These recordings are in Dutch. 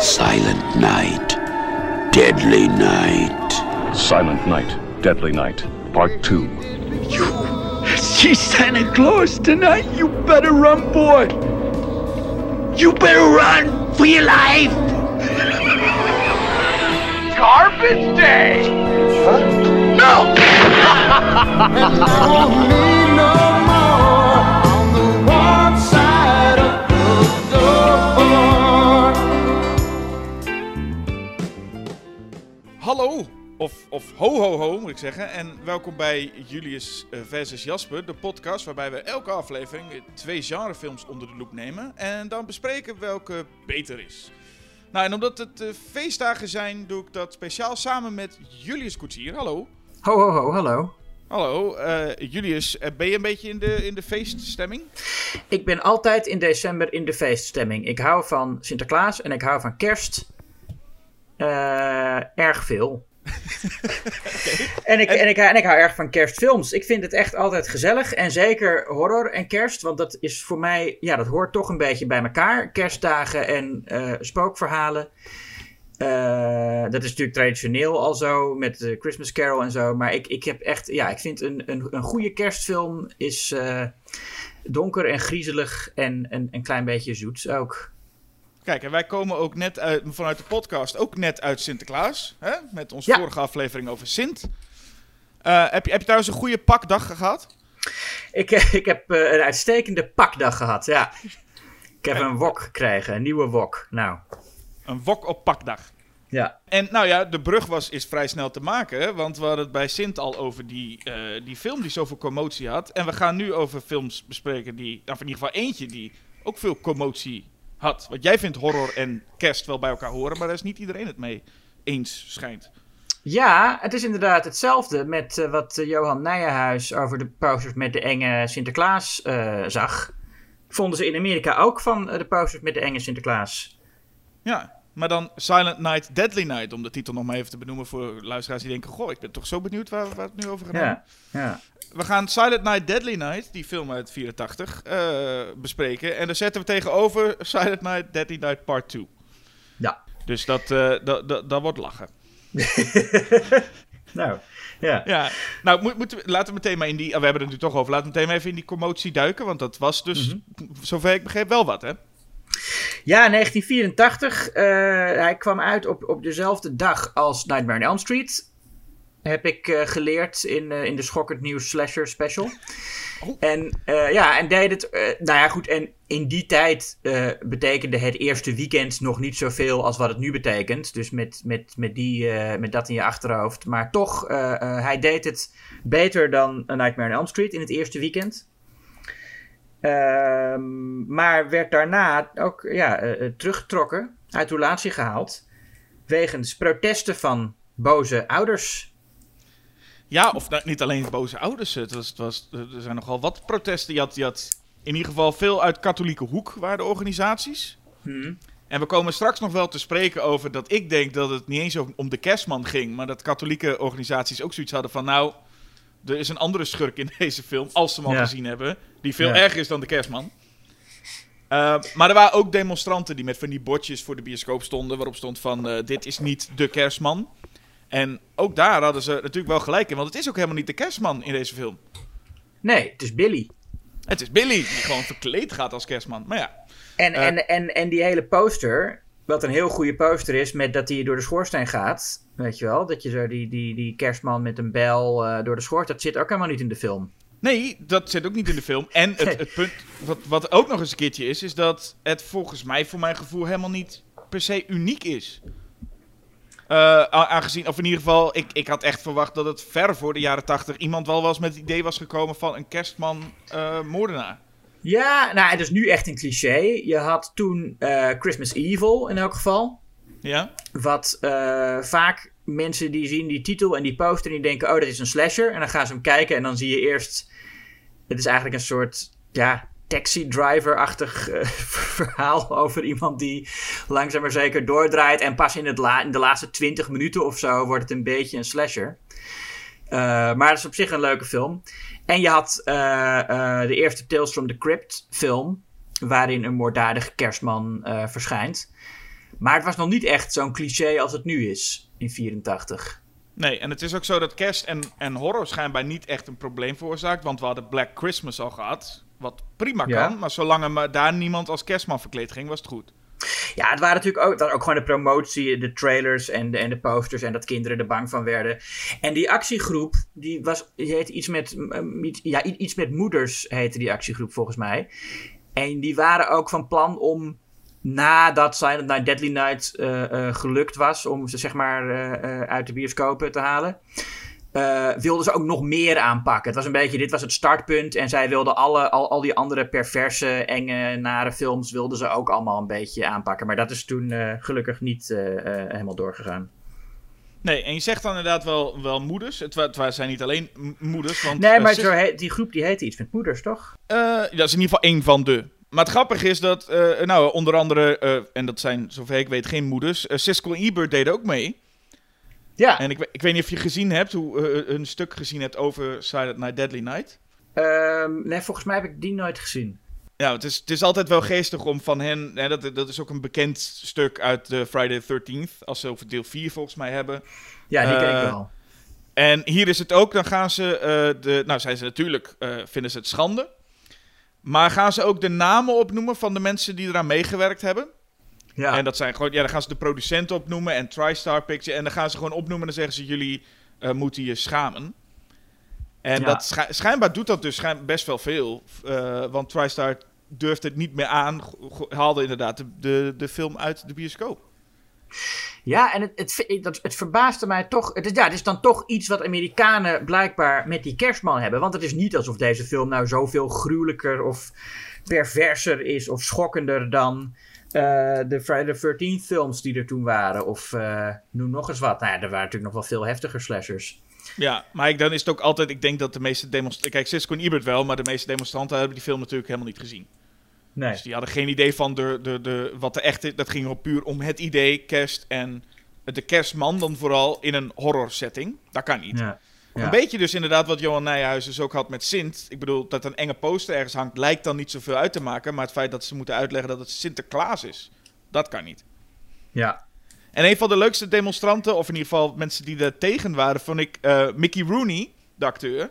Silent night, deadly night. Silent Night, Deadly Night, Part 2. You see Santa Claus tonight? You better run, boy. You better run for your life. Garbage Day. No. of, ho ho ho moet ik zeggen. En welkom bij Julius eh, versus Jasper, de podcast waarbij we elke aflevering twee genrefilms onder de loep nemen. En dan bespreken welke beter is. Nou, en omdat het eh, feestdagen zijn, doe ik dat speciaal samen met Julius Koetsier. Hallo. Ho, ho, ho, hallo. Hallo, eh, Julius, ben je een beetje in de, in de feeststemming? Ik ben altijd in december in de feeststemming. Ik hou van Sinterklaas en ik hou van kerst. Erg veel. en, ik, en, ik, en ik hou erg van kerstfilms. Ik vind het echt altijd gezellig. En zeker horror en kerst. Want dat is voor mij, ja, dat hoort toch een beetje bij elkaar. Kerstdagen en eh, spookverhalen. Eh, dat is natuurlijk traditioneel al zo met de Christmas Carol en zo. Maar ik, ik heb echt, ja, ik vind een, een, een goede kerstfilm is eh, donker en griezelig en een, een klein beetje zoets ook. Kijk, en wij komen ook net uit, vanuit de podcast ook net uit Sinterklaas. Hè? Met onze Ja. vorige aflevering over Sint. Eh, heb, je, heb je trouwens een goede pakdag gehad? Ik, eh, ik heb eh, een uitstekende pakdag gehad, ja. Ik heb een wok gekregen, een nieuwe wok. Nou, Een wok op pakdag. ja. En nou ja, de brug was, is vrij snel te maken. Want we hadden het bij Sint al over die, die film die zoveel commotie had. En we gaan nu over films bespreken die, nou in ieder geval eentje die ook veel commotie had. Want jij vindt horror en kerst wel bij elkaar horen, maar daar is niet iedereen het mee eens, schijnt. Ja, het is inderdaad hetzelfde met eh, wat eh, Johan Nijenhuis over de posters met de enge Sinterklaas eh, zag. Vonden ze in Amerika ook van de posters met de enge Sinterklaas. Ja, maar dan Silent Night, Deadly Night, om de titel nog maar even te benoemen voor luisteraars die denken, goh, ik ben toch zo benieuwd waar, waar het nu over gaat. Ja, ja. We gaan Silent Night, Deadly Night, die film uit 84, eh, bespreken. En dan zetten we tegenover Silent Night, Deadly Night Part 2. Ja. Dus dat, eh, dat, dat, dat wordt lachen. Nou, ja. Ja, nou, moet, moeten we, laten we meteen maar in die... ah, we hebben het nu toch over. Laten we meteen maar even in die commotie duiken. Want dat was dus, Mhm. zover ik begreep, wel wat, hè? Ja, 1984. eh, hij kwam uit op, op dezelfde dag als Nightmare on Elm Street. Heb ik eh, geleerd in, eh, in de Schokkend Nieuws Slasher Special. Oh. En ja, en deed het. nou ja, goed. En in die tijd betekende het eerste weekend nog niet zoveel als wat het nu betekent. Dus met, met, met, die, met dat in je achterhoofd. Maar toch, hij deed het beter dan A Nightmare on Elm Street in het eerste weekend. Ehm, maar werd daarna ook ja, eh, eh, teruggetrokken, uit roulatie gehaald. Wegens protesten van boze ouders. Ja, of nou, niet alleen boze ouders. Het was, het was, er zijn nogal wat protesten. Je had, je had in ieder geval veel uit katholieke hoek, waren de organisaties. En we komen straks nog wel te spreken over dat ik denk dat het niet eens om- om de kerstman ging. Maar dat katholieke organisaties ook zoiets hadden van... Nou, er is een andere schurk in deze film, als ze hem al Ja. gezien hebben. Die veel Ja. erger is dan de kerstman. Uh, maar er waren ook demonstranten die met van die bordjes voor de bioscoop stonden. Waarop stond van, eh, dit is niet de kerstman. En ook daar hadden ze natuurlijk wel gelijk in. Want het is ook helemaal niet de kerstman in deze film. Nee, het is Billy. Het is Billy, die gewoon verkleed gaat als kerstman. Maar ja, En, Eh. en, en, en die hele poster, wat een heel goede poster is, met dat hij door de schoorsteen gaat. Weet je wel, dat je zo die, die, die kerstman met een bel eh, door de schoorsteen, dat zit ook helemaal niet in de film. Nee, dat zit ook niet in de film. En het, het punt wat, wat ook nog eens een keertje is, is dat het volgens mij, voor mijn gevoel, helemaal niet per se uniek is. Eh, aangezien, of in ieder geval, ik, ik had echt verwacht dat het ver voor de jaren tachtig iemand wel was met het idee was gekomen van een kerstman eh, moordenaar. Ja, nou, het is nu echt een cliché. Je had toen eh, Christmas Evil in elk geval. Ja? Wat vaak mensen die zien die titel en die poster en die denken, oh, dat is een slasher. En dan gaan ze hem kijken en dan zie je eerst, het is eigenlijk een soort, ja, taxi driver-achtig eh, verhaal over iemand die langzaam maar zeker doordraait. En pas in, het in de laatste 20 minuten of zo wordt het een beetje een slasher. Uh, maar het is op zich een leuke film. En je had uh, de eerste Tales from the Crypt film, waarin een moorddadige kerstman verschijnt. Maar het was nog niet echt zo'n cliché als het nu is in 84. Nee, en het is ook zo dat kerst en, en horror schijnbaar niet echt een probleem veroorzaakt. Want we hadden Black Christmas al gehad. Wat prima kan, maar zolang er daar niemand als kerstman verkleed ging, was het goed. Ja, het waren natuurlijk ook, ook gewoon de promotie, de trailers en de, en de posters en dat kinderen er bang van werden. En die actiegroep, die was, die heette iets met, ja, iets met moeders heette die actiegroep volgens mij. En die waren ook van plan om nadat Silent Night Deadly Night uh, gelukt was om ze zeg maar uh, uit de bioscopen te halen. wilden ze ook nog meer aanpakken. Het was een beetje, dit was het startpunt. En zij wilden alle, al, al die andere perverse, enge, nare films... wilden ze ook allemaal een beetje aanpakken. Maar dat is toen gelukkig niet helemaal doorgegaan. Nee, en je zegt dan inderdaad wel, wel moeders. Het, het zijn niet alleen moeders. Want, nee, maar zo die groep die heette iets met moeders, toch? dat is in ieder geval één van de. Maar het grappige is dat, uh, nou, onder andere, uh, en dat zijn, zover ik weet, geen moeders. Uh, Siskel en Ebert deden ook mee. Ja. En ik, ik weet niet of je gezien hebt, hoe, een stuk gezien hebt over Silent Night, Deadly Night. Um, nee, volgens mij heb ik die nooit gezien. Ja, het is, het is altijd wel geestig om van hen, hè, dat, dat is ook een bekend stuk uit de Friday the 13th, als ze over deel 4 volgens mij hebben. Ja, die ken ik wel. En hier is het ook, dan gaan ze, de, nou zijn ze natuurlijk, vinden ze het schande. Maar gaan ze ook de namen opnoemen van de mensen die eraan meegewerkt hebben? Ja. En dat zijn gewoon, ja, dan gaan ze de producenten opnoemen en TriStar Picture. En dan gaan ze gewoon opnoemen en dan zeggen ze: jullie uh, moeten je schamen. En dat schijnbaar doet dat dus best wel veel. Uh, want TriStar durft het niet meer aan. Haalde inderdaad de, de, de film uit de bioscoop. Ja, en het, het, het, verbaasde mij toch. Het is, ja, is dan toch iets wat Amerikanen blijkbaar met die kerstman hebben. Want het is niet alsof deze film nou zoveel gruwelijker of perverser is of schokkender dan uh, de Friday the 13th films die er toen waren. Of uh, noem nog eens wat. Nou ja, er waren natuurlijk nog wel veel heftiger slashers. Ja, maar ik, dan is het ook altijd. Ik denk dat de meeste demonstranten. Kijk, Cisco en Ebert wel, maar de meeste demonstranten hebben die film natuurlijk helemaal niet gezien. Nee. Dus die hadden geen idee van de, de, de, wat de echte... Dat ging puur om het idee, kerst en de kerstman dan vooral in een horror setting. Dat kan niet. Ja. Een beetje dus inderdaad wat Johan Nijhuis dus ook had met Sint. Ik bedoel, dat een enge poster ergens hangt, lijkt dan niet zoveel uit te maken. Maar het feit dat ze moeten uitleggen dat het Sinterklaas is, dat kan niet. Ja. En een van de leukste demonstranten, of in ieder geval mensen die er tegen waren, vond ik uh, Mickey Rooney, de acteur.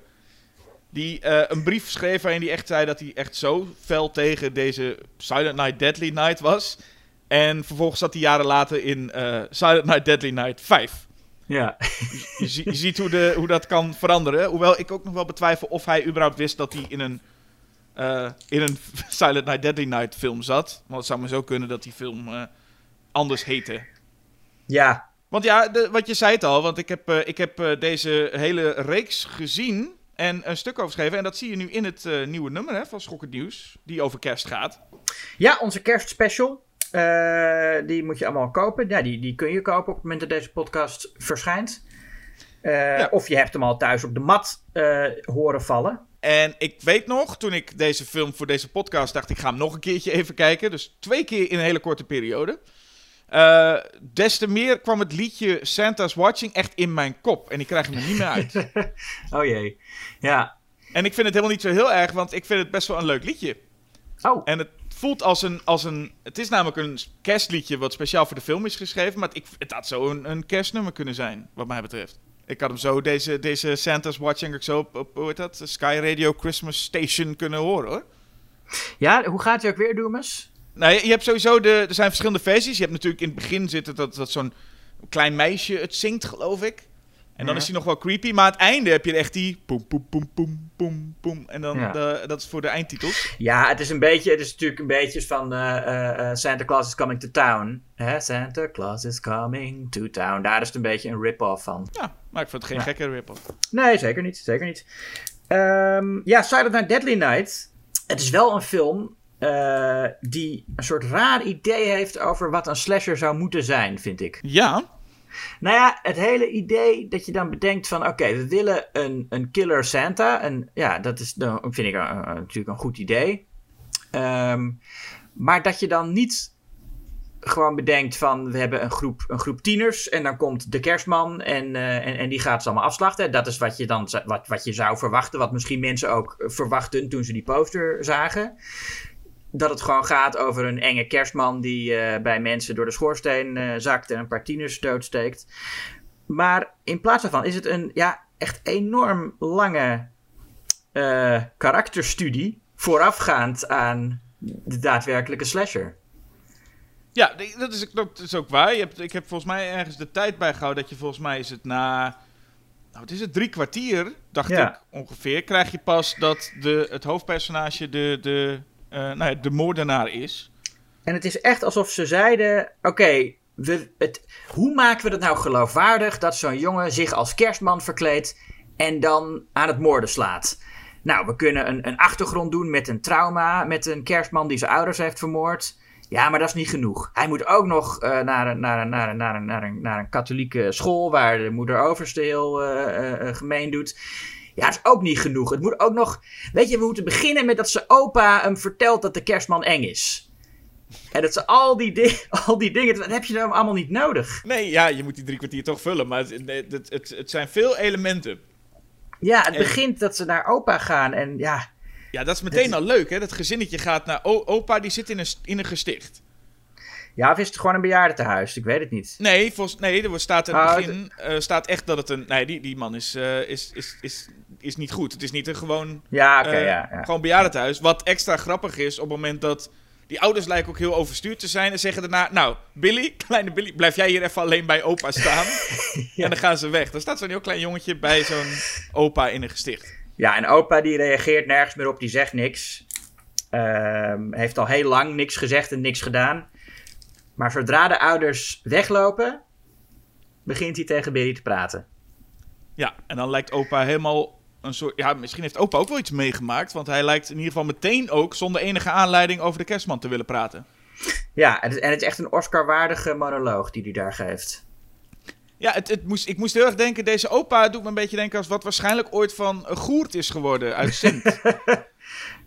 Die uh, een brief schreef waarin hij echt zei dat hij echt zo fel tegen deze Silent Night Deadly Night was. En vervolgens zat hij jaren later in uh, Silent Night Deadly Night 5. Ja. Je, je, je, ziet hoe, de, hoe dat kan veranderen. Hoewel ik ook nog wel betwijfel of hij überhaupt wist dat hij in een, uh, in een Silent Night Deadly Night film zat. Want het zou maar zo kunnen dat die film anders heette. Ja. Want ja, de, wat je zei het al, want ik heb, ik heb deze hele reeks gezien en een stuk over geschreven. En dat zie je nu in het uh, nieuwe nummer hè, van Schokkend Nieuws, die over kerst gaat. Ja, onze kerstspecial. Uh, die moet je allemaal kopen. Ja, die, die kun je kopen op het moment dat deze podcast verschijnt. Uh, ja. Of je hebt hem al thuis op de mat horen vallen. En ik weet nog, toen ik deze film voor deze podcast dacht, ik ga hem nog een keertje even kijken. Dus twee keer in een hele korte periode. Uh, des te meer kwam het liedje Santa's Watching echt in mijn kop. En ik krijg hem er niet meer uit. oh jee. Ja. En ik vind het helemaal niet zo heel erg, want ik vind het best wel een leuk liedje. Oh. En het voelt als een, als een... Het is namelijk een kerstliedje wat speciaal voor de film is geschreven. Maar het, het had zo een, een kerstnummer kunnen zijn, wat mij betreft. Ik had hem zo, deze, deze Santa's Watching, ik zo op, op, hoe heet dat? Sky Radio Christmas Station kunnen horen, hoor. Ja, hoe gaat hij ook weer, Doemus? Nou, je, je, hebt sowieso de. Er zijn verschillende versies. Je hebt natuurlijk in het begin zitten dat, dat zo'n klein meisje het zingt, geloof ik. En dan is hij nog wel creepy. Maar aan het einde heb je echt die. Poem, poem, poem, poem, poem, poem. En dan, de, dat is voor de eindtitels. Ja, het is een beetje. Het is natuurlijk een beetje van. Uh, uh, Santa Claus is coming to town. Hè? Santa Claus is coming to town. Daar is het een beetje een rip-off van. Ja, maar ik vond het geen gekke rip-off. Nee, zeker niet. Zeker niet. Um, ja, Silent Night Deadly Night. Het is wel een film uh, die een soort raar idee heeft over wat een slasher zou moeten zijn, vind ik. Ja. Nou ja, het hele idee dat je dan bedenkt van... oké, we willen een, een killer Santa. En ja, dat is dan, vind ik natuurlijk een goed idee. Ehm, maar dat je dan niet gewoon bedenkt van we hebben een groep, een groep tieners en dan komt de kerstman en, eh, en, en die gaat ze allemaal afslachten. Dat is wat je dan wat, wat je zou verwachten, wat misschien mensen ook verwachten toen ze die poster zagen. Dat het gewoon gaat over een enge kerstman die eh, bij mensen door de schoorsteen uh, zakt en een paar tieners doodsteekt. Maar in plaats daarvan is het een ja, echt enorm lange karakterstudie voorafgaand aan de daadwerkelijke slasher. Ja, dat is, dat is ook waar. Je hebt, ik heb volgens mij ergens de tijd bijgehouden dat je volgens mij is het na... Nou, het is het drie kwartier, dacht ik ongeveer. Krijg je pas dat de, het hoofdpersonage de, de, nou ja, de moordenaar is. En het is echt alsof ze zeiden: Oké, hoe maken we het nou geloofwaardig dat zo'n jongen zich als kerstman verkleedt en dan aan het moorden slaat? Nou, we kunnen een, een achtergrond doen met een trauma, met een kerstman die zijn ouders heeft vermoord. Ja, maar dat is niet genoeg. Hij moet ook nog uh, naar, een, naar, naar, naar, een, naar, een, katholieke school waar de moeder overste heel uh, gemeen doet. Ja, dat is ook niet genoeg. Het moet ook nog. Weet je, we moeten beginnen met dat zijn opa hem vertelt dat de kerstman eng is. En dat ze al die, di al die dingen. Dat heb je dan allemaal niet nodig. Nee, ja, je moet die drie kwartier toch vullen. Maar het, het, het, het zijn veel elementen. Ja, het begint dat ze naar opa gaan en ja. Ja, dat is meteen al leuk, hè? Dat gezinnetje gaat naar opa, die zit in een, in een gesticht. Ja, of is het gewoon een bejaardentehuis? Ik weet het niet. Nee, volgens, nee er staat in het oh, begin uh, staat echt dat het een... Nee, die, die man is, uh, is, is, is, is niet goed. Het is niet een gewoon... Ja, oké, uh, ja, ja. Gewoon bejaardentehuis. Wat extra grappig is op het moment dat... Die ouders lijken ook heel overstuurd te zijn en zeggen daarna... Nou, Billy, kleine Billy, blijf jij hier even alleen bij opa staan. ja. En dan gaan ze weg. Dan staat zo'n heel klein jongetje bij zo'n opa in een gesticht. Ja, en opa die reageert nergens meer op, die zegt niks. Uh, heeft al heel lang niks gezegd en niks gedaan. Maar zodra de ouders weglopen, begint hij tegen Billy te praten. Ja, en dan lijkt opa helemaal een soort. Ja, misschien heeft opa ook wel iets meegemaakt. Want hij lijkt in ieder geval meteen ook zonder enige aanleiding over de kerstman te willen praten. Ja, en het, en het is echt een Oscar-waardige monoloog die hij daar geeft. Ja, het, het moest, ik moest heel erg denken, deze opa doet me een beetje denken als wat waarschijnlijk ooit van Goert is geworden uit Sint.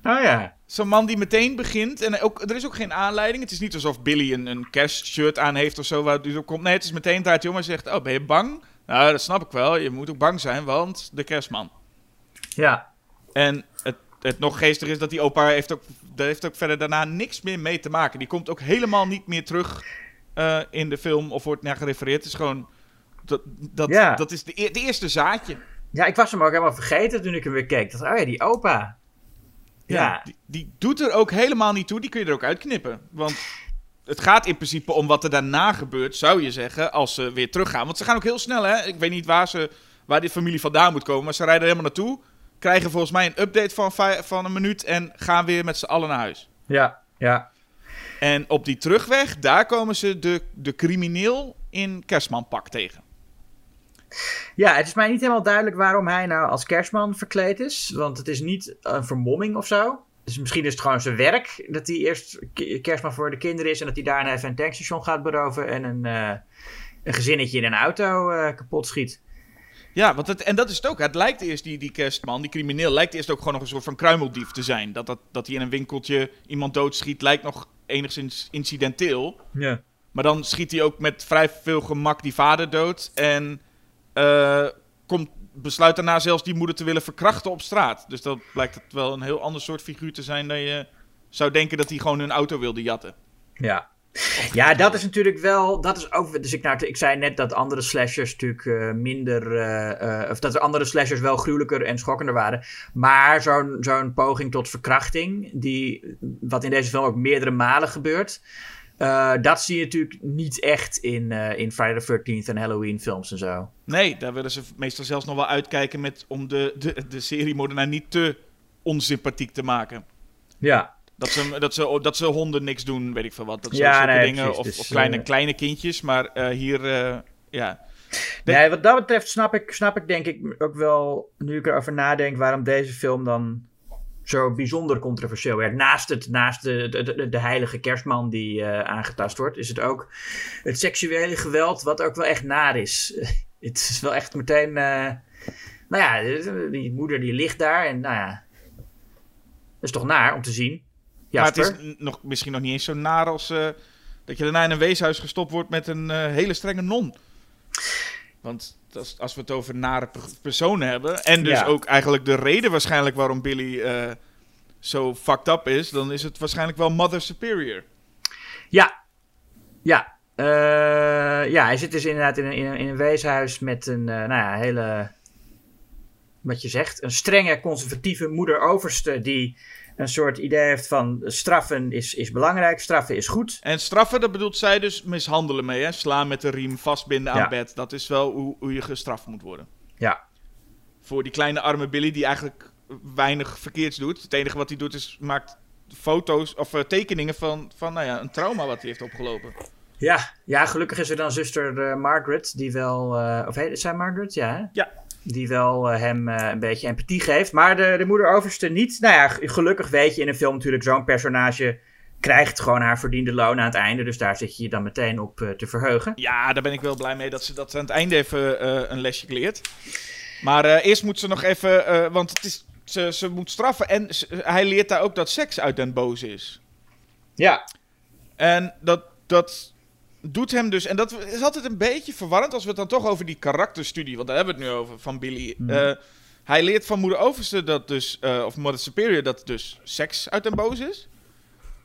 oh ja. Zo'n man die meteen begint, en ook, er is ook geen aanleiding. Het is niet alsof Billy een, een kerstshirt aan heeft of zo, waar dus komt. Nee, het is meteen draait jongen zegt, oh ben je bang? Nou, dat snap ik wel. Je moet ook bang zijn, want de kerstman. Ja. En het, het nog geestig is dat die opa heeft ook, daar heeft ook verder daarna niks meer mee te maken. Die komt ook helemaal niet meer terug uh, in de film of wordt naar gerefereerd. Het is gewoon dat, dat, ja. dat is de, e-, de, eerste zaadje. Ja, ik was hem ook helemaal vergeten toen ik hem weer keek. Dat, oh ja, die opa. Ja, Die, die, doet er ook helemaal niet toe. Die kun je er ook uitknippen. Want het gaat in principe om wat er daarna gebeurt, zou je zeggen, als ze weer teruggaan. Want ze gaan ook heel snel, hè. Ik weet niet waar, ze, waar die familie vandaan moet komen, maar ze rijden er helemaal naartoe. Krijgen volgens mij een update van, van een minuut en gaan weer met z'n allen naar huis. Ja, ja. En op die terugweg, daar komen ze de, de crimineel in kerstmanpak tegen. Ja, het is mij niet helemaal duidelijk waarom hij nou als kerstman verkleed is. Want het is niet een vermomming of zo. Dus misschien is het gewoon zijn werk dat hij eerst kerstman voor de kinderen is en dat hij daarna even een tankstation gaat beroven en een, uh, een gezinnetje in een auto uh, kapot schiet. Ja, want het, en dat is het ook. Het lijkt eerst, die, die kerstman, die crimineel, lijkt eerst ook gewoon nog een soort van kruimeldief te zijn. Dat, dat, dat hij in een winkeltje iemand doodschiet, lijkt nog enigszins incidenteel. Ja. Maar dan schiet hij ook met vrij veel gemak die vader dood. En uh, komt, besluit daarna zelfs die moeder te willen verkrachten op straat. Dus dat blijkt het wel een heel ander soort figuur te zijn dan je zou denken dat hij gewoon hun auto wilde jatten. Ja. Ja, dat is natuurlijk wel. Dat is ook. Dus ik, nou, ik zei net dat andere slashers natuurlijk uh, minder. Uh, of dat de andere slashers wel gruwelijker en schokkender waren. Maar zo'n zo'n poging tot verkrachting. Die, wat in deze film ook meerdere malen gebeurt. Dat zie je natuurlijk niet echt in, in Friday the 13th en Halloween films en zo. Nee, daar willen ze meestal zelfs nog wel uitkijken met, om de, de, de serie moordenaar niet te onsympathiek te maken. Ja. Dat ze, dat, ze, dat ze honden niks doen, weet ik veel wat. Dat ja, nee, dingen. of, dus, of, kleine, kleine kindjes. Maar hier, ja. De... Nee, wat dat betreft snap ik, snap ik denk ik ook wel, nu ik erover nadenk, waarom deze film dan zo bijzonder controversieel werd. Naast, het, naast de, de, de, heilige kerstman die uh, aangetast wordt, is het ook het seksuele geweld, wat ook wel echt naar is. het is wel echt meteen. Uh, nou ja, die moeder die ligt daar en nou ja. Dat is toch naar om te zien. Maar het is nog, misschien nog niet eens zo naar als eh, dat je daarna in een weeshuis gestopt wordt met een eh, hele strenge non. Want als, als we het over nare per- personen hebben, en dus Ja. ook eigenlijk de reden waarschijnlijk waarom Billy eh, zo fucked up is, dan is het waarschijnlijk wel Mother Superior. Ja. Ja. Ja, hij zit dus inderdaad in een, in een, in een weeshuis met een, nou ja, hele, wat je zegt, een strenge conservatieve moeder-overste die een soort idee heeft van straffen is, is belangrijk, straffen is goed. En straffen, dat bedoelt zij dus mishandelen mee, hè? Slaan met de riem, vastbinden aan Ja. bed. Dat is wel hoe, hoe je gestraft moet worden. Ja. Voor die kleine arme Billy die eigenlijk weinig verkeerds doet. Het enige wat hij doet is maakt foto's of eh, tekeningen van, van nou ja, een trauma wat hij heeft opgelopen. Ja, ja, gelukkig is er dan zuster eh, Margaret, die wel. eh, of heet zij Margaret? Ja. hè? Ja. Die wel eh, hem eh, een beetje empathie geeft. Maar de, de moeder overste niet. Nou ja, gelukkig weet je in een film natuurlijk, zo'n personage krijgt gewoon haar verdiende loon aan het einde. Dus daar zit je je dan meteen op eh, te verheugen. Ja, daar ben ik wel blij mee dat ze dat aan het einde even een lesje leert. Maar eerst moet ze nog even, want het is, ze, ze moet straffen en ze- hij leert daar ook dat seks uit den boze is. Ja. En dat, dat doet hem dus. En dat is altijd een beetje verwarrend als we het dan toch over die karakterstudie. Want daar hebben we het nu over van Billy. Eh, hij leert van moeder Overste dat dus. eh, of Mother Superior dat dus seks uit den boos is.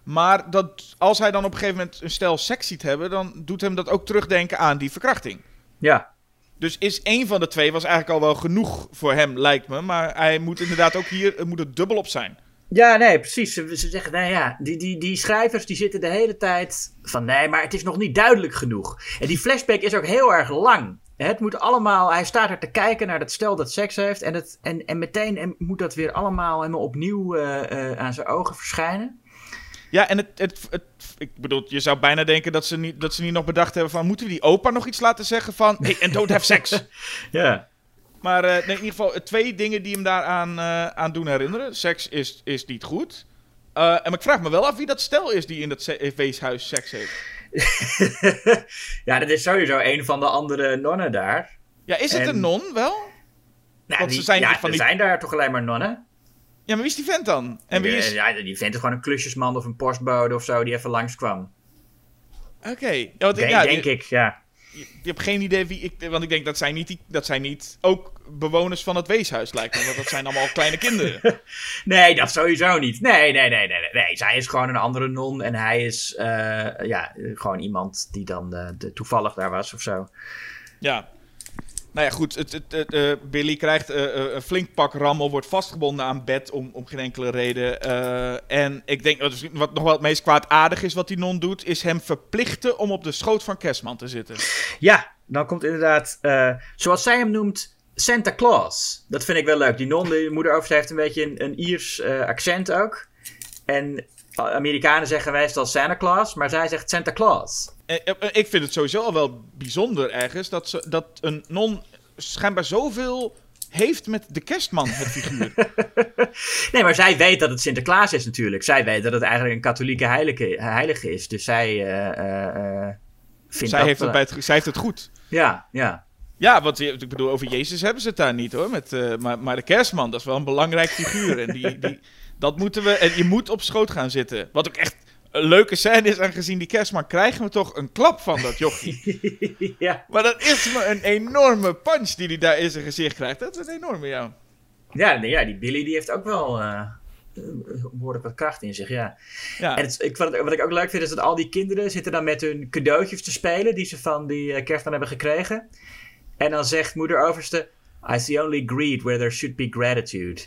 Maar dat als hij dan op een gegeven moment een stel seks ziet hebben. dan doet hem dat ook terugdenken aan die verkrachting. Ja. Dus is één van de twee was eigenlijk al wel genoeg voor hem, lijkt me. Maar hij moet inderdaad ook hier het moet er dubbel op zijn. Ja, nee, precies. Ze, ze zeggen, nou ja, die, die, die schrijvers die zitten de hele tijd van nee, maar het is nog niet duidelijk genoeg. En die flashback is ook heel erg lang. Het moet allemaal, hij staat er te kijken naar dat stel dat seks heeft. En, het, en, en meteen moet dat weer allemaal helemaal opnieuw eh, eh, aan zijn ogen verschijnen. Ja, en het, het, het, ik bedoel, je zou bijna denken dat ze, niet, dat ze niet nog bedacht hebben van... moeten we die opa nog iets laten zeggen van... hey, and don't have sex. Ja. Maar eh, nee, in ieder geval, eh, twee dingen die hem daaraan eh aan doen herinneren. Seks is, is niet goed. En ik vraag me wel af wie dat stel is die in dat weeshuis seks heeft. ja, dat is sowieso een van de andere nonnen daar. Ja, is het En- een non wel? Nou, Want ze die- zijn ja, van er die- zijn daar toch alleen maar nonnen? Ja, maar wie is die vent dan? En wie is... Ja, die vent is gewoon een klusjesman of een postbode of zo die even langskwam. Oké. Ja, Denk, ja, denk je, ik, ja. Je, je hebt geen idee wie ik... Want ik denk dat zijn niet, die, dat zijn niet ook bewoners van het weeshuis lijkt me. Want dat zijn allemaal kleine kinderen. Nee, dat sowieso niet. Nee, nee, nee, nee, nee. nee. Zij is gewoon een andere non en hij is eh, ja, gewoon iemand die dan eh, de, toevallig daar was of zo. Ja. Nou ja, goed. Het, het, eh, Billy krijgt eh, eh, een flink pak rammel, wordt vastgebonden aan bed om, om geen enkele reden. En ik denk, wat, nog wel het meest kwaadaardig is wat die non doet, is hem verplichten om op de schoot van Kerstman te zitten. Ja, dan komt inderdaad, zoals zij hem noemt, Santa Claus. Dat vind ik wel leuk. Die non, de moeder over heeft een beetje een, een Iers accent ook. En Amerikanen zeggen meestal Santa Claus, maar zij zegt Santa Claus. Eh, eh, ik vind het sowieso al wel bijzonder ergens dat, ze, dat een non schijnbaar zoveel heeft met de kerstman, het figuur. Nee, maar zij weet dat het Sinterklaas is natuurlijk. Zij weet dat het eigenlijk een katholieke heilige, heilige is. Dus zij eh, eh, eh, vindt zij, dat... heeft het eh, bij het, zij heeft het goed. Ja, ja. Ja, want ik bedoel, over Jezus hebben ze het daar niet hoor. Met, eh, maar, maar de kerstman, dat is wel een belangrijk figuur. En die, die, dat moeten we. En je moet op schoot gaan zitten. Wat ook echt een leuke scène is, aangezien die kerstman krijgen we toch een klap van dat jochie. ja. maar dat is me een enorme punch die hij daar in zijn gezicht krijgt. Dat is een enorme, ja. Ja, nee, ja, die Billy die heeft ook wel eh, behoorlijk wat kracht in zich, ja. ja. En het, ik, wat, wat ik ook leuk vind is dat al die kinderen zitten dan met hun cadeautjes te spelen die ze van die eh, kerstman hebben gekregen. En dan zegt moeder overste, I see only greed where there should be gratitude.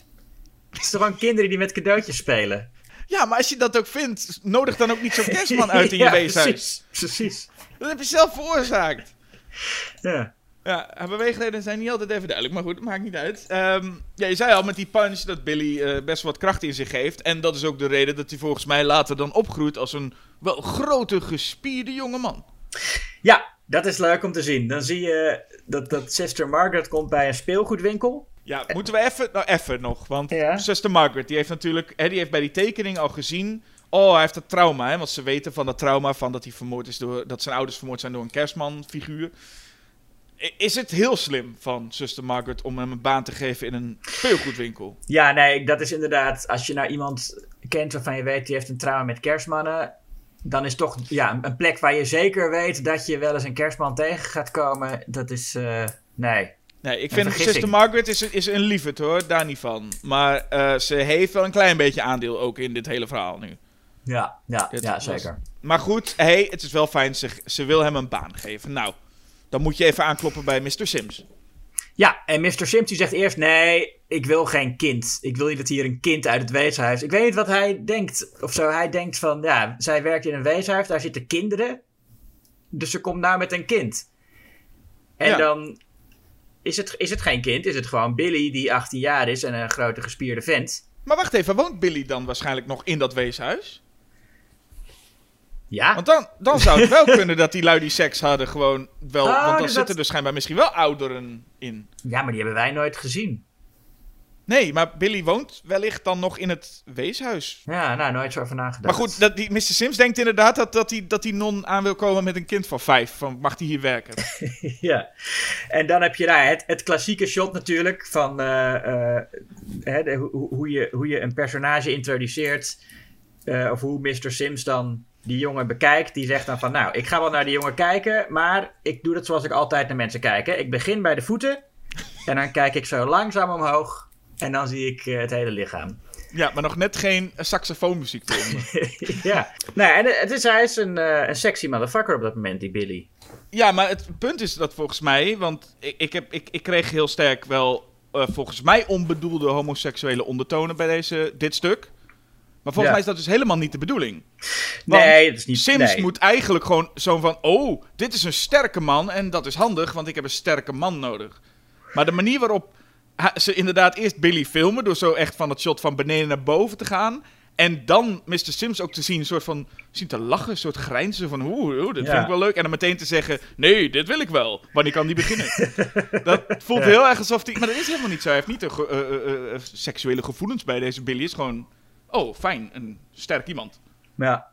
Het is toch gewoon kinderen die met cadeautjes spelen? ja, maar als je dat ook vindt, nodig dan ook niet zo'n kerstman uit in je ja, weeshuis. Precies, precies. Dat heb je zelf veroorzaakt. Ja. Ja, beweegredenen zijn niet altijd even duidelijk, maar goed, maakt niet uit. Ehm, ja, je zei al met die punch dat Billy eh, best wat kracht in zich heeft. En dat is ook de reden dat hij volgens mij later dan opgroeit als een wel grote, gespierde jongeman. ja, dat is leuk om te zien. Dan zie je dat, dat Sister Margaret komt bij een speelgoedwinkel. Ja, moeten we even, nou even nog, want Ja. zuster Margaret, die heeft natuurlijk, hè, die heeft bij die tekening al gezien... Oh, hij heeft het trauma, hè, want ze weten van dat trauma van dat hij vermoord is door, dat zijn ouders vermoord zijn door een kerstmanfiguur. Is het heel slim van zuster Margaret om hem een baan te geven in een speelgoedwinkel? Ja, nee, dat is inderdaad, als je naar iemand kent, waarvan je weet die heeft een trauma met kerstmannen, dan is toch ja, een plek waar je zeker weet dat je wel eens een kerstman tegen gaat komen. Dat is, eh, nee. Nee, ik vind. Sister Margaret is, is een liefheid hoor, daar niet van. Maar eh, ze heeft wel een klein beetje aandeel ook in dit hele verhaal nu. Ja, ja, ja was- zeker. Maar goed, hey, het is wel fijn, ze, ze wil hem een baan geven. Nou, dan moet je even aankloppen bij Mr. Sims. Ja, en Mr. Sims die zegt eerst: nee, ik wil geen kind. Ik wil niet dat hier een kind uit het weeshuis. Ik weet niet wat hij denkt. Of zo, hij denkt van: ja, zij werkt in een weeshuis, daar zitten kinderen. Dus ze komt nou met een kind. En Ja. dan is het, is het geen kind, is het gewoon Billy die 18 jaar is en een grote gespierde vent. Maar wacht even, woont Billy dan waarschijnlijk nog in dat weeshuis? Ja, Want dan, dan zou het wel kunnen dat die lui die seks hadden gewoon wel... Oh, want dan dus zitten dat- er schijnbaar misschien wel ouderen in. ja, maar die hebben wij nooit gezien. Nee, maar Billy woont wellicht dan nog in het weeshuis. Ja, nou, nooit zo over nagedacht. Maar goed, dat die, Mr. Sims denkt inderdaad dat, dat, die, dat die non aan wil komen met een kind van vijf. Van, mag die hier werken? Ja, en dan heb je daar het, het klassieke shot natuurlijk van eh, eh, hè, de- hoe, hoe, je, hoe je een personage introduceert. eh, of hoe Mr. Sims dan die jongen bekijkt. Die zegt dan van nou, ik ga wel naar die jongen kijken, maar ik doe dat zoals ik altijd naar mensen kijk. Hè. Ik begin bij de voeten en dan kijk ik zo langzaam omhoog en dan zie ik eh, het hele lichaam. Ja, maar nog net geen eh, saxofoonmuziek ja, nou, en het is, hij is een, eh, een sexy motherfucker op dat moment, die Billy. Ja, maar het punt is dat volgens mij, want ik, ik, heb, ik, ik kreeg heel sterk wel eh, volgens mij onbedoelde homoseksuele ondertonen bij deze, dit stuk. Maar volgens Ja. mij is dat dus helemaal niet de bedoeling. Want nee, dat is niet Sims nee. moet eigenlijk gewoon zo van, oh, dit is een sterke man en dat is handig, want ik heb een sterke man nodig. Maar de manier waarop ze inderdaad eerst Billy filmen, door zo echt van het shot van beneden naar boven te gaan, en dan Mr. Sims ook te zien, een soort van, zien te lachen, een soort grijnzen van, oeh, oeh, dit Ja. vind ik wel leuk. En dan meteen te zeggen, nee, dit wil ik wel. Wanneer kan die beginnen? dat voelt heel erg alsof die, maar dat is helemaal niet zo. Hij heeft niet ge- eh, eh, eh, seksuele gevoelens bij deze Billy. Het is gewoon, oh, fijn, een sterk iemand. Ja.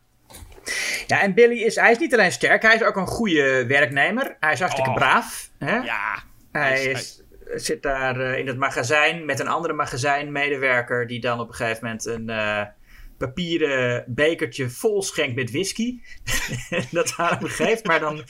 Ja, en Billy is, hij is niet alleen sterk, hij is ook een goede werknemer. Hij is hartstikke Oh. braaf. Hè? Ja, hij hij is, zit daar eh, in het magazijn met een andere magazijnmedewerker die dan op een gegeven moment een eh, papieren bekertje vol schenkt met whisky. Dat aan hem geeft, maar dan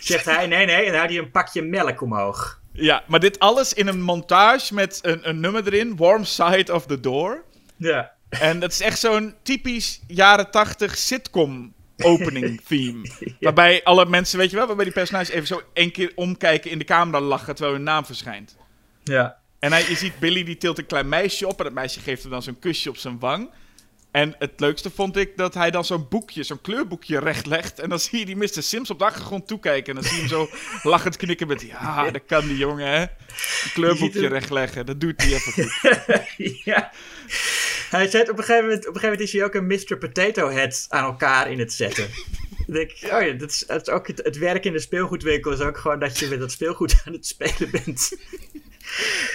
zegt hij nee, nee, en houdt hij een pakje melk omhoog. Ja, maar dit alles in een montage met een, een nummer erin, Warm Side of the Door. Ja. En dat is echt zo'n typisch jaren tachtig sitcom opening theme. Waarbij alle mensen, weet je wel, waarbij die personages even zo één keer omkijken in de camera lachen terwijl hun naam verschijnt. Ja. En hij, je ziet Billy die tilt een klein meisje op en dat meisje geeft hem dan zo'n kusje op zijn wang. En het leukste vond ik dat hij dan zo'n boekje, zo'n kleurboekje rechtlegt. En dan zie je die Mr. Sims op de achtergrond toekijken. En dan zie je hem zo lachend knikken met, ja, dat kan die jongen, hè. Een kleurboekje rechtleggen, dat doet hij even goed. ja. Hij zet op een, gegeven moment, op een gegeven moment is hij ook een Mr. Potato Head aan elkaar in het zetten. Dan denk ik, oh ja, dat is, dat is ook het, het werk in de speelgoedwinkel is ook gewoon dat je met dat speelgoed aan het spelen bent.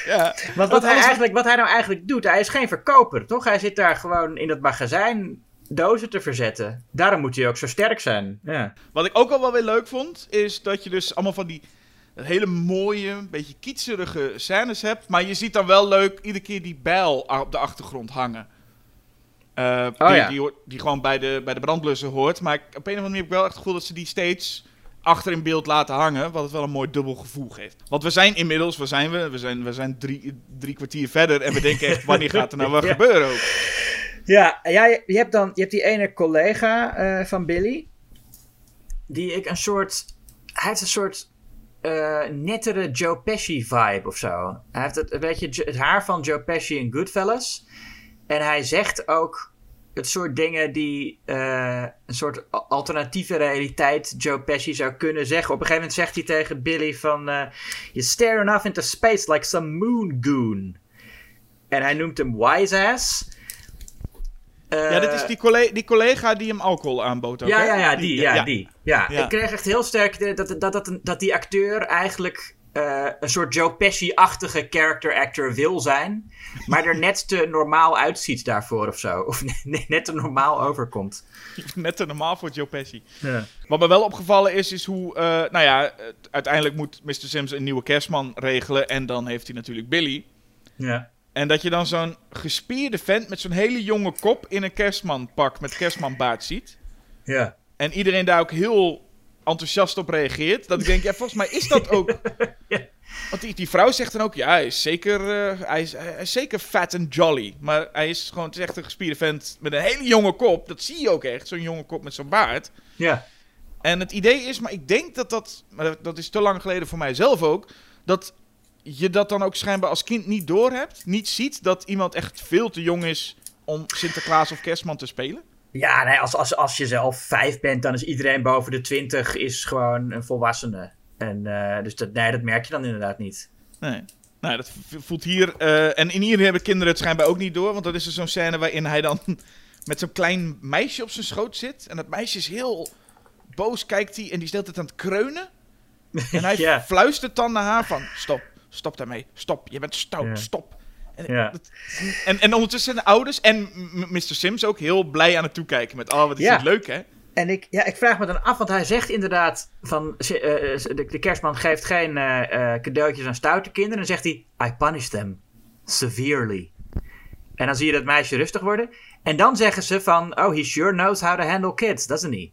Ja, Want wat hij, eigenlijk, wat hij nou eigenlijk doet, hij is geen verkoper, toch? Hij zit daar gewoon in het magazijn dozen te verzetten. Daarom moet hij ook zo sterk zijn. Ja. Wat ik ook al wel weer leuk vond, is dat je dus allemaal van die hele mooie, beetje kietserige scènes hebt. Maar je ziet dan wel leuk iedere keer die bijl op de achtergrond hangen. Eh, die, Oh ja. die, die gewoon bij de, bij de brandblussen hoort. Maar ik, op een of andere manier heb ik wel echt het gevoel dat ze die steeds achter in beeld laten hangen. Wat het wel een mooi dubbel gevoel geeft. Want we zijn inmiddels, waar zijn we? We zijn, we zijn drie, drie kwartier verder. En we denken echt, wanneer gaat er nou wat Ja. gebeuren ook? Ja, ja je, je hebt dan je hebt die ene collega eh, van Billy. Die ik een soort. Hij heeft een soort. eh, nettere Joe Pesci vibe of zo. Hij heeft het, een beetje het haar van Joe Pesci in Goodfellas. En hij zegt ook het soort dingen die eh, een soort alternatieve realiteit Joe Pesci zou kunnen zeggen. Op een gegeven moment zegt hij tegen Billy van... eh you stare enough into space like some moon goon. En hij noemt hem wise ass. Ja, dit is die, colle- die collega die hem alcohol aanbood ook, Ja, hè? ja, ja, die, ja, die. Ja. Ja. ik kreeg echt heel sterk dat, dat, dat, dat, dat die acteur eigenlijk eh, een soort Joe Pesci-achtige character actor wil zijn, maar er net te normaal uitziet daarvoor of zo. Of net, te normaal overkomt. Net te normaal voor Joe Pesci. Ja. Wat me wel opgevallen is, is hoe... eh, nou ja, uiteindelijk moet Mr. Sims een nieuwe kerstman regelen. En dan heeft hij natuurlijk Billy. Ja. En dat je dan zo'n gespierde vent met zo'n hele jonge kop in een kerstmanpak met kerstmanbaard ziet. Ja. En iedereen daar ook heel enthousiast op reageert. Dat ik denk, ja, volgens mij is dat ook. Want die, die vrouw zegt dan ook, ja, hij is zeker, eh, hij is, hij is zeker fat en jolly. Maar hij is gewoon, het is echt een gespierde vent met een hele jonge kop. Dat zie je ook echt, zo'n jonge kop met zo'n baard. Ja. En het idee is, maar ik denk dat dat, maar dat- dat is te lang geleden voor mijzelf ook, dat je dat dan ook schijnbaar als kind niet doorhebt, niet ziet dat iemand echt veel te jong is om Sinterklaas of Kerstman te spelen. Ja, nee, als, als, als je zelf vijf bent, dan is iedereen boven de twintig is gewoon een volwassene. En eh, dus dat, nee, dat merk je dan inderdaad niet. Nee. Nou, dat voelt hier. eh, en in hier hebben kinderen het schijnbaar ook niet door. Want dan is er zo'n scène waarin hij dan met zo'n klein meisje op zijn schoot zit. En dat meisje is heel boos, kijkt hij. En die is de hele tijd aan het kreunen. En hij Ja. fluistert dan naar haar van... Stop, stop daarmee. Stop, je bent stout, Ja. stop. En, Ja. dat- en, en ondertussen zijn de ouders en Mr. Sims ook heel blij aan het toekijken. Met, oh, wat is Ja. dit leuk, hè? En ik, ja, ik vraag me dan af, want hij zegt inderdaad van eh, eh, de, de kerstman geeft geen eh, eh, cadeautjes aan stoute kinderen. Dan zegt hij, I punish them severely. En dan zie je dat meisje rustig worden. En dan zeggen ze van, oh, he sure knows how to handle kids, doesn't he?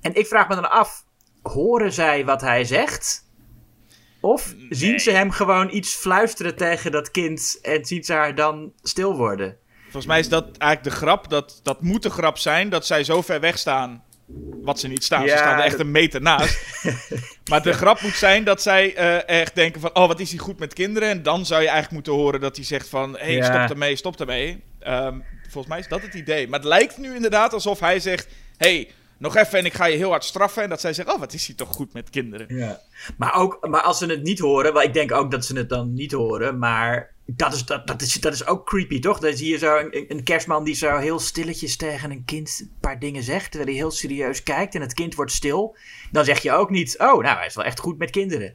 En ik vraag me dan af, horen zij wat hij zegt? Of zien ze hem gewoon iets fluisteren tegen dat kind en zien ze haar dan stil worden? Volgens mij is dat eigenlijk de grap. Dat, dat moet de grap zijn dat zij zo ver weg staan. Wat ze niet staan. ze staan er echt een meter naast. maar de grap moet zijn dat zij eh, echt denken van... Oh, wat is hij goed met kinderen? En dan zou je eigenlijk moeten horen dat hij zegt van... Hé, hey, Ja. stop ermee, stop ermee. Ehm, volgens mij is dat het idee. Maar het lijkt nu inderdaad alsof hij zegt... hey, nog even en ik ga je heel hard straffen. En dat zij zegt... Oh, wat is hij toch goed met kinderen? Ja. Maar, ook, maar als ze het niet horen, want ik denk ook dat ze het dan niet horen, maar dat is, dat, dat is, dat is ook creepy, toch? Dan zie je zo een, een kerstman die zo heel stilletjes tegen een kind een paar dingen zegt, terwijl hij heel serieus kijkt en het kind wordt stil. Dan zeg je ook niet, oh, nou, hij is wel echt goed met kinderen.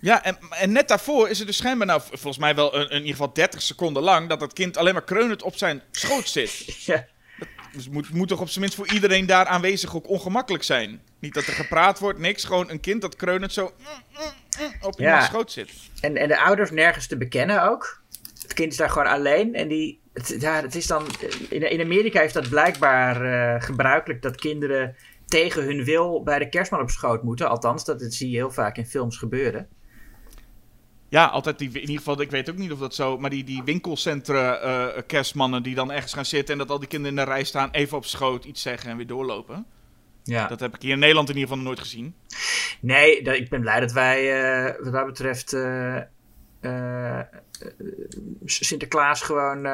Ja, en, en net daarvoor is er dus schijnbaar nou... Volgens mij wel een, in ieder geval 30 seconden lang... dat dat kind alleen maar kreunend op zijn schoot zit. Ja. Dus het moet, moet toch op zijn minst voor iedereen daar aanwezig ook ongemakkelijk zijn. Niet dat er gepraat wordt, niks. Gewoon een kind dat kreunend zo mm, mm, mm, op Ja. iemands schoot zit. En, en de ouders nergens te bekennen ook. Het kind is daar gewoon alleen. En die, het, ja, het is dan, in, in Amerika is dat blijkbaar eh, gebruikelijk dat kinderen tegen hun wil bij de kerstman op schoot moeten. Althans, dat, dat zie je heel vaak in films gebeuren. Ja, altijd die, in ieder geval, ik weet ook niet of dat zo... maar die, die winkelcentra eh, kerstmannen die dan ergens gaan zitten... en dat al die kinderen in de rij staan, even op schoot iets zeggen en weer doorlopen. Ja. Dat heb ik hier in Nederland in ieder geval nooit gezien. Nee, dat- ik ben blij dat wij eh, wat dat betreft Sinterklaas gewoon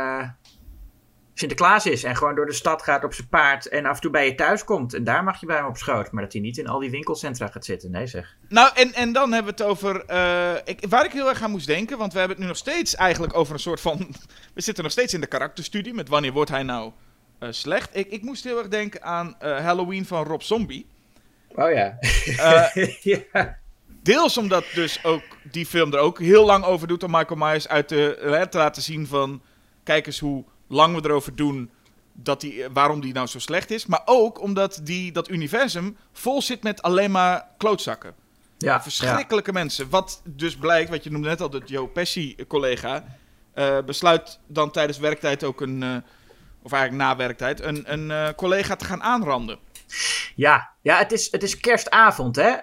Sinterklaas is. En gewoon door de stad gaat op zijn paard en af en toe bij je thuis komt. En daar mag je bij hem op schoot. Maar dat hij niet in al die winkelcentra gaat zitten. Nee zeg. Nou, en, en dan hebben we het over... eh, ik, waar ik heel erg aan moest denken... want we hebben het nu nog steeds eigenlijk over een soort van... we zitten nog steeds in de karakterstudie... met wanneer wordt hij nou eh, slecht. Ik, ik moest heel erg denken aan eh, Halloween van Rob Zombie. Oh ja. Ja. Deels omdat dus ook die film er ook heel lang over doet om Michael Myers uit eh, te laten zien van... Kijk eens hoe lang we erover doen dat die, eh, waarom die nou zo slecht is. Maar ook omdat die, dat universum vol zit met alleen maar klootzakken. Ja, Verschrikkelijke mensen. Wat dus blijkt, wat je noemde net al, de Joe Pesci-collega... eh, besluit dan tijdens werktijd ook een... eh, of eigenlijk na werktijd, een, een eh, collega te gaan aanranden. Ja, ja het, is, het is kerstavond, hè?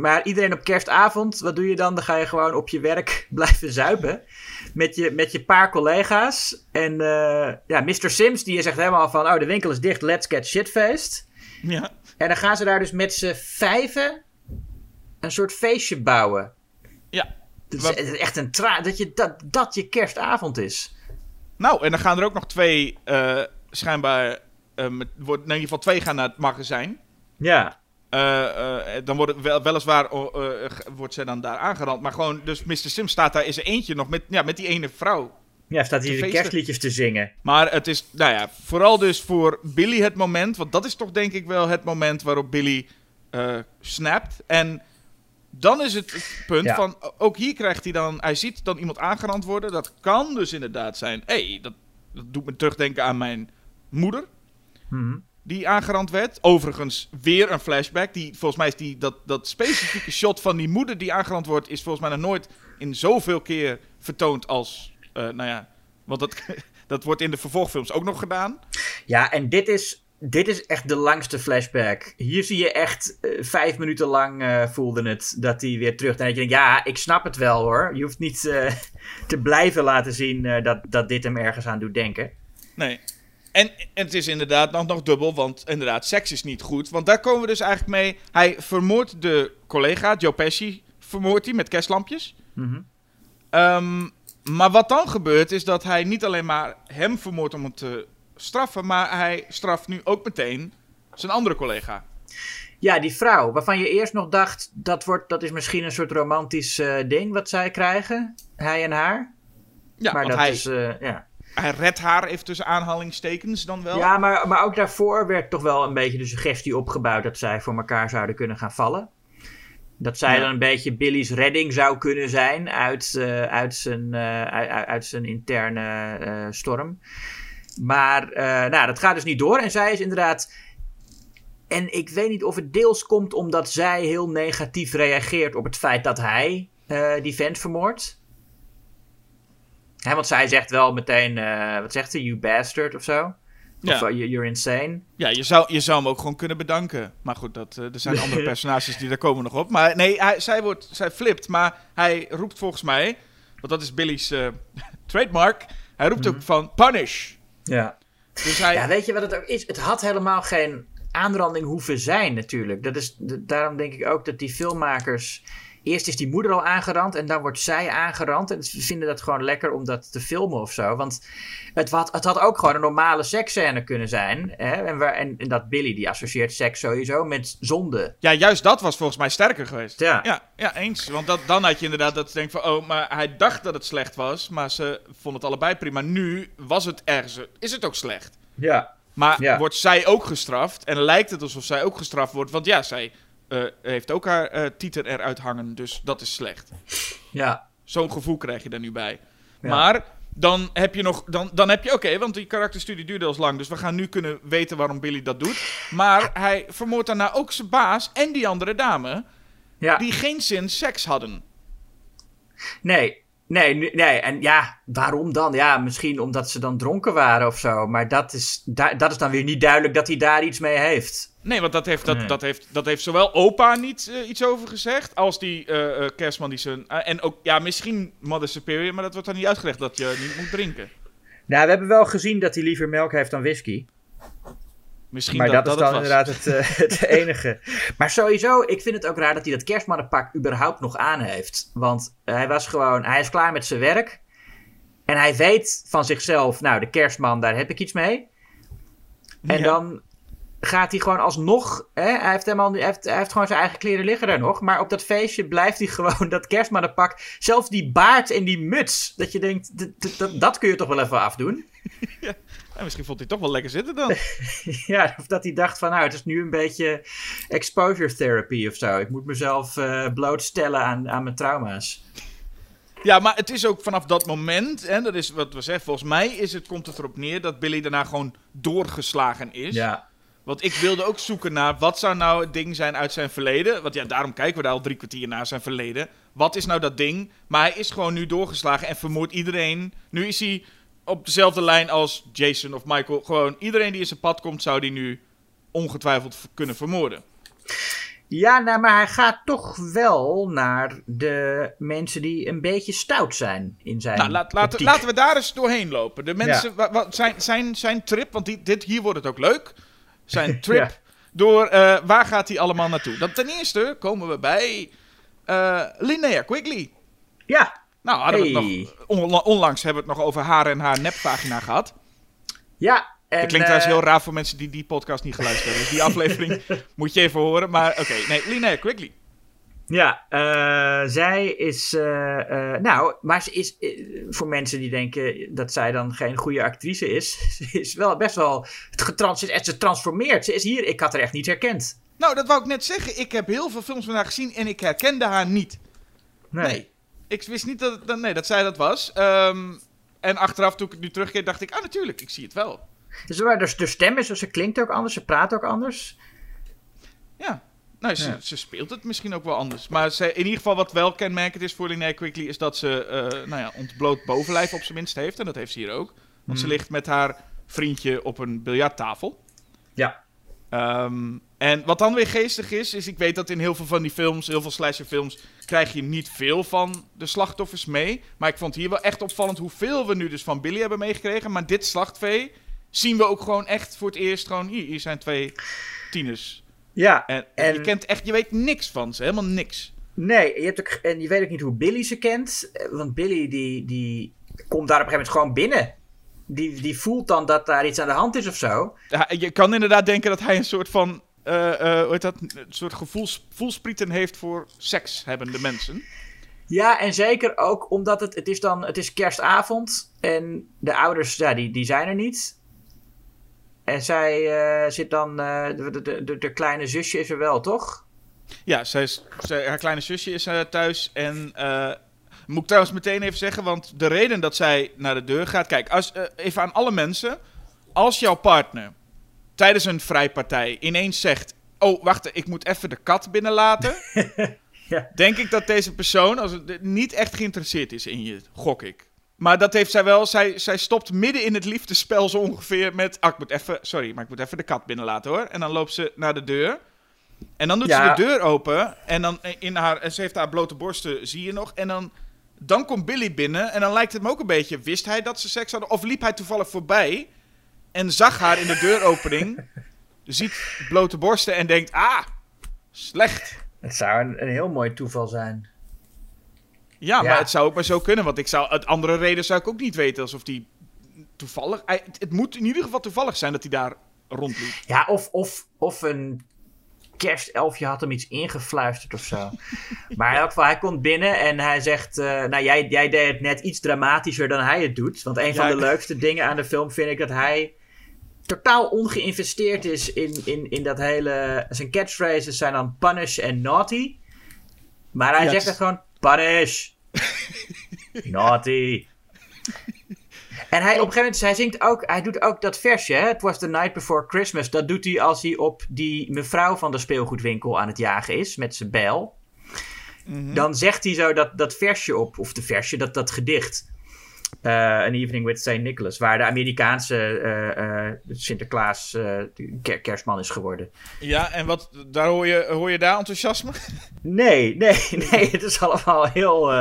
Maar iedereen op kerstavond, wat doe je dan? Dan ga je gewoon op je werk blijven zuipen. Met je, met je paar collega's. En eh, ja, Mr. Sims, die zegt helemaal van... Oh, de winkel is dicht, let's get shitfaced. Ja. En dan gaan ze daar dus met z'n vijven... een soort feestje bouwen. Ja. Het Wat- is echt een tra... Dat, je, dat, dat je kerstavond is. Nou, en dan gaan er ook nog twee, eh, schijnbaar, eh, met, wordt, in ieder geval twee gaan naar het magazijn. Ja. Eh, eh, dan wordt het wel, weliswaar oh, eh, wordt zij dan daar aangerand. Maar gewoon, dus Mr. Sim staat daar in zijn eentje nog met, ja, met die ene vrouw. Ja, staat hier de kerstliedjes te zingen. Maar het is, nou ja, vooral dus voor Billy het moment. Want dat is toch denk ik wel het moment waarop Billy snapt. En dan is het het punt Ja. van, ook hier krijgt hij dan, hij ziet dan iemand aangerand worden. Dat kan dus inderdaad zijn, hé, hey, dat, dat doet me terugdenken aan mijn moeder. Mhm. Die aangerand werd. Overigens weer een flashback. Die, volgens mij is die, dat, dat specifieke shot van die moeder die aangerand wordt... is volgens mij nog nooit in zoveel keer vertoond als... eh, nou ja, Want dat, dat wordt in de vervolgfilms ook nog gedaan. Ja, en dit is, dit is echt de langste flashback. Hier zie je echt eh, vijf minuten lang eh, voelde het dat hij weer terug. En dat je denkt, ja, ik snap het wel hoor. Je hoeft niet te blijven laten zien dat, dat dit hem ergens aan doet denken. Nee. En, en het is inderdaad nog, nog dubbel, want inderdaad, seks is niet goed. Want daar komen we dus eigenlijk mee. Hij vermoordt de collega, Joe Pesci, vermoordt hij met kerstlampjes. Ehm, maar wat dan gebeurt, is dat hij niet alleen maar hem vermoordt om hem te straffen, maar hij straft nu ook meteen zijn andere collega. Ja, die vrouw, waarvan je eerst nog dacht, dat, wordt, dat is misschien een soort romantisch eh, ding wat zij krijgen. Hij en haar. Ja, maar dat hij, is, eh, ja. Hij redt haar even tussen aanhalingstekens dan wel. Ja, maar, maar ook daarvoor werd toch wel een beetje de suggestie opgebouwd dat zij voor elkaar zouden kunnen gaan vallen. Dat zij Ja. dan een beetje Billy's redding zou kunnen zijn uit, eh, uit, zijn, eh, uit, zijn interne eh, storm. Maar nou, dat gaat dus niet door. En zij is inderdaad. En ik weet niet of het deels komt omdat zij heel negatief reageert op het feit dat hij die vent vermoordt. Hè, want zij zegt wel meteen, eh, wat zegt ze, you bastard of zo. Ja. Of you- you're insane. Ja, je zou, je zou hem ook gewoon kunnen bedanken. Maar goed, dat, eh, er zijn andere personages die daar komen nog op. Maar nee, hij, zij, wordt, zij flipt, maar hij roept volgens mij... Want dat is Billy's eh, trademark. Hij roept ook van punish. Ja. Dus hij... ja, weet je wat het ook is? Het had helemaal geen aanranding hoeven zijn natuurlijk. Dat is, daarom denk ik ook dat die filmmakers... Eerst is die moeder al aangerand en dan wordt zij aangerand. En ze vinden dat gewoon lekker om dat te filmen of zo. Want het had, het had ook gewoon een normale seksscène kunnen zijn. Hè? En, waar, en, en dat Billy, die associeert seks sowieso met zonde. Ja, juist dat was volgens mij sterker geweest. Ja. Ja, ja eens. Want dat, dan had je inderdaad dat je denkt van... Oh, maar hij dacht dat het slecht was. Maar ze vonden het allebei prima. Nu was het ergens... Is het ook slecht. Ja. Maar Ja. wordt zij ook gestraft? En lijkt het alsof zij ook gestraft wordt. Want ja, zij eh, heeft ook haar eh titel eruit hangen. Dus dat is slecht. Ja. Zo'n gevoel krijg je er nu bij. Ja. Maar dan heb je nog. Dan, dan heb je. Oké, want die karakterstudie duurde al lang. Dus we gaan nu kunnen weten waarom Billy dat doet. Maar hij vermoordt daarna ook zijn baas en die andere dame. Ja. Die geen zin seks hadden. Nee, nee, nee. En ja, waarom dan? Ja, misschien omdat ze dan dronken waren of zo. Maar dat is, da- dat is dan weer niet duidelijk dat hij daar iets mee heeft. Nee, want dat heeft, dat, Nee. dat heeft, dat heeft zowel opa niet eh, iets over gezegd. Als die eh, eh, kerstman die zijn. en ook, ja, misschien Mother Superior. Maar dat wordt dan niet uitgelegd dat je niet moet drinken. Nou, we hebben wel gezien dat hij liever melk heeft dan whisky. Misschien maar dat, dat, is dat dan het was. inderdaad het, het enige. Maar sowieso, ik vind het ook raar dat hij dat kerstmannenpak überhaupt nog aan heeft. Want hij was gewoon, hij is klaar met zijn werk. En hij weet van zichzelf, nou, de kerstman, daar heb ik iets mee. En Ja. dan gaat hij gewoon alsnog, hè, hij, heeft helemaal, hij, heeft, hij heeft gewoon zijn eigen kleren liggen daar nog. Maar op dat feestje blijft hij gewoon dat kerstmannenpak, zelfs die baard en die muts. Dat je denkt, dat, kun je toch wel even afdoen. Ja, misschien vond hij toch wel lekker zitten dan. Ja, of dat hij dacht van nou, het is nu een beetje exposure therapy of zo. Ik moet mezelf eh, blootstellen aan, aan mijn trauma's. Ja, maar het is ook vanaf dat moment, en dat is wat we zeggen, volgens mij is het, komt het erop neer dat Billy daarna gewoon doorgeslagen is. Ja. Want ik wilde ook zoeken naar wat zou nou het ding zijn uit zijn verleden. Want ja, daarom kijken we daar al drie kwartier naar zijn verleden. Wat is nou dat ding? Maar hij is gewoon nu doorgeslagen en vermoordt iedereen. Nu is hij op dezelfde lijn als Jason of Michael. Gewoon iedereen die in zijn pad komt, zou die nu ongetwijfeld kunnen vermoorden. Ja, nou, maar hij gaat toch wel naar de mensen die een beetje stout zijn in zijn Nou, laat, laten, we daar eens doorheen lopen. De mensen, wa- wa- zijn, zijn, zijn trip, want die, dit, hier wordt het ook leuk. Zijn trip Ja. door, eh, waar gaat hij allemaal naartoe? Dan ten eerste komen we bij eh Linnea Quigley. Ja, Nou, hadden we het Hey. nog, onla- onlangs hebben we het nog over haar en haar nepvagina gehad. ja. En, dat klinkt trouwens eh, heel raar voor mensen die die podcast niet geluisterd hebben. Dus die aflevering moet je even horen. Maar oké, nee, Linnea Quigley. Ja, eh, zij is. eh, eh, nou, maar ze is. voor mensen die denken dat zij dan geen goede actrice is. Ze is wel best wel. Getrans, ze, transformeert. Ze is hier. Ik had haar echt niet herkend. Nou, dat wou ik net zeggen. Ik heb heel veel films van haar gezien en ik herkende haar niet. Nee. Nee. Ik wist niet dat, dat, nee, dat zij dat was. Ehm, en achteraf, toen ik het nu terugkeer, dacht ik, ah natuurlijk, ik zie het wel. Dus, de, de stem is, ze klinkt ook anders, ze praat ook anders. Ja. Nou, ze, Ja. ze speelt het misschien ook wel anders. Maar ze, in ieder geval wat wel kenmerkend is voor Linnea Quigley... is dat ze eh, nou ja, ontbloot bovenlijf op zijn minst heeft. En dat heeft ze hier ook. Want ze ligt met haar vriendje op een biljarttafel. Ja. Ehm, en wat dan weer geestig is, is ik weet dat in heel veel van die films, heel veel slasherfilms, krijg je niet veel van de slachtoffers mee. Maar ik vond hier wel echt opvallend hoeveel we nu dus van Billy hebben meegekregen. Maar dit slachtvee zien we ook gewoon echt voor het eerst gewoon, hier, hier zijn twee tieners. Ja, En, En- je kent echt, je weet niks van ze, helemaal niks. nee, je hebt ook, en je weet ook niet hoe Billy ze kent. eh, Want Billy die, die komt daar op een gegeven moment gewoon binnen. Die, die voelt dan dat daar iets aan de hand is of zo. Ja, Je kan inderdaad denken dat hij een soort van, eh, eh, hoe heet dat, een soort gevoels, voelsprieten heeft voor sekshebbende mensen. Ja, en zeker ook omdat het, het is dan, het is kerstavond en de ouders, ja, die, die zijn er niet. En zij eh, zit dan, eh, de, de, de, kleine zusje is er wel, toch? Ja, zij is, zij- haar kleine zusje is eh, thuis. En moet ik trouwens meteen even zeggen, want de reden dat zij naar de deur gaat. Kijk, als, even aan alle mensen. Als jouw partner tijdens een vrijpartij ineens zegt: Oh, wacht, ik moet even de kat binnenlaten. Ja. Denk ik dat deze persoon als het, niet echt geïnteresseerd is in je, gok ik. Maar dat heeft zij wel. Zij, zij stopt midden in het liefdespel zo ongeveer met. Ah, ik moet even. Sorry, maar ik moet even de kat binnenlaten hoor. En dan loopt ze naar de deur. En dan doet Ja. ze de deur open. En dan in haar. Ze heeft haar blote borsten, zie je nog. En dan. Dan komt Billy binnen. En dan lijkt het me ook een beetje. Wist hij dat ze seks hadden? Of liep hij toevallig voorbij. En zag haar in de deuropening. ziet blote borsten en denkt. Ah, slecht. Het zou een, een heel mooi toeval zijn. Ja, Ja. maar het zou ook maar zo kunnen. Want ik zou, uit andere reden zou ik ook niet weten alsof die toevallig. Het, het moet in ieder geval toevallig zijn dat hij daar rondliep. Ja, of, of, of een kerstelfje had hem iets ingefluisterd of zo. maar in elk geval, hij komt binnen en hij zegt... eh, nou, jij, jij deed het net iets dramatischer dan hij het doet. Want een van de leukste dingen aan de film vind ik dat hij... totaal ongeïnvesteerd is in, in, in dat hele... Zijn catchphrases zijn dan punish en naughty. Maar hij zegt het er gewoon punish. naughty. En hij op een gegeven moment, hij zingt ook, hij doet ook dat versje, hè? It was the night before Christmas. Dat doet hij als hij op die mevrouw van de speelgoedwinkel aan het jagen is, met zijn bijl. Dan zegt hij zo dat, dat versje op, of de versje, dat, dat gedicht. Eh, An Evening with St. Nicholas, waar de Amerikaanse eh, eh, Sinterklaas ker- kerstman is geworden. Ja, en wat, daar hoor, je, hoor je daar enthousiasme? Nee, nee, nee, het is allemaal heel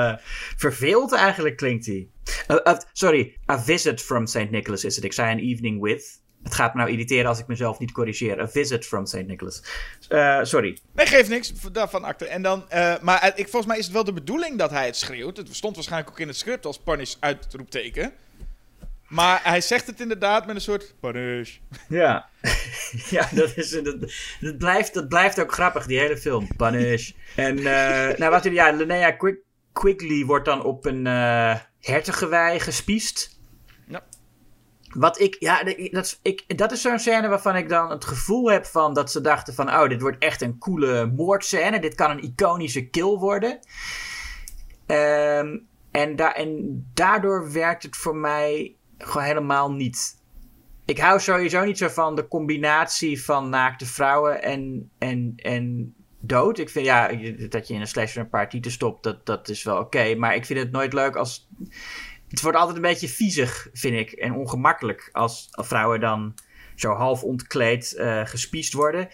verveeld eigenlijk klinkt hij. Uh, uh, sorry, A Visit from St. Nicholas is het. Ik zei An Evening with. Het gaat me nou irriteren als ik mezelf niet corrigeer. A Visit from St. Nicholas. Eh, sorry. Nee, geeft niks. Daarvan acte. En dan, eh, maar ik, volgens mij is het wel de bedoeling dat hij het schreeuwt. Het stond waarschijnlijk ook in het script als punish uitroepteken. Maar hij zegt het inderdaad met een soort punish. Ja, ja dat, is, dat, dat, blijft, dat blijft ook grappig, die hele film. Punish. En, eh, nou wat, ja, Linnea Quick, Quigley wordt dan op een hertengewei gespiest. Ja. Wat ik, ja, dat is, ik, dat is zo'n scène waarvan ik dan het gevoel heb van dat ze dachten van, oh, dit wordt echt een coole moordscène. Dit kan een iconische kill worden. Ehm, en, da en daardoor werkt het voor mij gewoon helemaal niet. Ik hou sowieso niet zo van de combinatie van naakte vrouwen en, en, en dood. Ik vind ja, dat je in een slasher een paar tieten stopt, dat, dat is wel oké. Maar ik vind het nooit leuk als. Het wordt altijd een beetje viezig, vind ik. En ongemakkelijk als vrouwen dan zo half ontkleed eh gespiest worden.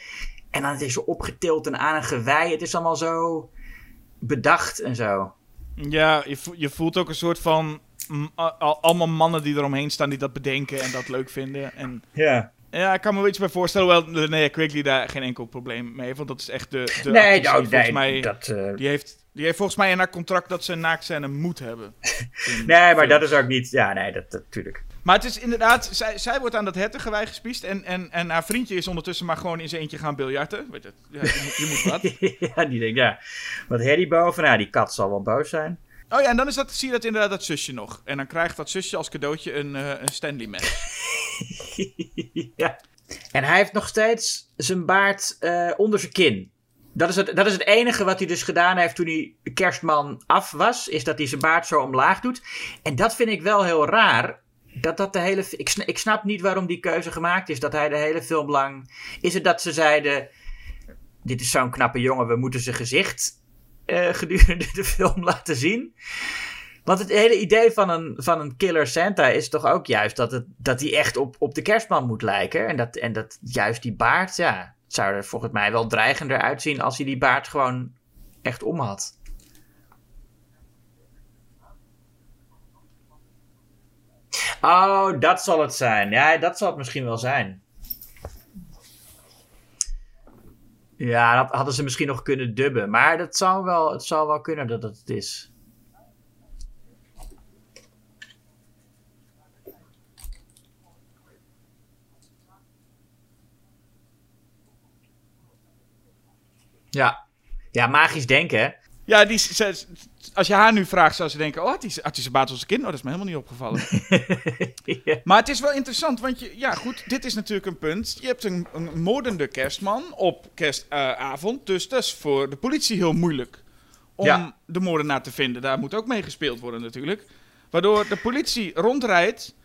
En dan is ze opgetild en aan een gewei. Het is allemaal zo bedacht en zo. Ja, je, je voelt ook een soort van... allemaal mannen die eromheen staan die dat bedenken en dat leuk vinden. En Ja. ja, ik kan me wel iets bij voorstellen, hoewel Linnea Quigley daar geen enkel probleem mee heeft. Want dat is echt de, de Nee, actrice nou, die volgens nee, mij... dat, eh, Die heeft, die heeft volgens mij in haar contract dat ze een naakscène moet hebben. Nee, maar dat is ook niet. Ja, nee, dat natuurlijk. Maar het is inderdaad, zij, zij wordt aan dat hertengewei gespiest en, en, en haar vriendje is ondertussen maar gewoon in zijn eentje gaan biljarten. Weet je, ja, je, moet, je moet wat. ja, die denkt, ja. Wat herrie boven, nou, die kat zal wel boos zijn. Oh ja, en dan is dat, zie je dat inderdaad dat zusje nog. En dan krijgt dat zusje als cadeautje een, eh, een Stanley mes. ja. En hij heeft nog steeds zijn baard eh, onder zijn kin. Dat is, het, dat is het enige wat hij dus gedaan heeft toen hij kerstman af was. Is dat hij zijn baard zo omlaag doet. En dat vind ik wel heel raar. Dat dat de hele, ik, ik snap niet waarom die keuze gemaakt is. Dat hij de hele film lang... Is het dat ze zeiden... dit is zo'n knappe jongen, we moeten zijn gezicht eh, gedurende de film laten zien. Want het hele idee van een, van een killer Santa is toch ook juist dat, het, dat hij echt op, op de kerstman moet lijken. En dat, en dat juist die baard, ja, zou er volgens mij wel dreigender uitzien als hij die baard gewoon echt om had. Oh, dat zal het zijn. Ja, dat zal het misschien wel zijn. Ja, dat hadden ze misschien nog kunnen dubben. Maar dat zou wel, het zou wel kunnen dat het het is. Ja. Ja, magisch denken. Ja, die, ze- als je haar nu vraagt, zou ze denken... Oh, had hij had hij zijn baat als een kind? Oh, dat is me helemaal niet opgevallen. ja. Maar het is wel interessant, want je, ja goed, dit is natuurlijk een punt. Je hebt een, een moordende kerstman op kerstavond, dus dat is voor de politie heel moeilijk om Ja. de moordenaar te vinden. Daar moet ook mee gespeeld worden natuurlijk. Waardoor de politie rondrijdt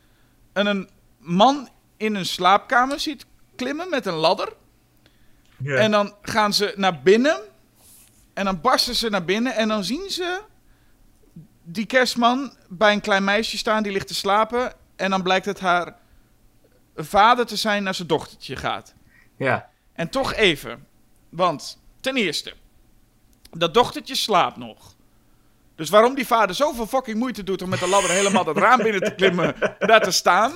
en een man in een slaapkamer ziet klimmen met een ladder. En dan gaan ze naar binnen. En dan barsten ze naar binnen. En dan zien ze die kerstman bij een klein meisje staan. Die ligt te slapen. En dan blijkt het haar vader te zijn naar zijn dochtertje gaat. ja. En toch even. Want ten eerste. Dat dochtertje slaapt nog. Dus waarom die vader zoveel fucking moeite doet om met de ladder helemaal dat raam binnen te klimmen. en daar te staan.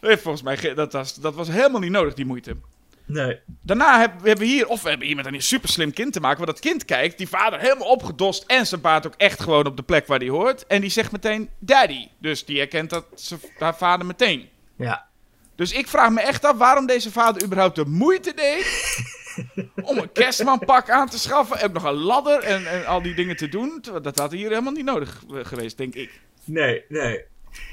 Volgens mij, dat was, dat was helemaal niet nodig, die moeite. Nee. Daarna hebben we hebben hier, of we hebben hier met een super slim kind te maken. Waar dat kind kijkt, die vader helemaal opgedost. En zijn baard ook echt gewoon op de plek waar hij hoort. En die zegt meteen daddy. Dus die herkent dat zijn, haar vader meteen. Ja. Dus ik vraag me echt af waarom deze vader überhaupt de moeite deed. om een kerstmanpak aan te schaffen. En nog een ladder en, en al die dingen te doen. Dat had hier helemaal niet nodig eh, geweest, denk ik. Nee, nee.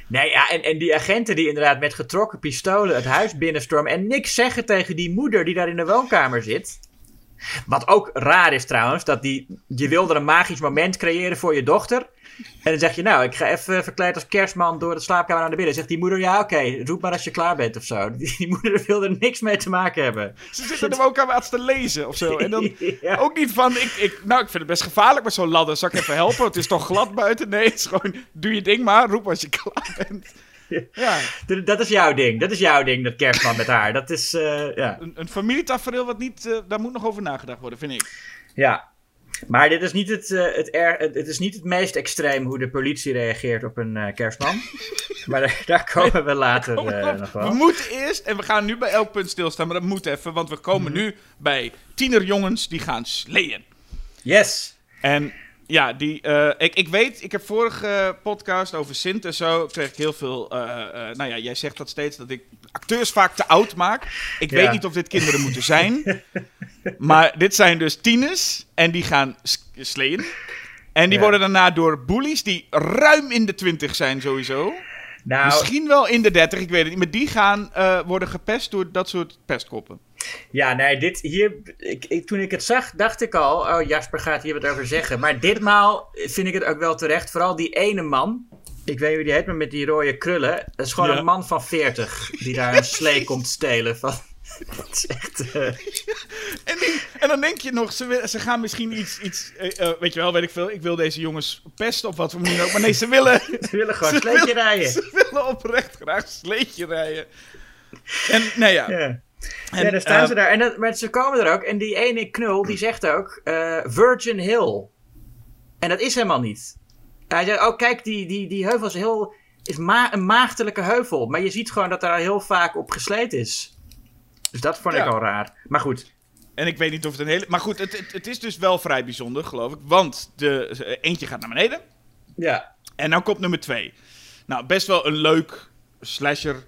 Nee, ja, en, en die agenten die inderdaad met getrokken pistolen het huis binnenstormen en niks zeggen tegen die moeder die daar in de woonkamer zit. Wat ook raar is trouwens, dat die, je wilde een magisch moment creëren voor je dochter. En dan zeg je, nou, ik ga even verkleed als kerstman door de slaapkamer naar de binnen. Zegt die moeder, ja, oké, roep maar als je klaar bent of zo. Die, die moeder wilde er niks mee te maken hebben. Ze zitten er ook aan te lezen of zo. En dan Ja. ook niet van, ik, ik, nou, ik vind het best gevaarlijk met zo'n ladder. Zal ik even helpen? Het is toch glad buiten? Nee, het is gewoon, doe je ding maar. Roep als je klaar bent. Ja, Dat is jouw ding. Dat is jouw ding, dat kerstman met haar. Dat is, eh, ja. een, een familietafereel wat niet, eh, daar moet nog over nagedacht worden, vind ik. Ja. Maar dit is niet het, eh, het, er, het, is niet het meest extreem hoe de politie reageert op een eh, kerstman. maar daar, daar komen we later op, nog we wel. moeten eerst, en we gaan nu bij elk punt stilstaan, maar dat moet even, want we komen Mhm. nu bij tienerjongens die gaan sleeën. Yes. En ja, die, eh, ik, ik weet, ik heb vorige podcast over Sint en zo, kreeg ik heel veel, eh, nou ja, jij zegt dat steeds, dat ik acteurs vaak te oud maak. Ik Ja. weet niet of dit kinderen moeten zijn, maar dit zijn dus tieners en die gaan sleeën. En die Ja. worden daarna door bullies die ruim in de twintig zijn sowieso. Nou, Misschien wel in de 30, ik weet het niet. Maar die gaan worden gepest door dat soort pestkoppen. Ja, nee, dit hier. Ik, ik- toen ik het zag, dacht ik al. Oh, Jasper gaat hier wat over zeggen. Maar ditmaal vind ik het ook wel terecht. Vooral die ene man. Ik weet niet hoe die heet, maar met die rode krullen. Dat is gewoon Ja. een man van 40 die daar een slee komt stelen. Van, dat is echt. eh, En, die- en dan denk je nog, ze, ze gaan misschien iets, iets eh, eh, weet je wel, weet ik veel. Ik wil deze jongens pesten of wat voor manier ook. Maar nee, ze willen, ze willen gewoon sleetje rijden. ze willen oprecht graag een sleetje rijden. En nou ja, Ja. En, ja, daar staan eh, ze daar. En dat, maar ze komen er ook. En die ene knul, die zegt ook eh, Virgin Hill. En dat is helemaal niet. Hij zegt, oh kijk, die, die, die heuvel is, heel, is ma een maagdelijke heuvel. Maar je ziet gewoon dat daar heel vaak op gesleten is. Dus dat vond ik al raar. Maar goed. En ik weet niet of het een hele... Maar goed, het, het, het is dus wel vrij bijzonder, geloof ik. Want de, eh, eentje gaat naar beneden. Ja. En dan komt nummer twee. Nou, best wel een leuk slasher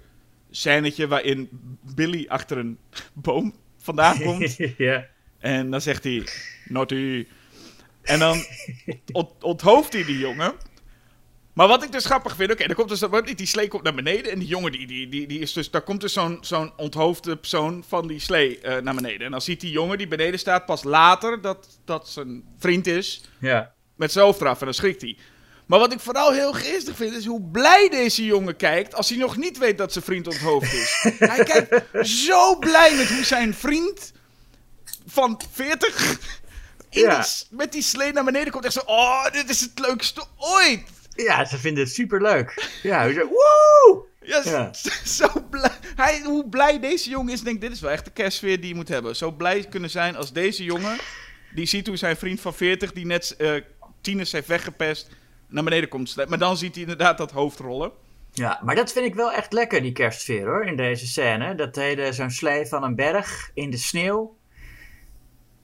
scènetje waarin Billy achter een boom vandaan komt. ja. en dan zegt hij, naughty. En dan ont onthoofdt hij die jongen. Maar wat ik dus grappig vind, oké, dan komt dus dat- die slee komt naar beneden en die jongen die, die, die, die is dus, daar komt dus zo'n zo'n onthoofde persoon van die slee eh, naar beneden. En dan ziet die jongen die beneden staat pas later dat dat zijn vriend is Ja. met zijn hoofd eraf en dan schrikt hij. Maar wat ik vooral heel geestig vind, is hoe blij deze jongen kijkt als hij nog niet weet dat zijn vriend onthoofd is. hij kijkt zo blij met hoe zijn vriend van 40 in Ja. die met die slee naar beneden komt. Echt zo, oh, dit is het leukste ooit. Ja, ze vinden het superleuk. Ja, zo, woe! Ja, Ja. zo blij. Hij, hoe blij deze jongen is, denk ik, dit is wel echt de kerstsfeer die je moet hebben. Zo blij kunnen zijn als deze jongen, die ziet hoe zijn vriend van 40, die net eh tieners heeft weggepest, naar beneden komt. Maar dan ziet hij inderdaad dat hoofd rollen. Ja, maar dat vind ik wel echt lekker, die kerstsfeer hoor, in deze scène. Dat hele, zo'n slee van een berg in de sneeuw.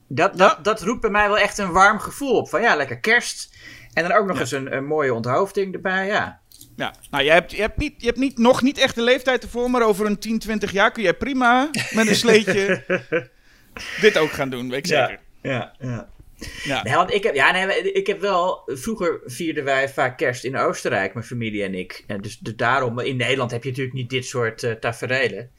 Dat, dat, Ja. dat roept bij mij wel echt een warm gevoel op. Van ja, lekker kerst. En dan ook nog eens een, een mooie onthoofding erbij, ja. Ja, nou, je hebt, je hebt, niet, je hebt niet, nog niet echt de leeftijd ervoor, maar over een 10, 20 jaar kun jij prima met een sleetje dit ook gaan doen, weet ik zeker. Ja, ja. Ja. Nee, want ik heb, ja, nee, ik heb wel. Vroeger vierden wij vaak kerst in Oostenrijk, mijn familie en ik. En dus, dus daarom, in Nederland heb je natuurlijk niet dit soort eh tafereelen.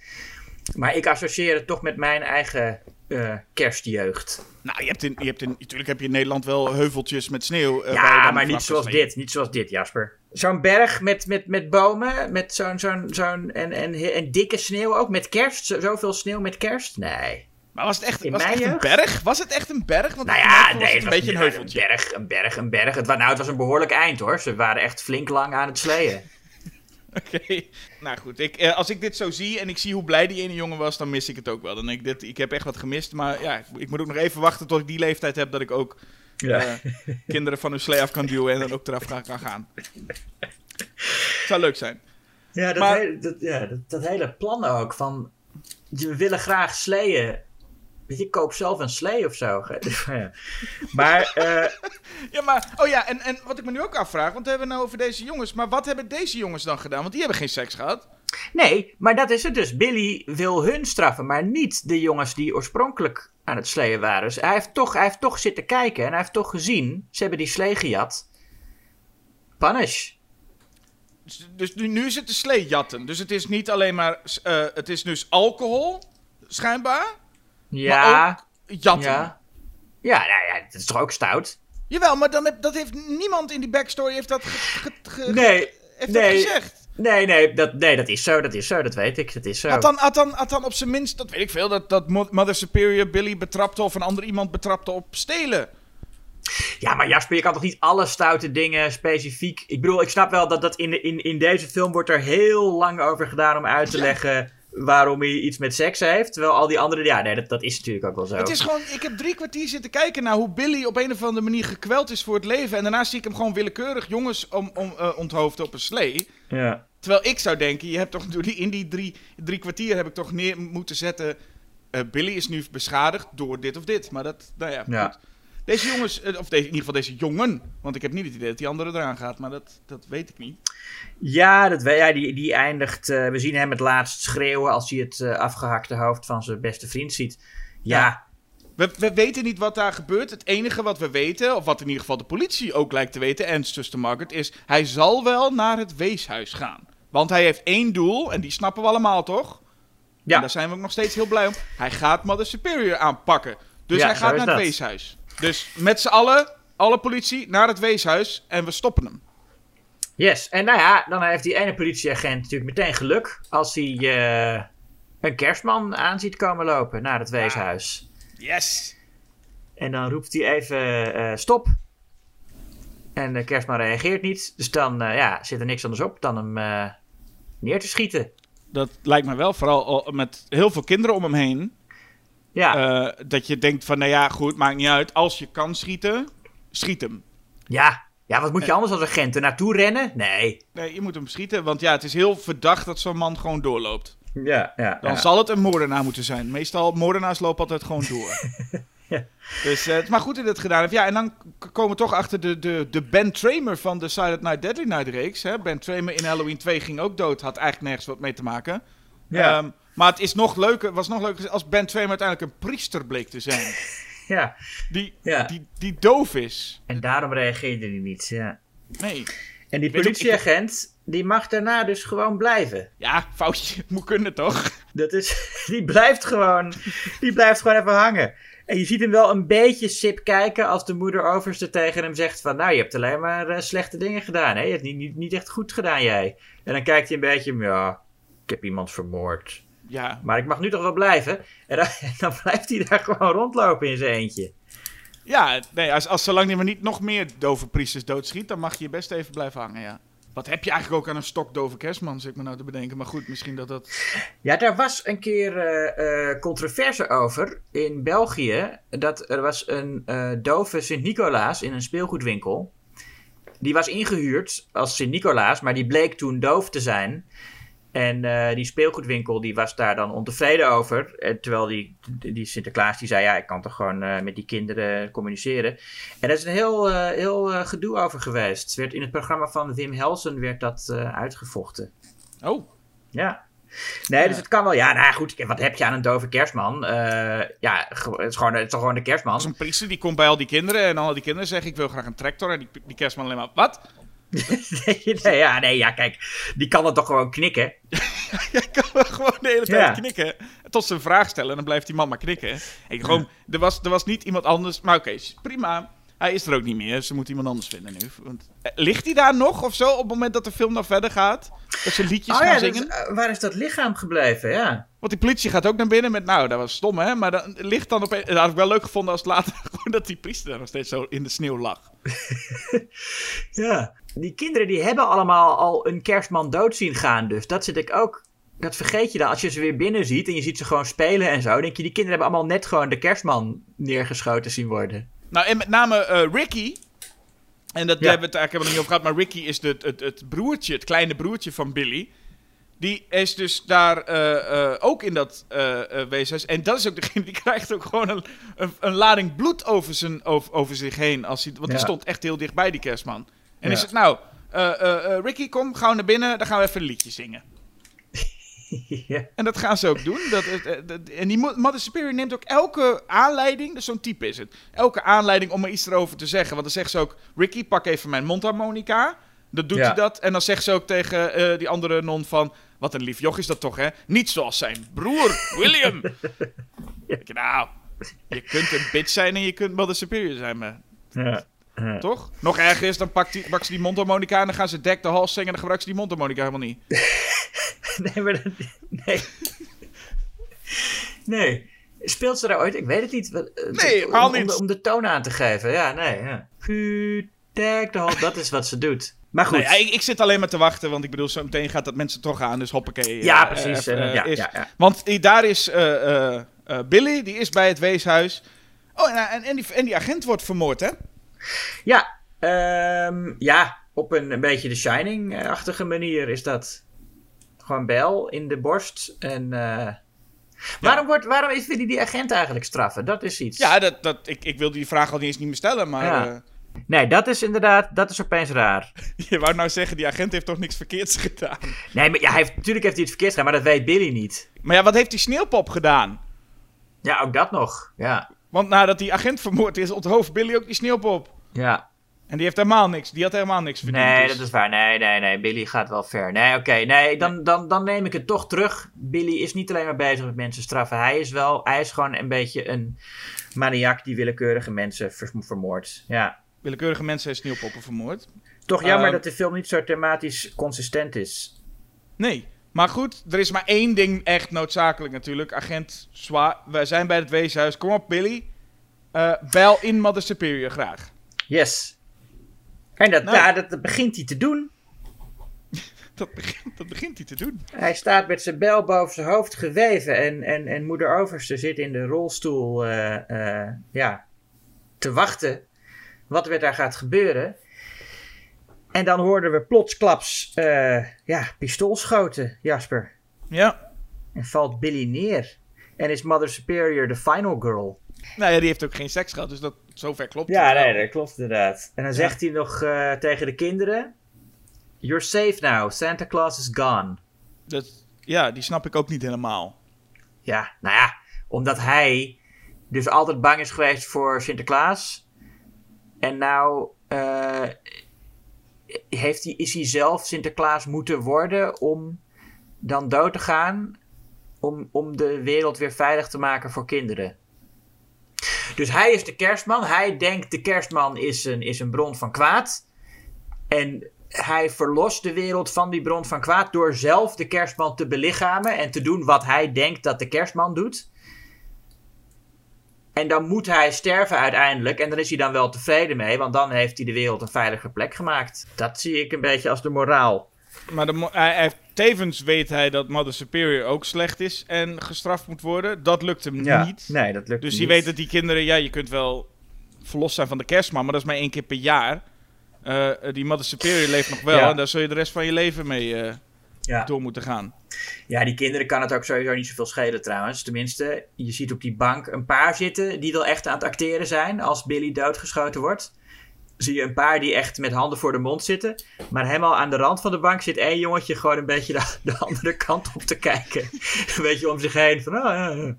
Maar ik associeer het toch met mijn eigen eh, kerstjeugd. Nou, je hebt in, je hebt in, natuurlijk heb je in Nederland wel heuveltjes met sneeuw. je Ja, maar niet zoals dit. Niet zoals dit, Jasper. Zo'n berg met, met, met bomen, met zo'n zo'n zo'n en, en, en dikke sneeuw ook, met kerst. Zo- Zoveel sneeuw met kerst? Nee. Maar was het echt, In was het mijn echt een berg? Was het echt een berg? Want Nou ja, was het een was beetje een heuveltje. Een berg, een berg, een berg. Het, wa- nou, het was een behoorlijk eind hoor. Ze waren echt flink lang aan het sleeën. Oké. Nou goed, ik, eh, als ik dit zo zie en ik zie hoe blij die ene jongen was, dan mis ik het ook wel. Dan denk ik, dit, ik heb echt wat gemist. Maar ja, ik, ik moet ook nog even wachten tot ik die leeftijd heb dat ik ook Ja. eh, kinderen van hun slee af kan duwen en dan ook eraf kan, kan gaan. Zou leuk zijn. Ja, dat, Maar- hele, dat, ja dat, dat hele plan ook van we willen graag sleeën. Weet je, koop zelf een slee of zo. Ja. Maar eh, Ja, maar, oh ja, en, en wat ik me nu ook afvraag, want we hebben het nou over deze jongens, maar wat hebben deze jongens dan gedaan? Want die hebben geen seks gehad. nee, maar dat is het dus. Billy wil hun straffen, maar niet de jongens die oorspronkelijk aan het sleeën waren. Dus hij heeft toch, hij heeft toch zitten kijken en hij heeft toch gezien. Ze hebben die slee gejat. Punish. Dus, dus nu, nu is het de sleejatten. Dus het is niet alleen maar, eh, het is dus alcohol, schijnbaar, Ja. jatten. ja. Ja, nou ja, dat is toch ook stout? Jawel, maar dan heb, dat heeft niemand in die backstory heeft dat, ge- ge- ge- Nee, heeft nee. dat gezegd. nee, nee, dat, nee, dat is zo, dat is zo, dat weet ik, dat is zo. Had dan, had, dan, had dan op zijn minst, dat weet ik veel, dat, dat Mo- Mother Superior Billy betrapte of een ander iemand betrapte op stelen. Ja, maar Jasper, je kan toch niet alle stoute dingen specifiek... Ik bedoel, ik snap wel dat, dat in, in, in deze film wordt er heel lang over gedaan om uit te leggen waarom hij iets met seks heeft. Terwijl al die andere... Ja, nee, dat, dat is natuurlijk ook wel zo. Het is gewoon, ik heb drie kwartier zitten kijken naar hoe Billy op een of andere manier gekweld is voor het leven. En daarna zie ik hem gewoon willekeurig jongens om, om, onthoofden op een slee. Ja. Terwijl ik zou denken, je hebt toch door die- in die drie, drie kwartier heb ik toch neer moeten zetten. eh, Billy is nu beschadigd door dit of dit. Maar dat, nou ja, Ja. goed. Deze jongens, eh, of deze, in ieder geval deze jongen. Want ik heb niet het idee dat die andere eraan gaat, maar dat, dat weet ik niet. Ja, dat, ja die, die eindigt... eh, we zien hem het laatst schreeuwen als hij het eh, afgehakte hoofd van zijn beste vriend ziet. Ja, Ja. We, we weten niet wat daar gebeurt. Het enige wat we weten, of wat in ieder geval de politie ook lijkt te weten, en zuster Margaret, is hij zal wel naar het weeshuis gaan. Want hij heeft één doel, en die snappen we allemaal toch? Ja. En daar zijn we ook nog steeds heel blij om. Hij gaat Mother Superior aanpakken. Dus Ja, hij gaat naar het dat. weeshuis. Dus met z'n allen, alle politie, naar het weeshuis en we stoppen hem. Yes, en nou ja, dan heeft die ene politieagent natuurlijk meteen geluk als hij eh, een kerstman aan ziet komen lopen naar het weeshuis. Yes! En dan roept hij even eh, stop. En de kerstman reageert niet, dus dan eh, ja, zit er niks anders op dan hem eh, neer te schieten. Dat lijkt me wel, vooral al met heel veel kinderen om hem heen. Ja, eh, dat je denkt van, nou ja, goed, maakt niet uit. Als je kan schieten, schiet hem. ja. ja, wat moet je anders als agent er naartoe rennen? Nee. Nee, je moet hem schieten, want ja, het is heel verdacht dat zo'n man gewoon doorloopt. Ja, ja. Dan ja. zal het een moordenaar moeten zijn. Meestal, moordenaars lopen altijd gewoon door. Ja. Dus eh, het is maar goed dat het gedaan heeft. Ja, en dan komen we toch achter de, de, de Ben Tramer van de Silent Night Deadly Night reeks. Hè? Ben Tramer in Halloween 2 ging ook dood. Had eigenlijk nergens wat mee te maken. Ja. Ehm, maar het is nog leuker, was nog leuker als Ben Tramer uiteindelijk een priester bleek te zijn. ja. Die, Ja. die, die doof is. En daarom reageerde hij niet, ja. Nee. En die politieagent, die mag daarna dus gewoon blijven. Ja, foutje. Moet kunnen toch? Dat is, die blijft gewoon, die blijft gewoon even hangen. En je ziet hem wel een beetje sip kijken als de moeder overste tegen hem zegt van... Nou, je hebt alleen maar eh, slechte dingen gedaan, hè? Je hebt niet, niet, niet echt goed gedaan, jij. En dan kijkt hij een beetje, ja, ik heb iemand vermoord. Ja, Maar ik mag nu toch wel blijven. En dan, dan blijft hij daar gewoon rondlopen in zijn eentje. ja nee, als, als zolang hij maar niet nog meer dove priesters doodschiet, dan mag je best even blijven hangen, ja. Wat heb je eigenlijk ook aan een stokdove kerstman, zit ik me nou te bedenken. Maar goed, misschien dat dat... Ja, daar was een keer eh, controverse over in België. Dat er was een eh, dove Sint-Nicolaas in een speelgoedwinkel. Die was ingehuurd als Sint-Nicolaas, maar die bleek toen doof te zijn. En eh, die speelgoedwinkel die was daar dan ontevreden over. Eh, terwijl die, die Sinterklaas die zei, ja, ik kan toch gewoon eh, met die kinderen communiceren. En daar is een heel, heel gedoe over geweest. Het werd in het programma van Wim Helsen werd dat uitgevochten. Oh, Ja. Nee, dus het kan wel. Ja, nou goed. Wat heb je aan een dove kerstman? Ja, het is, gewoon, het is toch gewoon de kerstman? als een priester die komt bij al die kinderen en al die kinderen zeggen ik wil graag een tractor. En die, die kerstman alleen maar, wat? nee, ja, nee, ja, kijk. Die kan het toch gewoon knikken? Jij kan gewoon de hele tijd Ja. knikken. Tot ze een vraag stellen en dan blijft die man maar knikken. Ik, gewoon, er, was, er was niet iemand anders. Maar oké, prima. Hij is er ook niet meer. Ze moet iemand anders vinden nu. Want, eh, ligt hij daar nog of zo op het moment dat de film nog verder gaat? Dat ze liedjes Oh gaan ja, zingen? eh, waar is dat lichaam gebleven? Ja. Want die politie gaat ook naar binnen met, nou, dat was stom hè. Maar dan ligt dan opeens, dat had ik wel leuk gevonden als het later gewoon dat die priester daar nog steeds zo in de sneeuw lag. ja. Die kinderen die hebben allemaal al een kerstman dood zien gaan. Dus dat zit ik ook. Dat vergeet je dan. Als je ze weer binnen ziet en je ziet ze gewoon spelen en zo. denk je, die kinderen hebben allemaal net gewoon de kerstman neergeschoten zien worden. Nou, en met name eh, Ricky. En dat Ja. hebben we het eigenlijk helemaal niet over gehad. Maar Ricky is de, het, het broertje, het kleine broertje van Billy. Die is dus daar eh, eh, ook in dat eh, weeshuis. En dat is ook degene die krijgt ook gewoon een, een, een lading bloed over, zijn, over, over zich heen. Als hij, want die Ja. stond echt heel dichtbij, die kerstman. En Ja. is het nou, eh, eh, eh, Ricky, kom gauw naar binnen. Dan gaan we even een liedje zingen. ja. En dat gaan ze ook doen. Dat, en die Mo- Mother Superior neemt ook elke aanleiding, dus zo'n type is het. Elke aanleiding om er iets erover te zeggen. Want dan zegt ze ook, Ricky, pak even mijn mondharmonica. Dat doet Ja. hij dat. En dan zegt ze ook tegen die andere non van, wat een lief joch is dat toch, hè? Niet zoals zijn broer, William. Ik, nou, je kunt een bitch zijn en je kunt Mother Superior zijn, maar... Ja. Ja. Toch? Nog erger is, dan pakt, die, pakt ze die mondharmonica en dan gaan ze Deck de Hals zingen en dan gebruiken ze die mondharmonica helemaal niet. Nee, maar dat, nee. Nee. Speelt ze daar ooit? Ik weet het niet. Eh, Nee, om- niet. de- om de toon aan te geven. Ja, nee. Ja. Dek de hand. Dat is wat ze doet. Maar goed. Nee, ik, ik zit alleen maar te wachten, want ik bedoel, zo meteen gaat dat mensen toch aan, dus hoppakee. Ja, eh, precies, eh, ja, ja, ja. Want daar is Billy, die is bij het weeshuis. Oh, en, en, en, die, en die agent wordt vermoord, hè? Ja, ehm, ja, op een, een beetje de Shining-achtige manier is dat. Gewoon bel in de borst. En, eh, waarom, wordt, waarom is Willy die agent eigenlijk straffen? Dat is iets. Ja, dat, dat, ik, ik wilde die vraag al niet eens niet meer stellen, maar Ja. eh, Nee, dat is inderdaad, dat is opeens raar. je wou nou zeggen, die agent heeft toch niks verkeerds gedaan. Nee, maar ja, hij heeft, natuurlijk heeft hij het verkeerd gedaan, maar dat weet Billy niet. Maar ja, wat heeft die sneeuwpop gedaan? Ja, ook dat nog. Ja, Want nadat die agent vermoord is, onthoofd Billy ook die sneeuwpop. Ja. En die heeft helemaal niks, die had helemaal niks verdiend. Nee, dus- dat is waar. Nee, nee, nee. Billy gaat wel ver. Nee, oké. Nee, dan, dan, dan neem ik het toch terug. Billy is niet alleen maar bezig met mensen straffen. Hij is wel, hij is gewoon een beetje een maniak die willekeurige mensen ver- vermoordt. Ja. Willekeurige mensen hebben sneeuwpoppen vermoord. Toch jammer Ehm, dat de film niet zo thematisch consistent is. Nee. Maar goed, er is maar één ding echt noodzakelijk natuurlijk. Agent Swa, wij zijn bij het weeshuis. Kom op, Billy. Eh, bel in Mother Superior graag. Yes. En dat, Nou. ja, dat, dat begint hij te doen. Dat begint, dat begint hij te doen. Hij staat met zijn bel boven zijn hoofd geweven. En, en, en moeder Overste zit in de rolstoel eh, eh, ja, te wachten. Wat er daar gaat gebeuren. En dan hoorden we plotsklaps eh, ja, pistoolschoten, Jasper. Ja. En valt Billy neer. En is Mother Superior de final girl. Nou ja, die heeft ook geen seks gehad, dus dat zover klopt. Ja, het wel. nee, dat klopt inderdaad. En dan zegt hij nog eh, tegen de kinderen... You're safe now. Santa Claus is gone. Dat, ja, die snap ik ook niet helemaal. Ja, nou ja, omdat hij dus altijd bang is geweest voor Sinterklaas. En nou eh, heeft hij, is hij zelf Sinterklaas moeten worden om dan dood te gaan. Om, om de wereld weer veilig te maken voor kinderen. Dus hij is de kerstman. Hij denkt de kerstman is een, is een bron van kwaad. En hij verlost de wereld van die bron van kwaad door zelf de kerstman te belichamen en te doen wat hij denkt dat de kerstman doet. En dan moet hij sterven uiteindelijk. En dan is hij dan wel tevreden mee, want dan heeft hij de wereld een veilige plek gemaakt. Dat zie ik een beetje als de moraal. Maar de, hij heeft- tevens weet hij dat Mother Superior ook slecht is en gestraft moet worden. Dat lukt hem niet. Nee, dat lukt Dus niet. je weet dat die kinderen, ja, je kunt wel verlost zijn van de kerstman, maar dat is maar één keer per jaar. Eh, die Mother Superior leeft nog wel Ja. en daar zul je de rest van je leven mee eh, Ja. door moeten gaan. Ja, die kinderen kan het ook sowieso niet zoveel schelen trouwens. Tenminste, je ziet op die bank een paar zitten die wel echt aan het acteren zijn als Billy doodgeschoten wordt. Zie je een paar die echt met handen voor de mond zitten. Maar helemaal aan de rand van de bank zit één jongetje gewoon een beetje de, de andere kant op te kijken. een beetje om zich heen. Van, ah, ja, ja.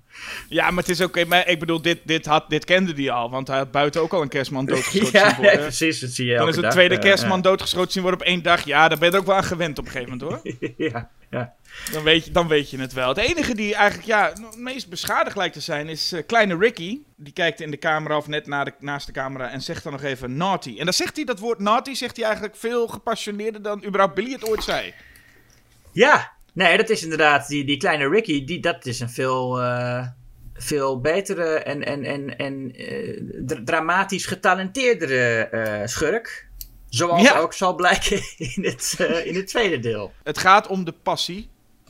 Ja, maar het is maar ik bedoel, dit, dit, had, dit kende hij al, want hij had buiten ook al een kerstman doodgeschoten zien ja, worden. nee, precies. Dat zie je Dan is een dag. tweede Ja, kerstman doodgeschoten zien worden op één dag. Ja, daar ben je ook wel aan gewend op een gegeven moment hoor. Ja, ja. Dan weet, je, dan weet je het wel. Het enige die eigenlijk ja, het meest beschadigd lijkt te zijn is eh, kleine Ricky. Die kijkt in de camera of net na de, naast de camera en zegt dan nog even naughty. En dan zegt hij dat woord naughty, zegt hij eigenlijk veel gepassioneerder dan überhaupt Billy het ooit zei. Ja, nee, dat is inderdaad, die, die kleine Ricky, die, dat is een veel, eh, veel betere en, en, en, en eh, dra- dramatisch getalenteerdere schurk. Zoals Ja. ook zal blijken in het, in het tweede deel. Het gaat om de passie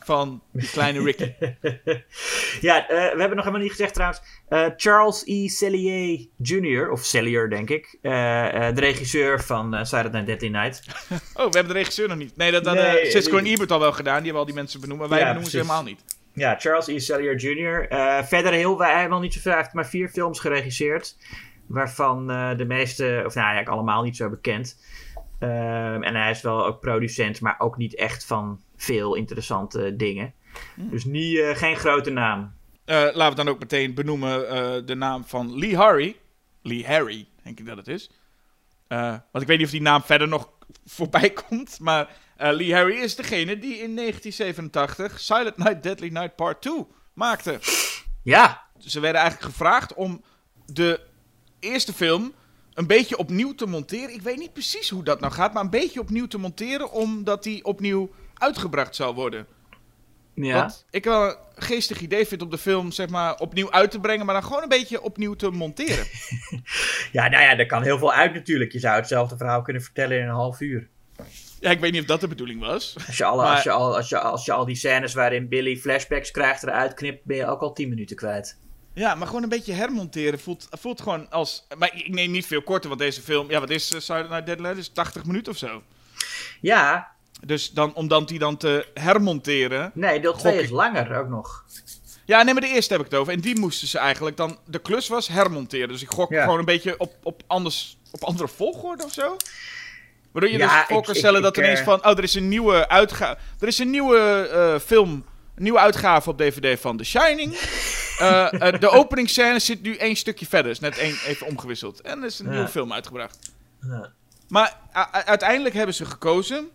van die kleine Ricky. ja, eh, we hebben nog helemaal niet gezegd trouwens. eh, Charles E. Cellier Jr., of Cellier denk ik, eh, de regisseur van Saturday Night Deadly Night. Oh, we hebben de regisseur nog niet. Nee, dat hadden Nee, Cisco en Ebert al wel gedaan. Die hebben al die mensen benoemd, maar wij Ja, benoemen ze helemaal niet. Ja, Charles E. Cellier Jr. Verder heel wij helemaal niet zoveel. Hij heeft maar vier films geregisseerd. Waarvan de meeste, of nou eigenlijk allemaal niet zo bekend. Ehm, en hij is wel ook producent, maar ook niet echt van veel interessante dingen. Dus niet, eh, geen grote naam. Eh, laten we dan ook meteen benoemen eh, de naam van Lee Harry. Lee Harry, denk ik dat het is. Eh, want ik weet niet of die naam verder nog voorbij komt. Maar eh, Lee Harry is degene die in 1987 Silent Night, Deadly Night Part 2 maakte. Ja, Ze werden eigenlijk gevraagd om de eerste film een beetje opnieuw te monteren. Ik weet niet precies hoe dat nou gaat, maar een beetje opnieuw te monteren, omdat die opnieuw uitgebracht zou worden. ja. Wat ik wel een geestig idee vind om de film zeg maar opnieuw uit te brengen, maar dan gewoon een beetje opnieuw te monteren. ja, nou ja, er kan heel veel uit natuurlijk. Je zou hetzelfde verhaal kunnen vertellen in een half uur. ja, ik weet niet of dat de bedoeling was. Als je, alle, Maar- als, je al, als, je, als je al die scènes waarin Billy flashbacks krijgt eruit knipt, ben je ook al 10 minuten kwijt. Ja, maar gewoon een beetje hermonteren voelt, voelt gewoon als... Maar ik neem niet veel korter, want deze film... Ja, wat is uh, Night Night? is 80 minuten of zo. Ja, Dus dan, om dan die dan te hermonteren... nee, deel 2 Gok is langer ook nog. Ja, nee, maar de eerste heb ik het over. En die moesten ze eigenlijk dan... De klus was hermonteren. Dus ik gok Ja. gewoon een beetje op, op, anders, op andere volgorde of zo. Waardoor je Ja, dus voor kan stellen ik, dat ineens eh, van... Oh, er is een nieuwe uitgave... Er is een nieuwe eh, film... Een nieuwe uitgave op DVD van The Shining. Eh, de openingsscène zit nu één stukje verder. Is net één, even omgewisseld. En er is een Ja. nieuwe film uitgebracht. Maar uiteindelijk hebben ze gekozen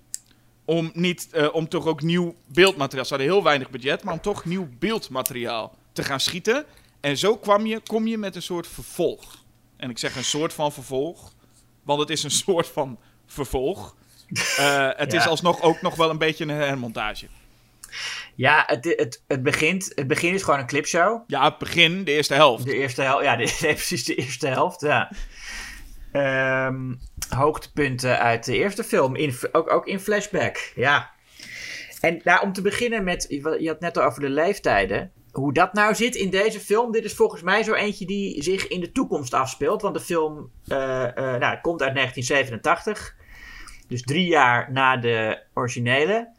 om niet, eh, om toch ook nieuw beeldmateriaal. Ze hadden heel weinig budget, maar om toch nieuw beeldmateriaal te gaan schieten. En zo kwam je, kom je met een soort vervolg. En ik zeg een soort van vervolg, want het is een soort van vervolg. Eh, het is alsnog ook nog wel een beetje een hermontage. Ja, het, het, het, begint, het begin is gewoon een clipshow. Ja, het begin, de eerste helft. De eerste helft, ja, de, precies de eerste helft, ja. Ehm, hoogtepunten uit de eerste film, in, ook, ook in flashback, ja. En nou, om te beginnen met, je had net al over de leeftijden. Hoe dat nou zit in deze film, dit is volgens mij zo eentje die zich in de toekomst afspeelt. Want de film eh, eh, nou, komt uit 1987, dus drie jaar na de originele.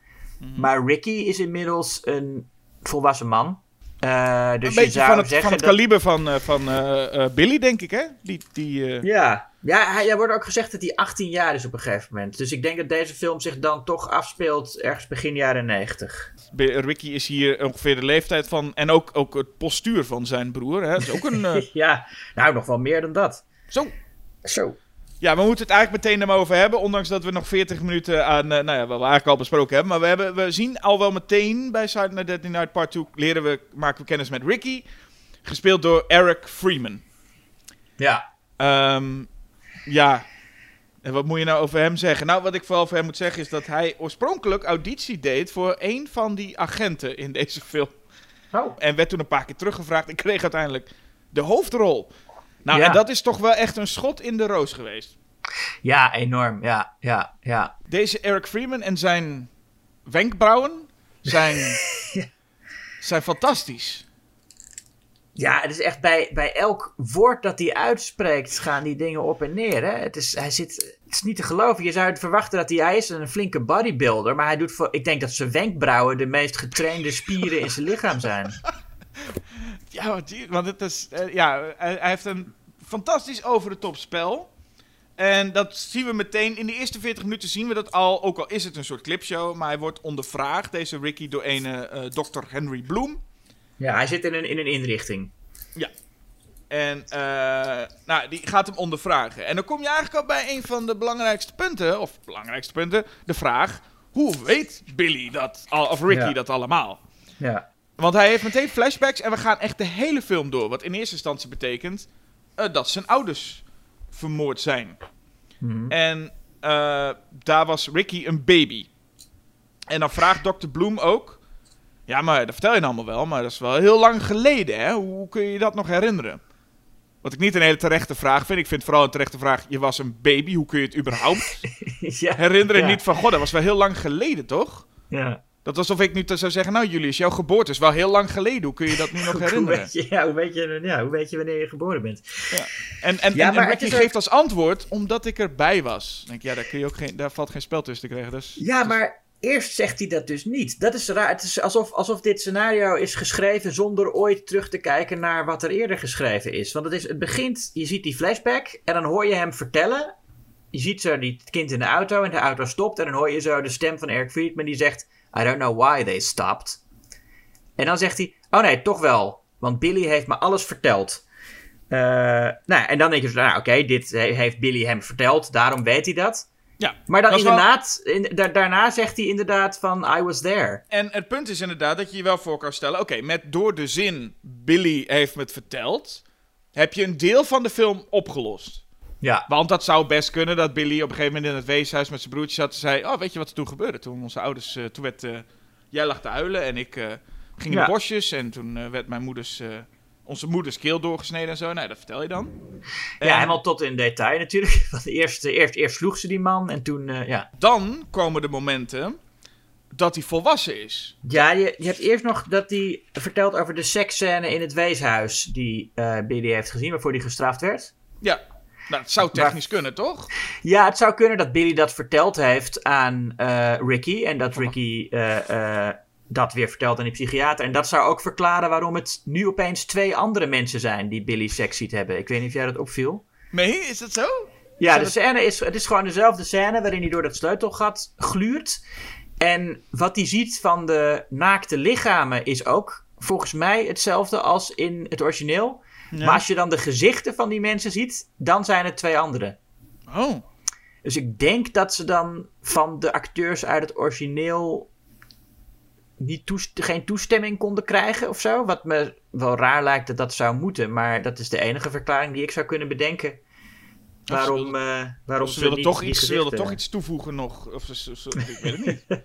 Maar Ricky is inmiddels een volwassen man. Eh, dus een je beetje zou van het, zeggen van het dat- kaliber van, eh, van Billy, denk ik, hè? Die, die, eh, Ja, ja hij, er wordt ook gezegd dat hij 18 jaar is op een gegeven moment. Dus ik denk dat deze film zich dan toch afspeelt ergens begin jaren 90. Be- Ricky is hier ongeveer de leeftijd van. En ook, ook het postuur van zijn broer. Hè? Is ook een. eh, ja, nou nog wel meer dan dat. zo. Zo. Ja, we moeten het eigenlijk meteen er maar over hebben. Ondanks dat we nog 40 minuten aan. eh, nou ja, wat we eigenlijk al besproken hebben. Maar we, hebben, we zien al wel meteen bij Silent Night Deadly Night Part 2. Leren we, maken we kennis met Ricky. Gespeeld door Eric Freeman. Ja. Ehm, ja. En wat moet je nou over hem zeggen? Nou, wat ik vooral over hem moet zeggen is dat hij oorspronkelijk auditie deed voor een van die agenten in deze film. Oh. En werd toen een paar keer teruggevraagd en kreeg uiteindelijk de hoofdrol. Nou, Ja. en dat is toch wel echt een schot in de roos geweest. Ja, enorm. Ja, ja, ja. Deze Eric Freeman en zijn wenkbrauwen zijn, zijn fantastisch. Ja, het is echt bij, bij elk woord dat hij uitspreekt, gaan die dingen op en neer. Hè? Het, is, hij zit, het is niet te geloven. Je zou het verwachten dat hij, is een flinke bodybuilder. Maar hij doet voor, ik denk dat zijn wenkbrauwen de meest getrainde spieren in zijn lichaam zijn. Ja, want het is, eh, ja, hij, heeft een fantastisch over de top spel. En dat zien we meteen. In de eerste 40 minuten zien we dat al. Ook al is het een soort clipshow. Maar hij wordt ondervraagd, deze Ricky, door een eh Dr. Henry Bloom. Ja, hij zit in een, in een inrichting. En eh, nou, die gaat hem ondervragen. En dan kom je eigenlijk al bij een van de belangrijkste punten. Of belangrijkste punten. De vraag: hoe weet Billy dat? Of Ricky Ja. dat allemaal? Ja. Want hij heeft meteen flashbacks en we gaan echt de hele film door. Wat in eerste instantie betekent eh, dat zijn ouders vermoord zijn. Mhm. En eh, daar was Ricky een baby. En dan vraagt Dr. Bloom ook... Ja, maar dat vertel je nou allemaal wel, maar dat is wel heel lang geleden, hè? Hoe, hoe kun je dat nog herinneren? Wat ik niet een hele terechte vraag vind. Ik vind vooral een terechte vraag... Je was een baby, hoe kun je het überhaupt ja. herinneren? Ja. Niet van, god, dat was wel heel lang geleden, toch? Ja. Dat alsof ik nu te- zou zeggen... Nou, Julius, jouw geboorte is wel heel lang geleden. Hoe kun je dat nu nog Hoe herinneren? je, ja, hoe, weet je, ja, hoe weet je wanneer je geboren bent? En, en, Ja, en, maar en Ricky ook- geeft als antwoord, omdat ik erbij was. Dan denk ik, ja, daar, kun je ook geen, daar valt geen spel tussen te krijgen. Dus, Ja, maar eerst zegt hij dat dus niet. Dat is raar. Het is alsof, alsof dit scenario is geschreven zonder ooit terug te kijken naar wat er eerder geschreven is. Want het, is, het begint, je ziet die flashback en dan hoor je hem vertellen. Je ziet zo die kind in de auto en de auto stopt. En dan hoor je zo de stem van Eric Friedman die zegt: I don't know why they stopped. En dan zegt hij: Oh nee, toch wel. Want Billy heeft me alles verteld. Eh, nou, en dan denk je: nou, Oké, dit he- heeft Billy hem verteld, daarom weet hij dat. Ja. Maar dan wel- in, da- daarna zegt hij inderdaad van I was there. En het punt is inderdaad dat je je wel voor kan stellen... Oké, met door de zin Billy heeft me het verteld... heb je een deel van de film opgelost. Ja. Want dat zou best kunnen dat Billy op een gegeven moment in het weeshuis met zijn broertje zat en zei... Oh, weet je wat er toen gebeurde? Toen onze ouders... eh, toen werd... eh, jij lag te huilen en ik eh, ging in de bosjes en toen werd mijn moeders... eh, onze moeders keel doorgesneden en zo. Nee, dat vertel je dan. Ja, helemaal tot in detail natuurlijk. Want eerst, eerst, eerst sloeg ze die man en toen, eh, ja. Dan komen de momenten dat hij volwassen is. Ja, je, je hebt eerst nog dat hij vertelt over de seksscène in het weeshuis die eh, Billy heeft gezien, waarvoor hij gestraft werd. Ja, nou, dat zou technisch kunnen, toch? Ja, het zou kunnen dat Billy dat verteld heeft aan eh, Ricky en dat Ricky eh, eh, dat weer vertelt aan die psychiater. En dat zou ook verklaren waarom het nu opeens twee andere mensen zijn die Billy seks ziet hebben. Ik weet niet of jij dat opviel. Nee, is dat zo? Ja, de dat- scène is, het is gewoon dezelfde scène waarin hij door dat sleutelgat gluurt. En wat hij ziet van de naakte lichamen is ook volgens mij hetzelfde als in het origineel. Ja. Maar als je dan de gezichten van die mensen ziet, dan zijn het twee andere. Oh, Dus ik denk dat ze dan van de acteurs uit het origineel niet toest- geen toestemming konden krijgen of zo. Wat me wel raar lijkt dat dat zou moeten. Maar dat is de enige verklaring die ik zou kunnen bedenken. ze Waarom, wilden- eh, waarom ze wilden niet toch iets, ze wilden toch iets toevoegen nog. Of ze, ze- ze- ik weet het niet.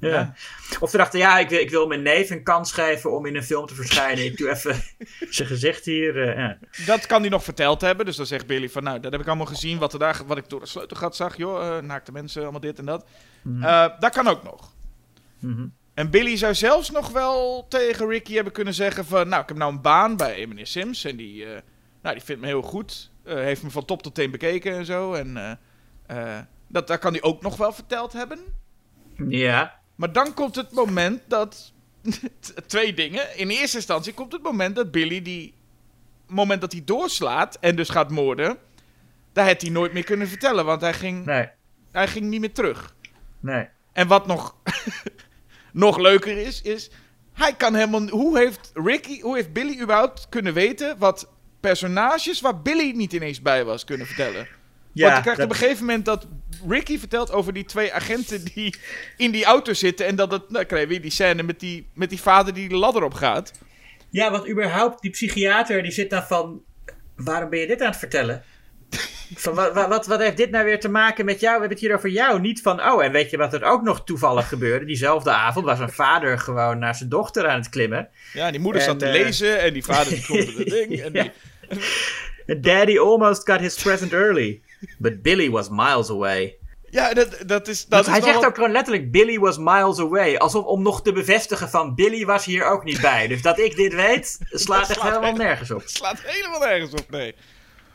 Ja. Ja. Of ze dachten, ja, ik wil, ik wil mijn neef een kans geven om in een film te verschijnen. Ik doe even zijn gezicht hier. eh, ja. Dat kan hij nog verteld hebben. Dus dan zegt Billy van, nou, dat heb ik allemaal gezien. Wat, er daar, wat ik door de sleutelgat zag, joh. eh, naakte mensen, allemaal dit en dat. Eh, dat kan ook nog. Mhm. En Billy zou zelfs nog wel tegen Ricky hebben kunnen zeggen van... Nou, ik heb nou een baan bij meneer Sims. En die, eh, nou, die vindt me heel goed. Eh, heeft me van top tot teen bekeken en zo. En eh, dat, dat kan hij ook nog wel verteld hebben. ja. Maar dan komt het moment dat... twee dingen. In eerste instantie komt het moment dat Billy die... moment dat hij doorslaat en dus gaat moorden... Daar had hij nooit meer kunnen vertellen. Want hij ging, Nee, hij ging niet meer terug. nee. En wat nog, nog leuker is, is... Hij kan helemaal... Hoe heeft, Ricky, hoe heeft Billy überhaupt kunnen weten... wat personages waar Billy niet ineens bij was kunnen vertellen? Ja, Want je krijgt dat- op een gegeven moment dat Ricky vertelt over die twee agenten die in die auto zitten. En dat het, nou krijg je weer die scène met die, met die vader die de ladder op gaat. Ja, want überhaupt, die psychiater die zit dan van... Waarom ben je dit aan het vertellen? Van, wat, wat- wat, heeft dit nou weer te maken met jou? We hebben het hier over jou. Niet van, oh, en weet je wat er ook nog toevallig gebeurde? Diezelfde avond was een vader gewoon naar zijn dochter aan het klimmen. Ja, die moeder En, zat te eh, lezen en die vader die klopte het ding. En die, And Daddy almost got his present early. But Billy was miles away. ja, dat, dat is... Dat is hij zegt wel- ook gewoon letterlijk, Billy was miles away. Alsof om nog te bevestigen van, Billy was hier ook niet bij. Dus dat ik dit weet, slaat echt helemaal nergens op. slaat helemaal nergens op, nee.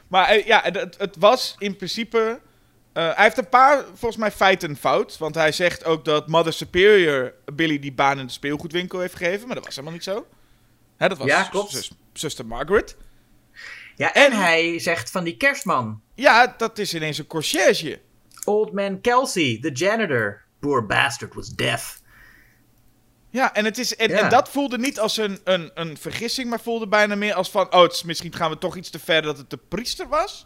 Maar eh, ja, het, het was in principe... eh, hij heeft een paar, volgens mij, feiten fout. Want hij zegt ook dat Mother Superior Billy die baan in de speelgoedwinkel heeft gegeven. Maar dat was helemaal niet zo. Hè, dat was Ja, klopt. zus- zuster Margaret. Ja, en hij zegt van die kerstman. Ja, dat is ineens een conciërge. Old man Kelsey, the janitor. Poor bastard was deaf. Ja, en, het is, en, Ja. en dat voelde niet als een, een, een vergissing, maar voelde bijna meer als van... Oh, is, misschien gaan we toch iets te ver dat het de priester was.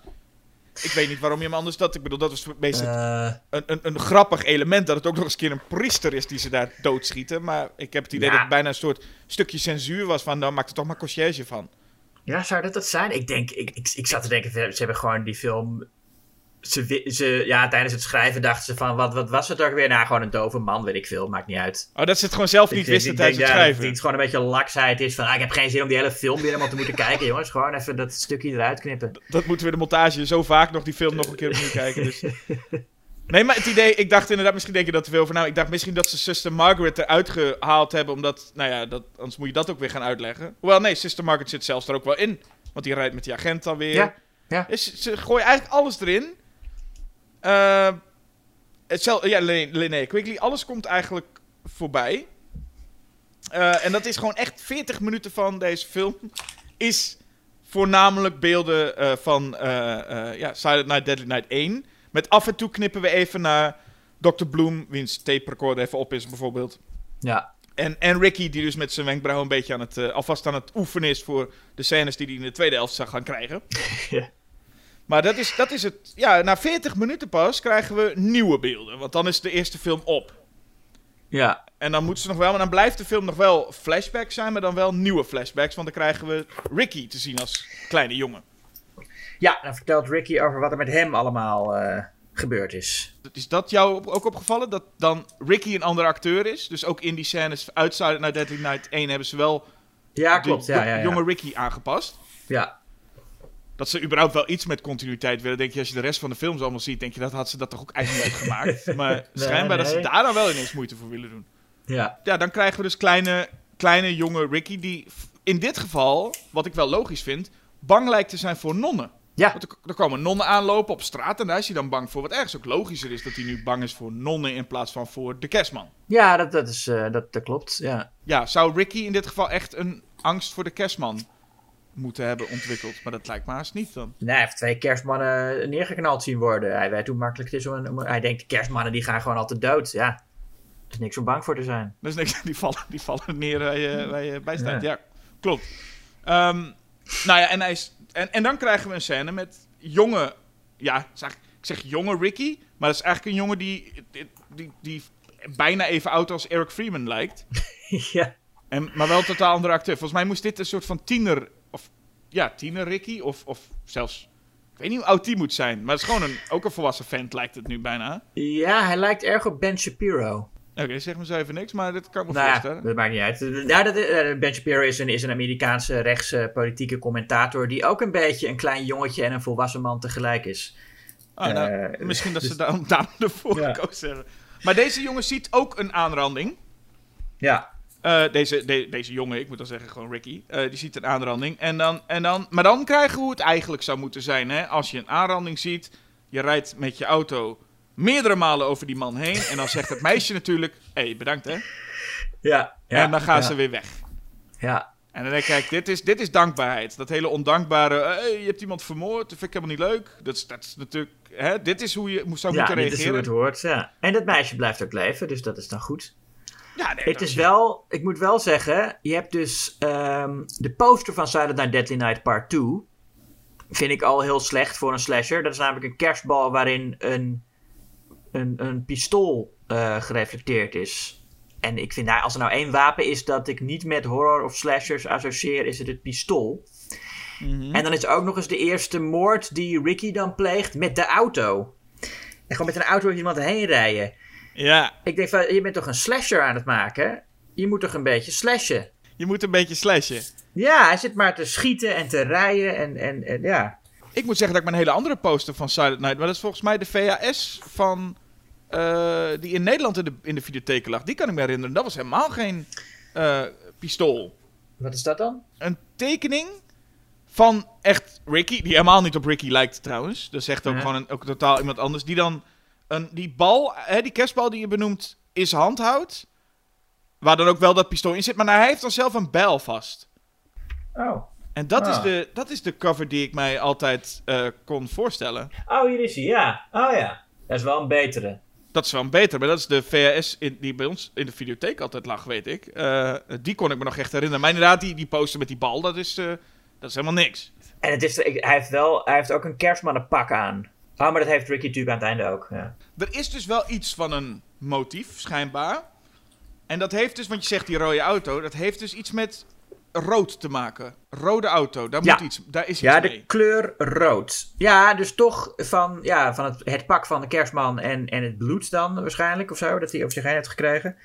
Ik weet niet waarom je hem anders dat... Ik bedoel, dat was meestal Eh, een, een, een grappig element dat het ook nog eens een keer een priester is die ze daar doodschieten. Maar ik heb het idee Ja. dat het bijna een soort stukje censuur was van, nou maak er toch maar conciërge van. ja, zou dat dat zijn? Ik denk, ik, ik, ik zat te denken, ze hebben gewoon die film... Ze, ze, ja, tijdens het schrijven dachten ze van, wat, wat was het ook weer? Nou, gewoon een dove man, weet ik veel, maakt niet uit. Oh, dat ze het gewoon zelf niet wisten tijdens het ja, schrijven. Dat het gewoon een beetje laksheid is van, ah, ik heb geen zin om die hele film weer helemaal te moeten kijken, jongens. Gewoon even dat stukje eruit knippen. Dat moeten we de montage zo vaak nog die film nog een keer opnieuw kijken. Dus. Nee, maar het idee, ik dacht inderdaad, misschien denk je dat te veel van nou. Ik dacht misschien dat ze Sister Margaret eruit gehaald hebben, omdat, nou ja, dat, anders moet je dat ook weer gaan uitleggen. Hoewel, nee, Sister Margaret zit zelfs er ook wel in. Want die rijdt met die agent alweer. Ja, ja. Dus ze gooien eigenlijk alles erin. Eh, hetzelfde, ja, Lin- Linnea Quigley, alles komt eigenlijk voorbij. Eh, en dat is gewoon echt 40 minuten van deze film. Is voornamelijk beelden eh, van ja, Silent Night, Deadly Night 1. Met af en toe knippen we even naar Dr. Bloom, wiens tape recorder even op is bijvoorbeeld. Ja, En, en Ricky, die dus met zijn wenkbrauw een beetje aan het, alvast aan het oefenen is voor de scènes die hij in de tweede helft zou gaan krijgen. Ja. Maar dat is, dat is het. Ja, na 40 minuten pas krijgen we nieuwe beelden. Want dan is de eerste film op. ja. En dan moeten ze nog wel, maar dan blijft de film nog wel flashbacks zijn, maar dan wel nieuwe flashbacks. Want dan krijgen we Ricky te zien als kleine jongen. Ja, dan vertelt Ricky over wat er met hem allemaal eh, gebeurd is. Is dat jou ook opgevallen? Dat dan Ricky een andere acteur is? Dus ook in die scènes uit Silent Night Deadly Night 1 hebben ze wel Ja, de klopt. Ja, ja, ja. jonge Ricky aangepast. ja. Dat ze überhaupt wel iets met continuïteit willen. Denk je, als je de rest van de films allemaal ziet, denk je dat had ze dat toch ook eigenlijk niet uitgemaakt. Maar schijnbaar dat ze daar dan wel ineens moeite voor willen doen. ja. Ja, dan krijgen we dus kleine, kleine jonge Ricky die in dit geval, wat ik wel logisch vind, bang lijkt te zijn voor nonnen. Ja. Want er, er komen nonnen aanlopen op straat en daar is hij dan bang voor. Wat ergens ook logischer is dat hij nu bang is voor nonnen in plaats van voor de kerstman. Ja, dat, dat, is, eh, dat, dat klopt. Ja. Ja, zou Ricky in dit geval echt een angst voor de kerstman moeten hebben ontwikkeld? Maar dat lijkt me haast niet dan. Nee, hij heeft twee kerstmannen neergeknald zien worden. Hij weet hoe makkelijk het is om... een- om hij denkt, de kerstmannen die gaan gewoon altijd dood. Ja, er is niks om bang voor te zijn. Dat is niks, die vallen, die vallen neer waar je, waar je bij staat. Ja, Ja. klopt. Ehm, nou ja, en, hij is, en, en dan krijgen we een scène met jonge... Ja, eigenlijk- ik zeg jonge Ricky, maar dat is eigenlijk een jongen die, die, die, die bijna even oud als Eric Freeman lijkt. ja. En, maar wel een totaal andere acteur. Volgens mij moest dit een soort van tiener... Ja, tiener Ricky. Of, of zelfs... Ik weet niet hoe oud die moet zijn. Maar het is gewoon een, ook een volwassen vent lijkt het nu bijna. ja, hij lijkt erg op Ben Shapiro. Oké, zeg me zo even niks, maar dit kan ik me Nou voorstellen. dat maakt niet uit. Ja, dat, eh, ben Shapiro is een, is een Amerikaanse rechtse politieke commentator... die ook een beetje een klein jongetje en een volwassen man tegelijk is. Ah, nou, Eh, misschien dat ze dus- daarom, daarom ervoor Ja. gekozen hebben. Maar deze jongen ziet ook een aanranding. Ja, Eh, deze, de- deze jongen, ik moet dan zeggen gewoon Ricky, eh, die ziet een aanranding. En dan, en dan, maar dan krijgen we hoe het eigenlijk zou moeten zijn. Hè? Als je een aanranding ziet, je rijdt met je auto meerdere malen over die man heen. En dan zegt het meisje natuurlijk, hé, hey, bedankt hè. ja. ja en dan gaan ja, ze weer weg. Ja, En dan denk ik, kijk, dit is, dit is dankbaarheid. Dat hele ondankbare, hey, je hebt iemand vermoord, dat vind ik helemaal niet leuk. Dat is, dat is natuurlijk, hè, dit is hoe je zou ja moeten dit is hoe reageren. het hoort. Ja. En dat meisje blijft ook leven, dus dat is dan goed. Ja, nee, Het is wel, ik moet wel zeggen, je hebt dus ehm, de poster van Silent Night Deadly Night Part 2. Vind ik al heel slecht voor een slasher. Dat is namelijk een kerstbal waarin een, een, een pistool eh, gereflecteerd is. En ik vind, nou, als er nou één wapen is dat ik niet met horror of slashers associeer, is het het pistool. En dan is er ook nog eens de eerste moord die Ricky dan pleegt met de auto. En gewoon met een auto door iemand heen rijden. Ja, Ik denk van, je bent toch een slasher aan het maken? Je moet toch een beetje slashen? je moet een beetje slashen. Ja, hij zit maar te schieten en te rijden en, en, en ja. Ik moet zeggen dat ik mijn hele andere poster van Silent Night... maar dat is volgens mij de VHS van... eh, die in Nederland in de, in de videotheken lag. Die kan ik me herinneren. Dat was helemaal geen eh, pistool. Wat is dat dan? Een tekening van echt Ricky... die helemaal niet op Ricky lijkt trouwens. Dat zegt ook Ja. gewoon een, ook totaal iemand anders. Die dan een, die bal, hè, die kerstbal die je benoemt, in zijn hand houdt. Waar dan ook wel dat pistool in zit. Maar nou, hij heeft dan zelf een bijl vast. Oh. En dat, is, Ah. de, dat is de cover die ik mij altijd eh, kon voorstellen. Oh, hier is hij, ja. Oh ja. Dat is wel een betere. Dat is wel een beter, maar dat is de VHS in, die bij ons in de videotheek altijd lag, weet ik. Eh, die kon ik me nog echt herinneren. Maar inderdaad, die, die poster met die bal, dat is, eh, dat is helemaal niks. En het is, hij, heeft wel, hij heeft ook een kerstmannenpak aan. Oh, maar dat heeft Ricky natuurlijk aan het einde ook. Ja. Er is dus wel iets van een motief, schijnbaar. En dat heeft dus, want je zegt die rode auto, dat heeft dus iets met rood te maken. Rode auto, daar, Ja. moet iets, daar is iets Ja, mee. de kleur rood. Ja, dus toch van, ja, van het, het pak van de kerstman en, en het bloed dan waarschijnlijk of zo, dat hij op zich heen heeft gekregen.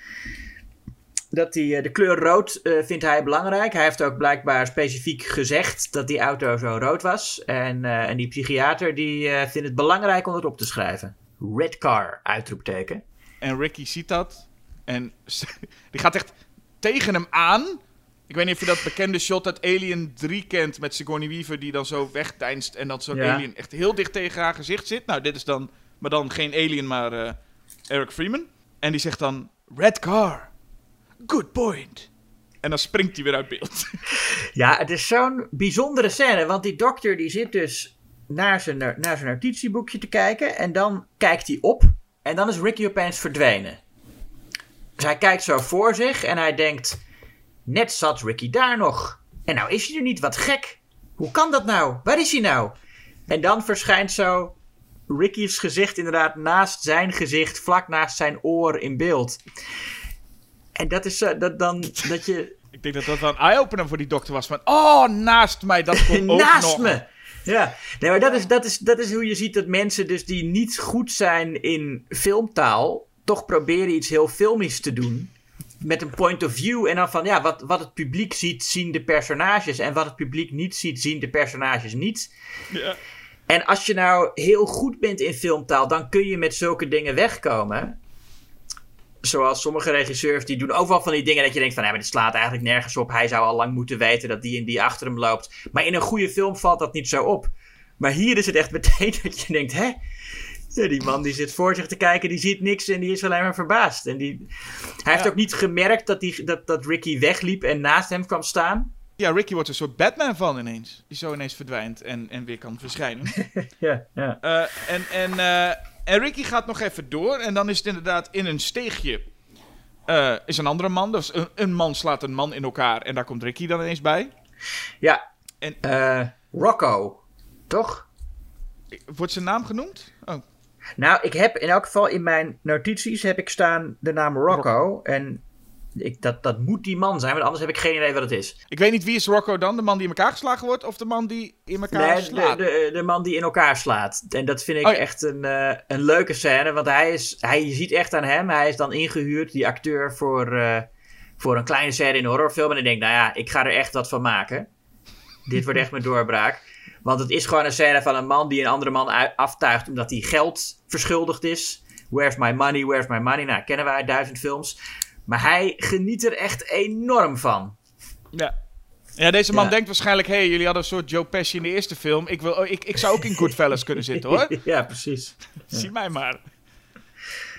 Dat die, eh, de kleur rood eh, vindt hij belangrijk. Hij heeft ook blijkbaar specifiek gezegd dat die auto zo rood was. En, eh, en die psychiater die vindt het belangrijk om het op te schrijven. Red car, uitroepteken. En Ricky ziet dat. En die gaat echt tegen hem aan. Ik weet niet of je dat bekende shot uit Alien 3 kent met Sigourney Weaver die dan zo wegdeinst en dat zo'n Ja. alien echt heel dicht tegen haar gezicht zit. Nou, dit is dan, maar dan geen alien, maar Eric Freeman. En die zegt dan, red car, good point. En dan springt hij weer uit beeld. Ja, het is zo'n bijzondere scène, want die dokter die zit dus naar zijn, naar zijn notitieboekje te kijken en dan kijkt hij op en dan is Ricky opeens verdwenen. Dus hij kijkt zo voor zich en hij denkt, net zat Ricky daar nog. En nou is hij er niet, wat gek. Hoe kan dat nou? Waar is hij nou? En dan verschijnt zo Ricky's gezicht inderdaad naast zijn gezicht, vlak naast zijn oor in beeld. En dat is zo, dat dan, dat je, Ik denk dat dat wel een eye-opener voor die dokter was. Van, oh, naast mij, dat komt ook Naast nog. me! Ja, nee, maar dat is, dat, is, dat is hoe je ziet dat mensen dus die niet goed zijn in filmtaal, toch proberen iets heel filmisch te doen. Met een point of view. En dan van, ja, wat, wat het publiek ziet, zien de personages. En wat het publiek niet ziet, zien de personages niet. Ja. En als je nou heel goed bent in filmtaal, dan kun je met zulke dingen wegkomen. Zoals sommige regisseurs, die doen ook wel van die dingen dat je denkt van, ja, maar dit slaat eigenlijk nergens op. Hij zou al lang moeten weten dat die en die achter hem loopt. Maar in een goede film valt dat niet zo op. Maar hier is het echt meteen dat je denkt, hè? Ja, die man die zit voor zich te kijken, die ziet niks en die is alleen maar verbaasd. En die... Hij heeft Ja. ook niet gemerkt dat, die, dat, dat Ricky wegliep en naast hem kwam staan. ja, Ricky wordt een soort Batman van ineens. Die zo ineens verdwijnt en, en weer kan verschijnen. Ja, ja. Eh, en, en, eh, en Ricky gaat nog even door. En dan is het inderdaad in een steegje. eh, is een andere man. Dus een, een man slaat een man in elkaar. En daar komt Ricky dan ineens bij. Ja. En- Eh, Rocco, toch? Wordt zijn naam genoemd? Oh. Nou, ik heb in elk geval in mijn notities heb ik staan de naam Rocco. En ik, dat, dat moet die man zijn, want anders heb ik geen idee wat het is. Ik weet niet wie is Rocco dan? De man die in elkaar geslagen wordt? Of de man die in elkaar Nee, slaat? de, de man die in elkaar slaat. En dat vind ik Oh ja. echt een, eh, een leuke scène. Want hij is, hij, je ziet echt aan hem, hij is dan ingehuurd, die acteur, voor, eh, voor een kleine scène in een horrorfilm. En ik denk, nou ja, ik ga er echt wat van maken. Dit wordt echt mijn doorbraak. Want het is gewoon een scène van een man die een andere man ui- aftuigt omdat hij geld verschuldigd is. Where's my money, where's my money? Nou, kennen wij uit duizend films. Maar hij geniet er echt enorm van. Ja. Ja, deze man Ja. denkt waarschijnlijk... Hé, hey, jullie hadden een soort Joe Pesci in de eerste film. Ik, wil, oh, ik, ik zou ook in Goodfellas kunnen zitten, hoor. ja, precies. Zie mij maar.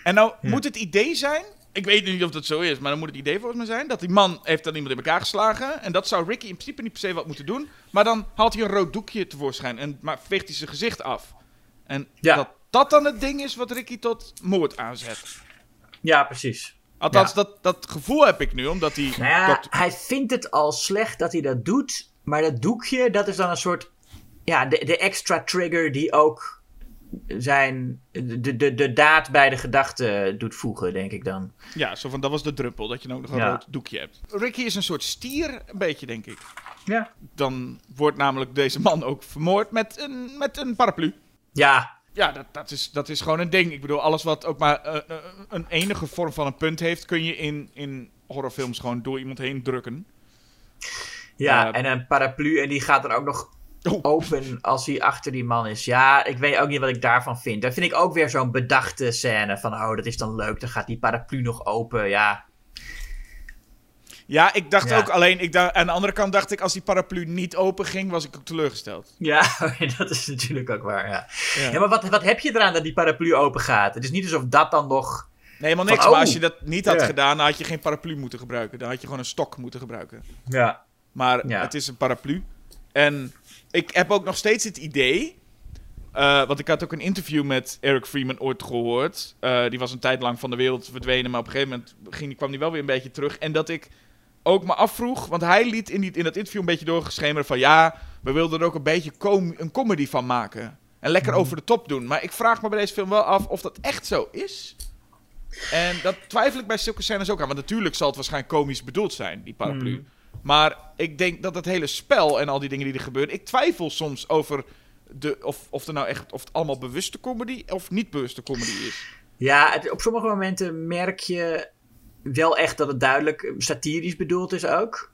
En nou moet het idee zijn... Ik weet niet of dat zo is, maar dan moet het idee volgens mij zijn... dat die man heeft dan iemand in elkaar geslagen... en dat zou Ricky in principe niet per se wat moeten doen... maar dan haalt hij een rood doekje tevoorschijn... en maar veegt hij zijn gezicht af. En dat dat dan het ding is wat Ricky tot moord aanzet. Ja, precies. Althans, Ja. dat, dat gevoel heb ik nu, omdat die... Nou ja, dokter- hij vindt het al slecht dat hij dat doet. Maar dat doekje, dat is dan een soort... Ja, de, de extra trigger die ook zijn... De, de, de daad bij de gedachte doet voegen, denk ik dan. Ja, zo van, dat was de druppel, dat je nou nog een Ja. rood doekje hebt. Ricky is een soort stier, een beetje, denk ik. Ja. Dan wordt namelijk deze man ook vermoord met een, met een paraplu. Ja, Ja, dat, dat, is, dat is gewoon een ding. Ik bedoel, alles wat ook maar eh, eh, een enige vorm van een punt heeft, kun je in, in horrorfilms gewoon door iemand heen drukken. ja. Eh, en een paraplu en die gaat dan ook nog Oh. open als hij achter die man is. Ja, ik weet ook niet wat ik daarvan vind. Dat vind ik ook weer zo'n bedachte scène van, oh, dat is dan leuk. Dan gaat die paraplu nog open, ja. Ja, ik dacht Ja. ook alleen, ik dacht, aan de andere kant dacht ik, als die paraplu niet open ging, was ik ook teleurgesteld. Ja, dat is natuurlijk ook waar, ja. Ja. Ja, maar wat, wat heb je eraan dat die paraplu open gaat? Het is niet alsof dat dan nog... Nee, helemaal niks. Van, Maar oh. als je dat niet had gedaan, dan had je geen paraplu moeten gebruiken. Dan had je gewoon een stok moeten gebruiken. Ja. Maar het is een paraplu. En ik heb ook nog steeds het idee. eh, want ik had ook een interview met Eric Freeman ooit gehoord. Eh, die was een tijd lang van de wereld verdwenen. Maar op een gegeven moment ging, kwam hij wel weer een beetje terug. En dat ik ook me afvroeg. Want hij liet in, die, in dat interview een beetje doorgeschemeren van. Ja, we wilden er ook een beetje com- een comedy van maken. En lekker over de top doen. Maar ik vraag me bij deze film wel af of dat echt zo is. En dat twijfel ik bij zulke scènes ook aan. Want natuurlijk zal het waarschijnlijk komisch bedoeld zijn, die paraplu. Maar ik denk dat het hele spel en al die dingen die er gebeuren. Ik twijfel soms over de, of, of, er nou echt, of het allemaal bewuste comedy of niet bewuste comedy is. Ja, het- op sommige momenten merk je wel echt dat het duidelijk satirisch bedoeld is ook.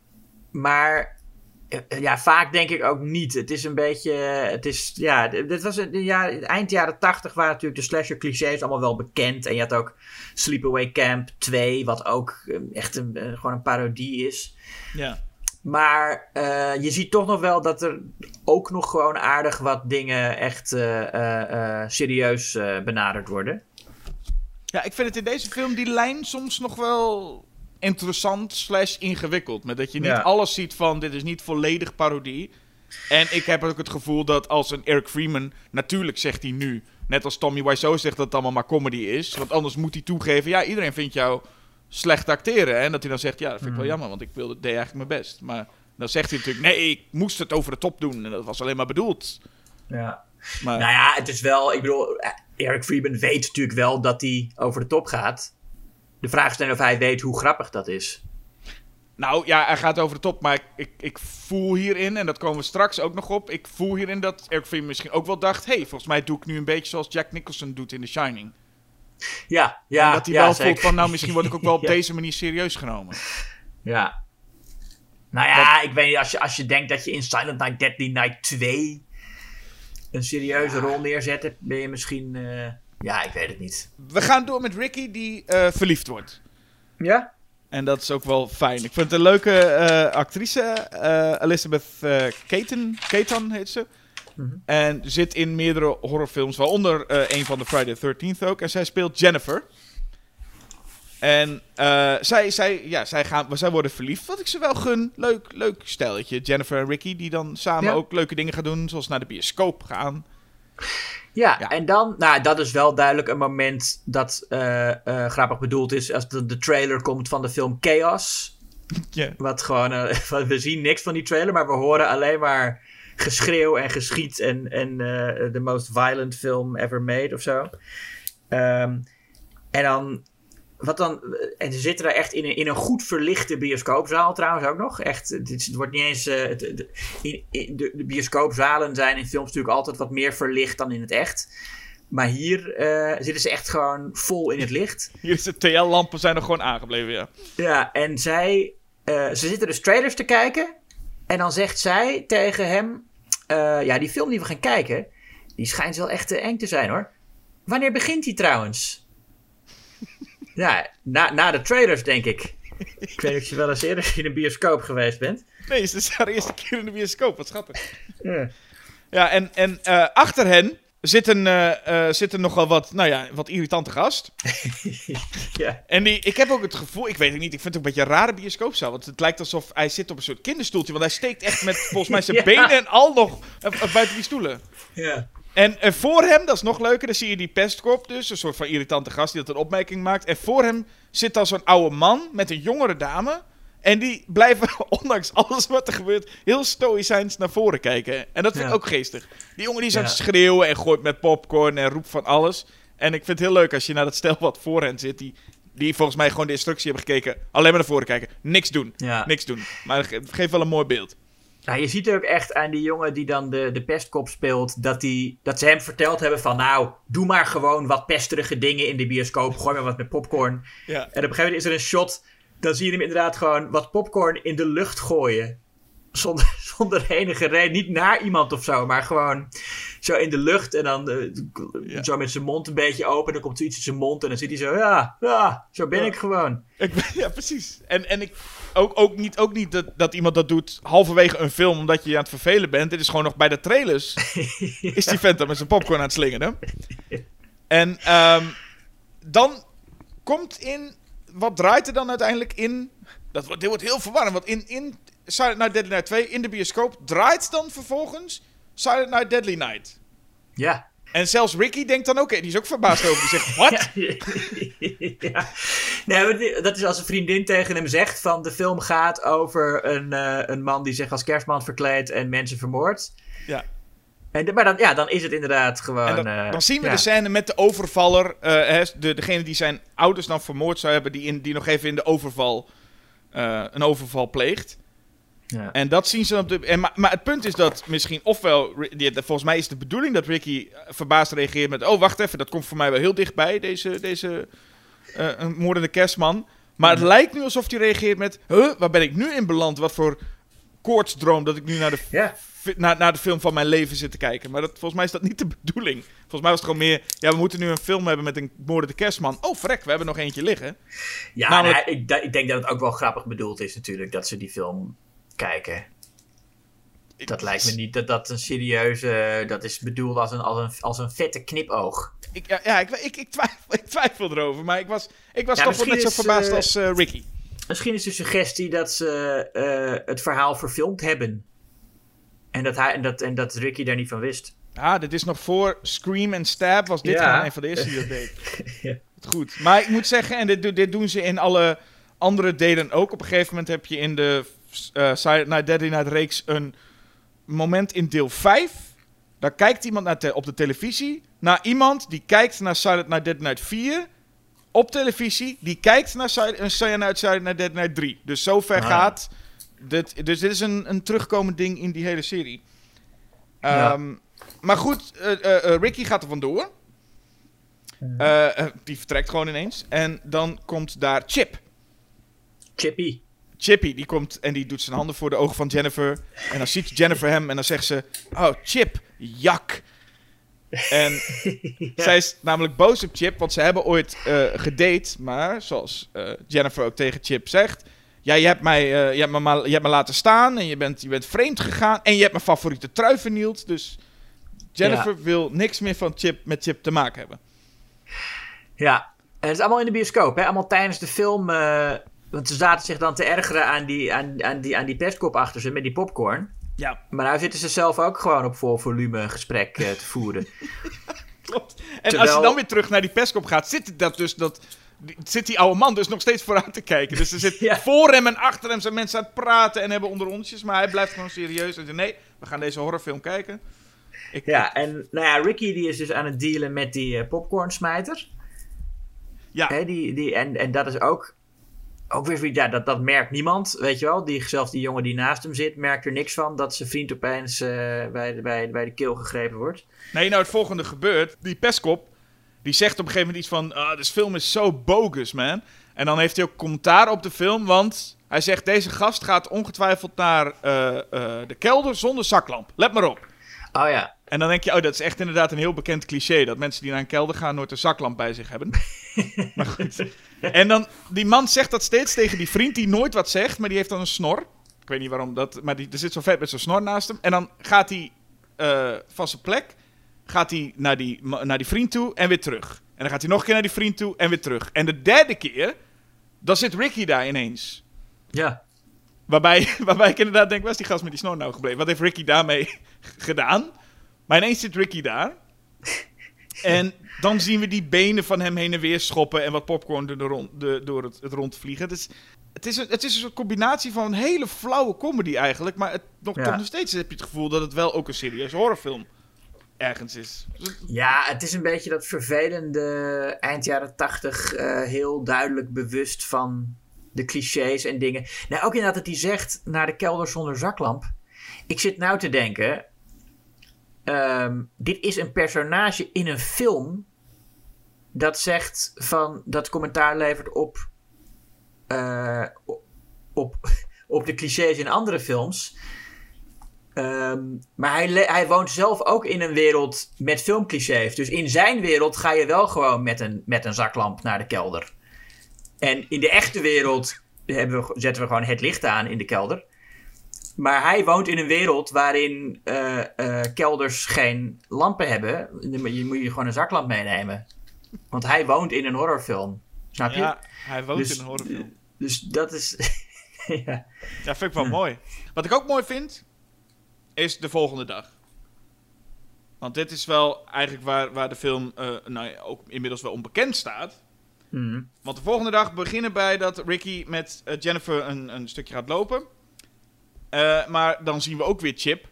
Maar eh, ja, vaak denk ik ook niet. Het is een beetje. Het is. Ja, dit was een, ja, eind jaren tachtig waren natuurlijk de slasher clichés allemaal wel bekend. En je had ook Sleepaway Camp 2, wat ook eh, echt een, eh, gewoon een parodie is. Ja. Maar eh, je ziet toch nog wel dat er ook nog gewoon aardig wat dingen echt eh, eh, eh, serieus eh, benaderd worden. Ja, ik vind het in deze film die lijn soms nog wel interessant slash ingewikkeld. Met dat je niet Ja. alles ziet van dit is niet volledig parodie. En ik heb ook het gevoel dat als een Eric Freeman, natuurlijk zegt hij nu, net als Tommy Wiseau zegt dat het allemaal maar comedy is. Want anders moet hij toegeven, ja, iedereen vindt jou slecht acteren. En dat hij dan zegt, ja, dat vind ik wel jammer, want ik wilde, deed eigenlijk mijn best. Maar dan zegt hij natuurlijk, nee, ik moest het over de top doen. En dat was alleen maar bedoeld. Ja. Maar Nou ja, het is wel, ik bedoel, Eric Freeman weet natuurlijk wel dat hij over de top gaat. De vraag is dan of hij weet hoe grappig dat is. Nou ja, hij gaat over de top, maar ik, ik, ik voel hierin, en dat komen we straks ook nog op, ik voel hierin dat Eric Freeman misschien ook wel dacht, hey, volgens mij doe ik nu een beetje zoals Jack Nicholson doet in The Shining. Ja, ja. en dat hij ja, wel zeker. voelt van, nou misschien word ik ook wel op Ja. deze manier serieus genomen. Ja. Nou ja, ik weet niet, als je, als je denkt dat je in Silent Night, Deadly Night 2 een serieuze rol neerzet, ben je misschien... eh, ja, ik weet het niet. We gaan door met Ricky die eh, verliefd wordt. Ja? En dat is ook wel fijn. Ik vind het een leuke eh, actrice, eh, Elizabeth eh Caton, Caton heet ze. En zit in meerdere horrorfilms, waaronder eh, een van de Friday the 13th ook. En zij speelt Jennifer. En eh, zij, zij, ja, zij, gaan, zij worden verliefd, wat ik ze wel gun. Leuk, leuk stelletje. Jennifer en Ricky, die dan samen Ja. ook leuke dingen gaan doen, zoals naar de bioscoop gaan. Ja, Ja. en dan, nou, dat is wel duidelijk een moment dat eh, eh, grappig bedoeld is als de, de trailer komt van de film Chaos. Ja. Wat gewoon, we zien niks van die trailer, maar we horen alleen maar geschreeuw en geschiet en, en the most violent film ever made of zo. Ehm, en dan, wat dan, en ze zitten daar echt in een, in een goed verlichte bioscoopzaal trouwens ook nog. Echt, het, is- het wordt niet eens, eh, het- het- in, in- de, de bioscoopzalen zijn in films natuurlijk altijd wat meer verlicht dan in het echt. Maar hier eh, zitten ze echt gewoon vol in het licht. Hier is de TL-lampen zijn nog gewoon aangebleven, ja. Ja, en zij, eh, ze zitten dus trailers te kijken. En dan zegt zij tegen hem: eh, Ja, die film die we gaan kijken, die schijnt wel echt eh, eng te zijn hoor. Wanneer begint die trouwens? Ja, na, na de trailers denk ik. Ik weet niet of je wel eens eerder in een bioscoop geweest bent. Nee, het is haar eerste keer in de bioscoop. Wat schattig. Ja. Ja, en, en eh, achter hen zit een, eh, zit nogal wat, nou ja, wat irritante gast. ja. En die, ik heb ook het gevoel, ik weet het niet, ik vind het ook een beetje een rare bioscoopzaal. Want het lijkt alsof hij zit op een soort kinderstoeltje. Want hij steekt echt met volgens mij zijn Ja. benen en al nog buiten die stoelen. ja. En eh, voor hem, dat is nog leuker, dan zie je die pestkop dus. Een soort van irritante gast die dat een opmerking maakt. En voor hem zit dan zo'n oude man met een jongere dame. En die blijven, ondanks alles wat er gebeurt, heel stoïcijns naar voren kijken. En dat vind ik Ja. ook geestig. Die jongen die is aan het Ja. schreeuwen en gooit met popcorn en roept van alles. En ik vind het heel leuk als je naar dat stel wat voor hen zit, die, die volgens mij gewoon de instructie hebben gekeken. Alleen maar naar voren kijken. Niks doen. Ja. Niks doen. Maar het geeft wel een mooi beeld. Nou, je ziet ook echt aan die jongen die dan de, de pestkop speelt, dat, die, dat ze hem verteld hebben van nou, doe maar gewoon wat pesterige dingen in de bioscoop, gooi maar wat met popcorn. Ja. En op een gegeven moment is er een shot, dan zie je hem inderdaad gewoon wat popcorn in de lucht gooien. Zonder, zonder enige reden, niet naar iemand of zo, maar gewoon zo in de lucht en dan eh, Ja. zo met zijn mond een beetje open. En dan komt er iets in zijn mond en dan zit hij zo, ja, ja, zo ben Ja. ik gewoon. Ik ben- ja, precies. En, en ik, ook, ook niet, ook niet dat, dat iemand dat doet halverwege een film omdat je je aan het vervelen bent. Dit is gewoon nog bij de trailers. Is die vent dan met zijn popcorn aan het slingeren. En ehm, dan komt in... Wat draait er dan uiteindelijk in... Dat wordt, dit wordt heel verwarrend. Want in, in Silent Night Deadly Night 2 in de bioscoop draait dan vervolgens Silent Night Deadly Night. Ja. En zelfs Ricky denkt dan ook... Die is ook verbaasd over. Die zegt, wat? ja. Nee, dat is als een vriendin tegen hem zegt van de film gaat over een, eh, een man die zich als kerstman verkleedt en mensen vermoordt. Ja. En, maar dan, ja, dan is het inderdaad gewoon... Dan, eh, dan zien we ja. de scène met de overvaller. eh, de, degene die zijn ouders dan vermoord zou hebben. Die, in, die nog even in de overval. een overval pleegt. Ja. En dat zien ze op de. En, maar, maar het punt is dat misschien. Ofwel. Volgens mij is de bedoeling dat Ricky eh, verbaasd reageert met. Oh, wacht even. Dat komt voor mij wel heel dichtbij. Deze. deze eh, een moordende kerstman. Maar het lijkt nu alsof hij reageert met. Huh, waar ben ik nu in beland? Wat voor koortsdroom dat ik nu naar de Ja. naar, naar de film van mijn leven zit te kijken. Maar dat, volgens mij is dat niet de bedoeling. Volgens mij was het gewoon meer... Ja, we moeten nu een film hebben met een moordende kerstman. Oh, vrek, we hebben nog eentje liggen. Ja, Namelijk- ik, ik denk dat het ook wel grappig bedoeld is natuurlijk dat ze die film kijken. Dat lijkt me niet dat dat een serieuze... Dat is bedoeld als een, als een, als een vette knipoog. Ik, ja, ja ik, ik, ik, twijfel, ik twijfel erover. Maar ik was, ik was Ja, toch wel net zo verbaasd eh, als eh, Ricky. Misschien is de suggestie dat ze eh, het verhaal verfilmd hebben. En dat, hij, en, dat, en dat Ricky daar niet van wist. Ah, dit is nog voor Scream en Stab. Was dit Ja. een van de eerste die dat deed. Ja. Goed. Maar ik moet zeggen, en dit, dit doen ze in alle andere delen ook. Op een gegeven moment heb je in de eh Silent Night Deadly Night reeks een moment in deel 5. Daar kijkt iemand naar te- op de televisie naar iemand die kijkt naar Silent Night Deadly Night 4 op televisie. Die kijkt naar Silent, uh, Silent Night, Silent Night Deadly Night 3. Dus zover Ah. gaat... Dit, dus dit is een, een terugkomend ding in die hele serie. Ja. Ehm, Maar goed, eh, eh, eh, Ricky gaat er vandoor. Eh, eh, die vertrekt gewoon ineens. En dan komt daar Chip. Chippy. Chippy, die komt en die doet zijn handen voor de ogen van Jennifer. En dan ziet Jennifer hem en dan zegt ze... Oh, Chip, jak. En zij is namelijk boos op Chip, want ze hebben ooit eh gedate. Maar zoals eh, Jennifer ook tegen Chip zegt... Ja, je hebt, mij, eh, je, hebt me maar, je hebt me laten staan en je bent, je bent vreemd gegaan. En je hebt mijn favoriete trui vernield. Dus Jennifer wil niks meer van Chip, met Chip te maken hebben. Ja, en het is allemaal in de bioscoop, hè? Allemaal tijdens de film. Want ze zaten zich dan te ergeren aan die, aan, aan die, aan die pestkop achter ze met die popcorn. Ja, Maar nou zitten ze zelf ook gewoon op vol volume gesprek eh, te voeren. klopt. En Terwijl- als je dan weer terug naar die pestkop gaat, zit dat dus dat... Zit die oude man dus nog steeds vooruit te kijken. Dus er zit Ja. voor hem en achter hem zijn mensen aan het praten en hebben onderontjes. Maar hij blijft gewoon serieus en zegt: Nee, we gaan deze horrorfilm kijken. Ik, ja, en nou ja, Ricky die is dus aan het dealen met die eh, popcornsmijter. ja, Hè, die, die, en, en dat is ook, ook weer ja, dat, dat merkt niemand, weet je wel. Die, zelfs die jongen die naast hem zit, merkt er niks van dat zijn vriend opeens eh, bij, de, bij, bij de keel gegrepen wordt. Nee, nou het volgende gebeurt. Die pestkop, die zegt op een gegeven moment iets van... Ah, deze film is zo bogus, man. En dan heeft hij ook commentaar op de film, want... Hij zegt, deze gast gaat ongetwijfeld naar eh, eh, de kelder zonder zaklamp. Let maar op. Oh ja, En dan denk je, oh, dat is echt inderdaad een heel bekend cliché. Dat mensen die naar een kelder gaan nooit een zaklamp bij zich hebben. maar goed. En dan, die man zegt dat steeds tegen die vriend die nooit wat zegt, maar die heeft dan een snor. Ik weet niet waarom dat, maar die, er zit zo vet met zijn snor naast hem. En dan gaat hij eh, van zijn plek, gaat hij naar die, naar die vriend toe en weer terug. En dan gaat hij nog een keer naar die vriend toe en weer terug. En de derde keer, dan zit Ricky daar ineens. ja. Waarbij, waarbij ik inderdaad denk, waar is die gast met die snor nou gebleven? Wat heeft Ricky daarmee gedaan? Maar ineens zit Ricky daar. En dan zien we die benen van hem heen en weer schoppen en wat popcorn door, de rond, de, door het, het rond vliegen. Het is, het, is een, het is een soort combinatie van een hele flauwe comedy eigenlijk. Maar het, nog, Ja. toch nog steeds heb je het gevoel dat het wel ook een serieuze horrorfilm ergens is. Dus Ja, het is een beetje dat vervelende eind jaren tachtig, eh, heel duidelijk bewust van de clichés en dingen. Nou, ook inderdaad dat hij zegt naar de kelder zonder zaklamp. Ik zit nou te denken. ehm, dit is een personage in een film. Dat zegt van. dat commentaar levert op. eh, op, op de clichés in andere films. Ehm, maar hij, hij woont zelf ook in een wereld met filmclichés. Dus in zijn wereld ga je wel gewoon met een, met een zaklamp naar de kelder. En in de echte wereld we, zetten we gewoon het licht aan in de kelder. Maar hij woont in een wereld waarin eh, eh, kelders geen lampen hebben. Je moet je gewoon een zaklamp meenemen. Want hij woont in een horrorfilm. Snap je? Ja, hij woont Dus- in een horrorfilm. Dus dat is. ja. Ja, vind ik wel mooi. Wat ik ook mooi vind, is de volgende dag. Want dit is wel eigenlijk waar, waar de film eh, nou ja, ook inmiddels wel onbekend staat. Mhm. Want de volgende dag beginnen bij dat Ricky met eh, Jennifer een, een stukje gaat lopen. Eh, maar dan zien we ook weer Chip.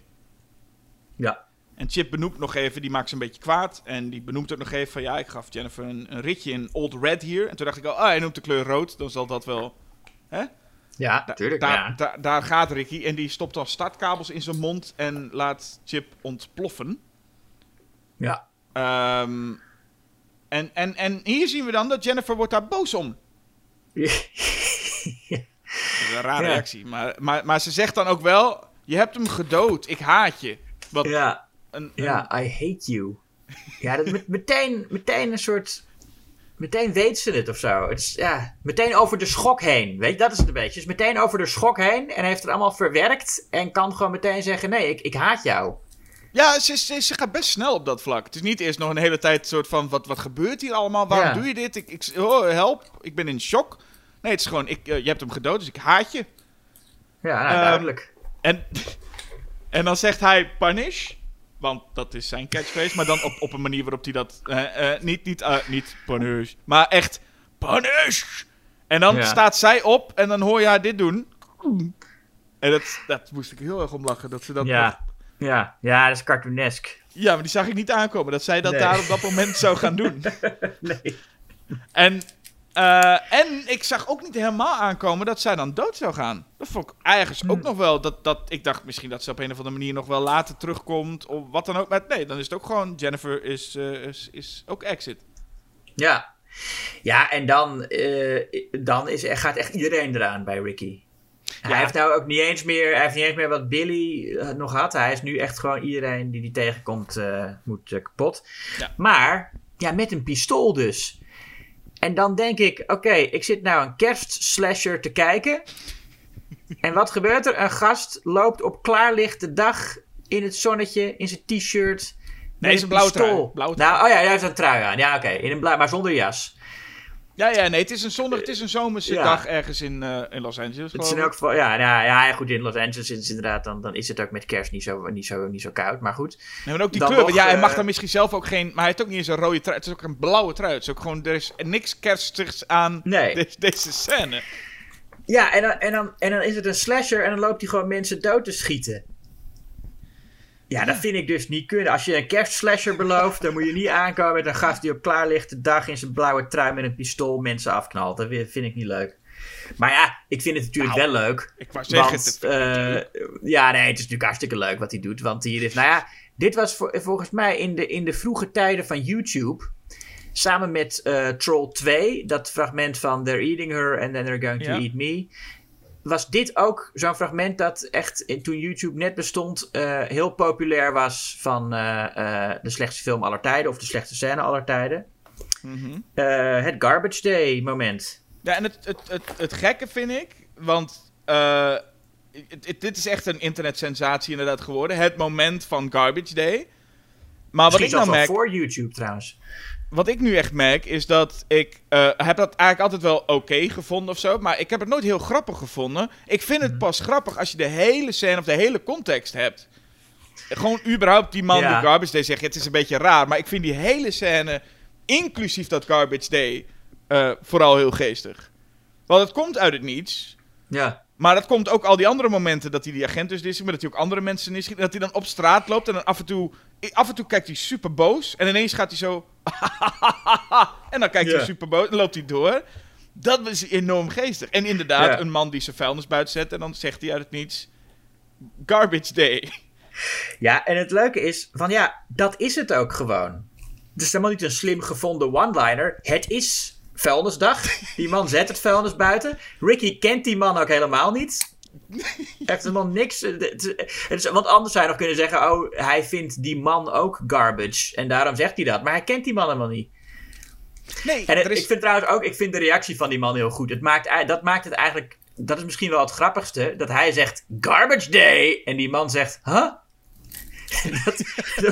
ja. En Chip benoemt nog even, die maakt ze een beetje kwaad. En die benoemt ook nog even van ja, ik gaf Jennifer een, een ritje in Old Red hier. En toen dacht ik al, ah, hij noemt de kleur rood. Dan zal dat wel... Hè? Ja, Da- tuurlijk. daar, ja. daar- daar gaat Ricky en die stopt dan startkabels in zijn mond en laat Chip ontploffen. ja. Ehm, en, en, en hier zien we dan dat Jennifer wordt daar boos om. Dat is een rare Ja. reactie. Maar, maar, maar ze zegt dan ook wel, je hebt hem gedood, ik haat je. Wat ja. Een, een- Ja, I hate you. Ja, dat met, meteen, meteen een soort. Meteen weet ze het of zo. Het is, ja, meteen over de schok heen. Weet je, dat is het een beetje. Dus meteen over de schok heen en heeft het allemaal verwerkt. En kan gewoon meteen zeggen: nee, ik, ik haat jou. Ja, ze, ze, ze gaat best snel op dat vlak. Het is niet eerst nog een hele tijd soort van, wat, wat gebeurt hier allemaal? Waarom Ja. doe je dit? Ik, ik, oh, help, ik ben in shock. Nee, het is gewoon, ik, eh, je hebt hem gedood, dus ik haat je. Ja, nou, Ehm, duidelijk. En, en dan zegt hij punish. Want dat is zijn catchphrase. Maar dan op, op een manier waarop hij dat... eh, eh, niet, niet, eh, niet punish. Maar echt punish. En dan Ja. staat zij op en dan hoor je haar dit doen. En dat, dat moest ik heel erg om lachen. Dat ze dat Ja. Ja, ja, dat is cartoonesk. ja, maar die zag ik niet aankomen. Dat zij dat Nee. daar op dat moment zou gaan doen. Nee. En, eh, en ik zag ook niet helemaal aankomen dat zij dan dood zou gaan. Dat vond ik ergens ook nog wel. Dat, dat, ik dacht misschien dat ze op een of andere manier nog wel later terugkomt. Of wat dan ook. Maar nee, dan is het ook gewoon. Jennifer is, eh, is, is ook exit. Ja. Ja, en dan, eh, dan is, er gaat echt iedereen eraan bij Ricky. Hij heeft nou ook niet eens meer, hij heeft niet eens meer wat Billy nog had. Hij is nu echt gewoon iedereen die die tegenkomt eh, moet kapot. Ja. Maar, ja, met een pistool dus. En dan denk ik, oké, ik zit nou een kerstslasher te kijken. en wat gebeurt er? Een gast loopt op klaarlichte dag in het zonnetje, in zijn t-shirt. met is een blauwe trui. Blauwe trui. Nou, oh ja, hij heeft een trui aan. Ja, oké, in een blauw, maar zonder jas. Ja, ja, nee. Het is een zondag. Het is een zomerse Ja. dag ergens in, eh, in Los Angeles. Het is in elk geval, ja, nou, ja, goed, in Los Angeles is het inderdaad, dan, dan is het ook met kerst niet zo, niet zo, niet zo koud, maar goed. Nee, maar ook die Dan kleur. nog, ja, hij mag eh, dan misschien zelf ook geen. Maar hij heeft ook niet eens een rode trui. Het is ook een blauwe trui. Het is ook gewoon. Er is niks kerstigs aan Nee. de- deze scène. Ja, en dan, en, dan, en dan is het een slasher en dan loopt hij gewoon mensen dood te schieten. Ja, dat vind ik dus niet kunnen. Als je een kerstslasher belooft, dan moet je niet aankomen met een gast die op klaarlichte dag in zijn blauwe trui met een pistool mensen afknalt. Dat vind ik niet leuk. Maar ja, ik vind het natuurlijk Nou, wel leuk. Ik wou zeggen. Want, het- eh, ja, nee, het is natuurlijk hartstikke leuk wat hij doet. Want hier is, nou ja, dit was voor, volgens mij in de, in de vroege tijden van YouTube. Samen met eh, Troll 2, dat fragment van They're eating her and then they're going to Ja. eat me. Was dit ook zo'n fragment dat echt in- toen YouTube net bestond eh, heel populair was van eh, eh, de slechtste film aller tijden of de slechtste scène aller tijden? Mhm. Het Garbage Day moment. Ja, en het, het, het, het gekke vind ik, want het- het- dit is echt een internetsensatie inderdaad geworden. Het moment van Garbage Day. Maar wat Misschien ik nou merk, voor YouTube trouwens. Wat ik nu echt merk, is dat ik eh, heb dat eigenlijk altijd wel oké gevonden of zo. Maar ik heb het nooit heel grappig gevonden. Ik vind Mhm. het pas grappig als je de hele scène of de hele context hebt. Gewoon überhaupt die man Ja. die Garbage Day zegt. Het is een beetje raar, maar ik vind die hele scène, inclusief dat Garbage Day, eh, vooral heel geestig. Want het komt uit het niets. Ja. Maar dat komt ook al die andere momenten dat hij die agent dus is, maar dat hij ook andere mensen is. Dat hij dan op straat loopt en dan af en toe, af en toe kijkt hij super boos. En ineens gaat hij zo. en dan kijkt hij super boos en loopt hij door. Dat was enorm geestig. En inderdaad, een man die zijn vuilnis buiten zet en dan zegt hij uit het niets. Garbage Day. Ja, en het leuke is, van ja, dat is het ook gewoon. Het is helemaal niet een slim gevonden one-liner. Het is vuilnisdag. Die man zet het vuilnis buiten. Ricky kent die man ook helemaal niet. Heeft helemaal niks. het is- het is- Want anders zou je nog kunnen zeggen: Oh, hij vindt die man ook garbage. En daarom zegt hij dat. Maar hij kent die man helemaal niet. Nee, En er is... ik vind trouwens ook, ik vind de reactie van die man heel goed. Het maakt, dat maakt het eigenlijk, dat is misschien wel het grappigste, dat hij zegt garbage day en die man zegt, huh? dat,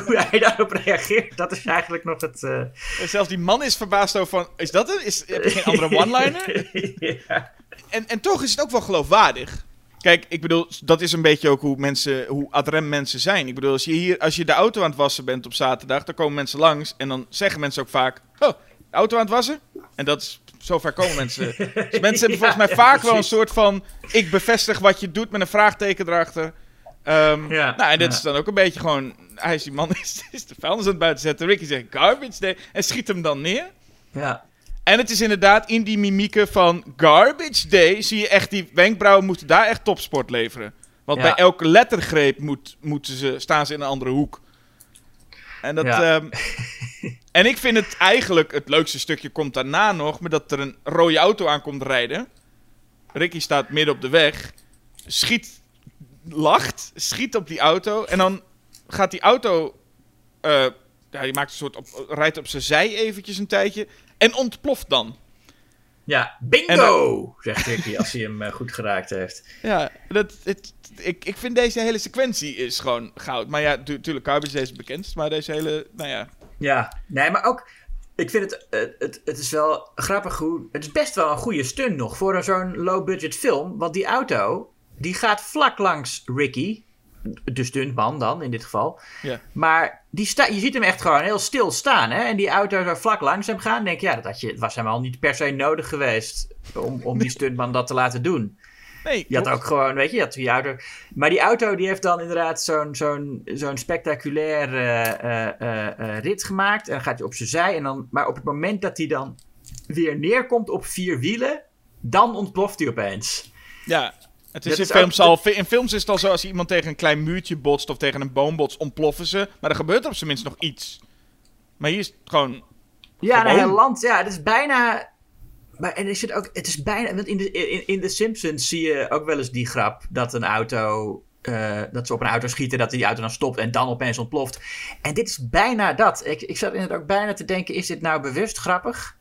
hoe hij daarop reageert, dat is eigenlijk nog het... eh, Zelfs die man is verbaasd over van... Is dat het? Is, heb je geen andere one-liner? ja. En, en toch is het ook wel geloofwaardig. Kijk, ik bedoel, dat is een beetje ook hoe mensen, hoe adrem mensen zijn. Ik bedoel, als je hier, als je de auto aan het wassen bent op zaterdag, dan komen mensen langs en dan zeggen mensen ook vaak, oh, de auto aan het wassen? En dat is, zover komen mensen. Dus mensen hebben volgens mij vaak ja, wel een soort van, ik bevestig wat je doet met een vraagteken erachter. Ehm, Ja, nou, en dit ja. is dan ook een beetje gewoon, hij is die man, is, is de vuilnis aan het buiten zetten. Ricky zegt garbage day en schiet hem dan neer. ja. En het is inderdaad in die mimieken van Garbage Day zie je echt die wenkbrauwen moeten daar echt topsport leveren. Want Ja. bij elke lettergreep moet, moeten ze, staan ze in een andere hoek. En, dat, ehm, en ik vind het eigenlijk, het leukste stukje komt daarna nog, maar dat er een rode auto aankomt rijden. Ricky staat midden op de weg, schiet, lacht, schiet op die auto en dan gaat die auto, eh, ja, die maakt een soort, op, rijdt op zijn zij eventjes een tijdje en ontploft dan. Ja, bingo, dan- zegt Ricky als hij hem eh, goed geraakt heeft. Ja, dat, het, ik, ik vind deze hele sequentie is gewoon goud. Maar ja, natuurlijk, Day is het bekendst, maar deze hele, nou ja. Ja, nee, maar ook. Ik vind het, eh, het, het is wel grappig hoe. Het is best wel een goede stunt nog voor zo'n low-budget film. Want die auto, die gaat vlak langs Ricky. De stuntman dan, in dit geval. Ja. Maar die sta, je ziet hem echt gewoon heel stil staan. Hè? En die auto zo vlak langs hem gaan. Denk je, ja, dat had je, het was helemaal niet per se nodig geweest. Om, om die stuntman dat te laten doen. Nee, Je had klopt. ook gewoon, weet je, je had die auto. Maar die auto die heeft dan inderdaad zo'n zo'n zo'n spectaculair eh, eh, eh, rit gemaakt. En dan gaat hij op zijn zij. En dan, maar op het moment dat hij dan weer neerkomt op vier wielen, dan ontploft hij opeens. Ja, het is Dat in, is films ook- al, in films is het al zo, als iemand tegen een klein muurtje botst of tegen een boom botst, ontploffen ze. Maar er gebeurt op zijn minst nog iets. Maar hier is het gewoon... Ja, Gewoon. een heel land. Ja, het is bijna. Maar en is het ook. Het is bijna. Want in de, in, in de Simpsons zie je ook wel eens die grap dat een auto. eh, dat ze op een auto schieten, dat die auto dan stopt en dan opeens ontploft. En dit is bijna dat. Ik, ik zat inderdaad ook bijna te denken: is dit nou bewust grappig?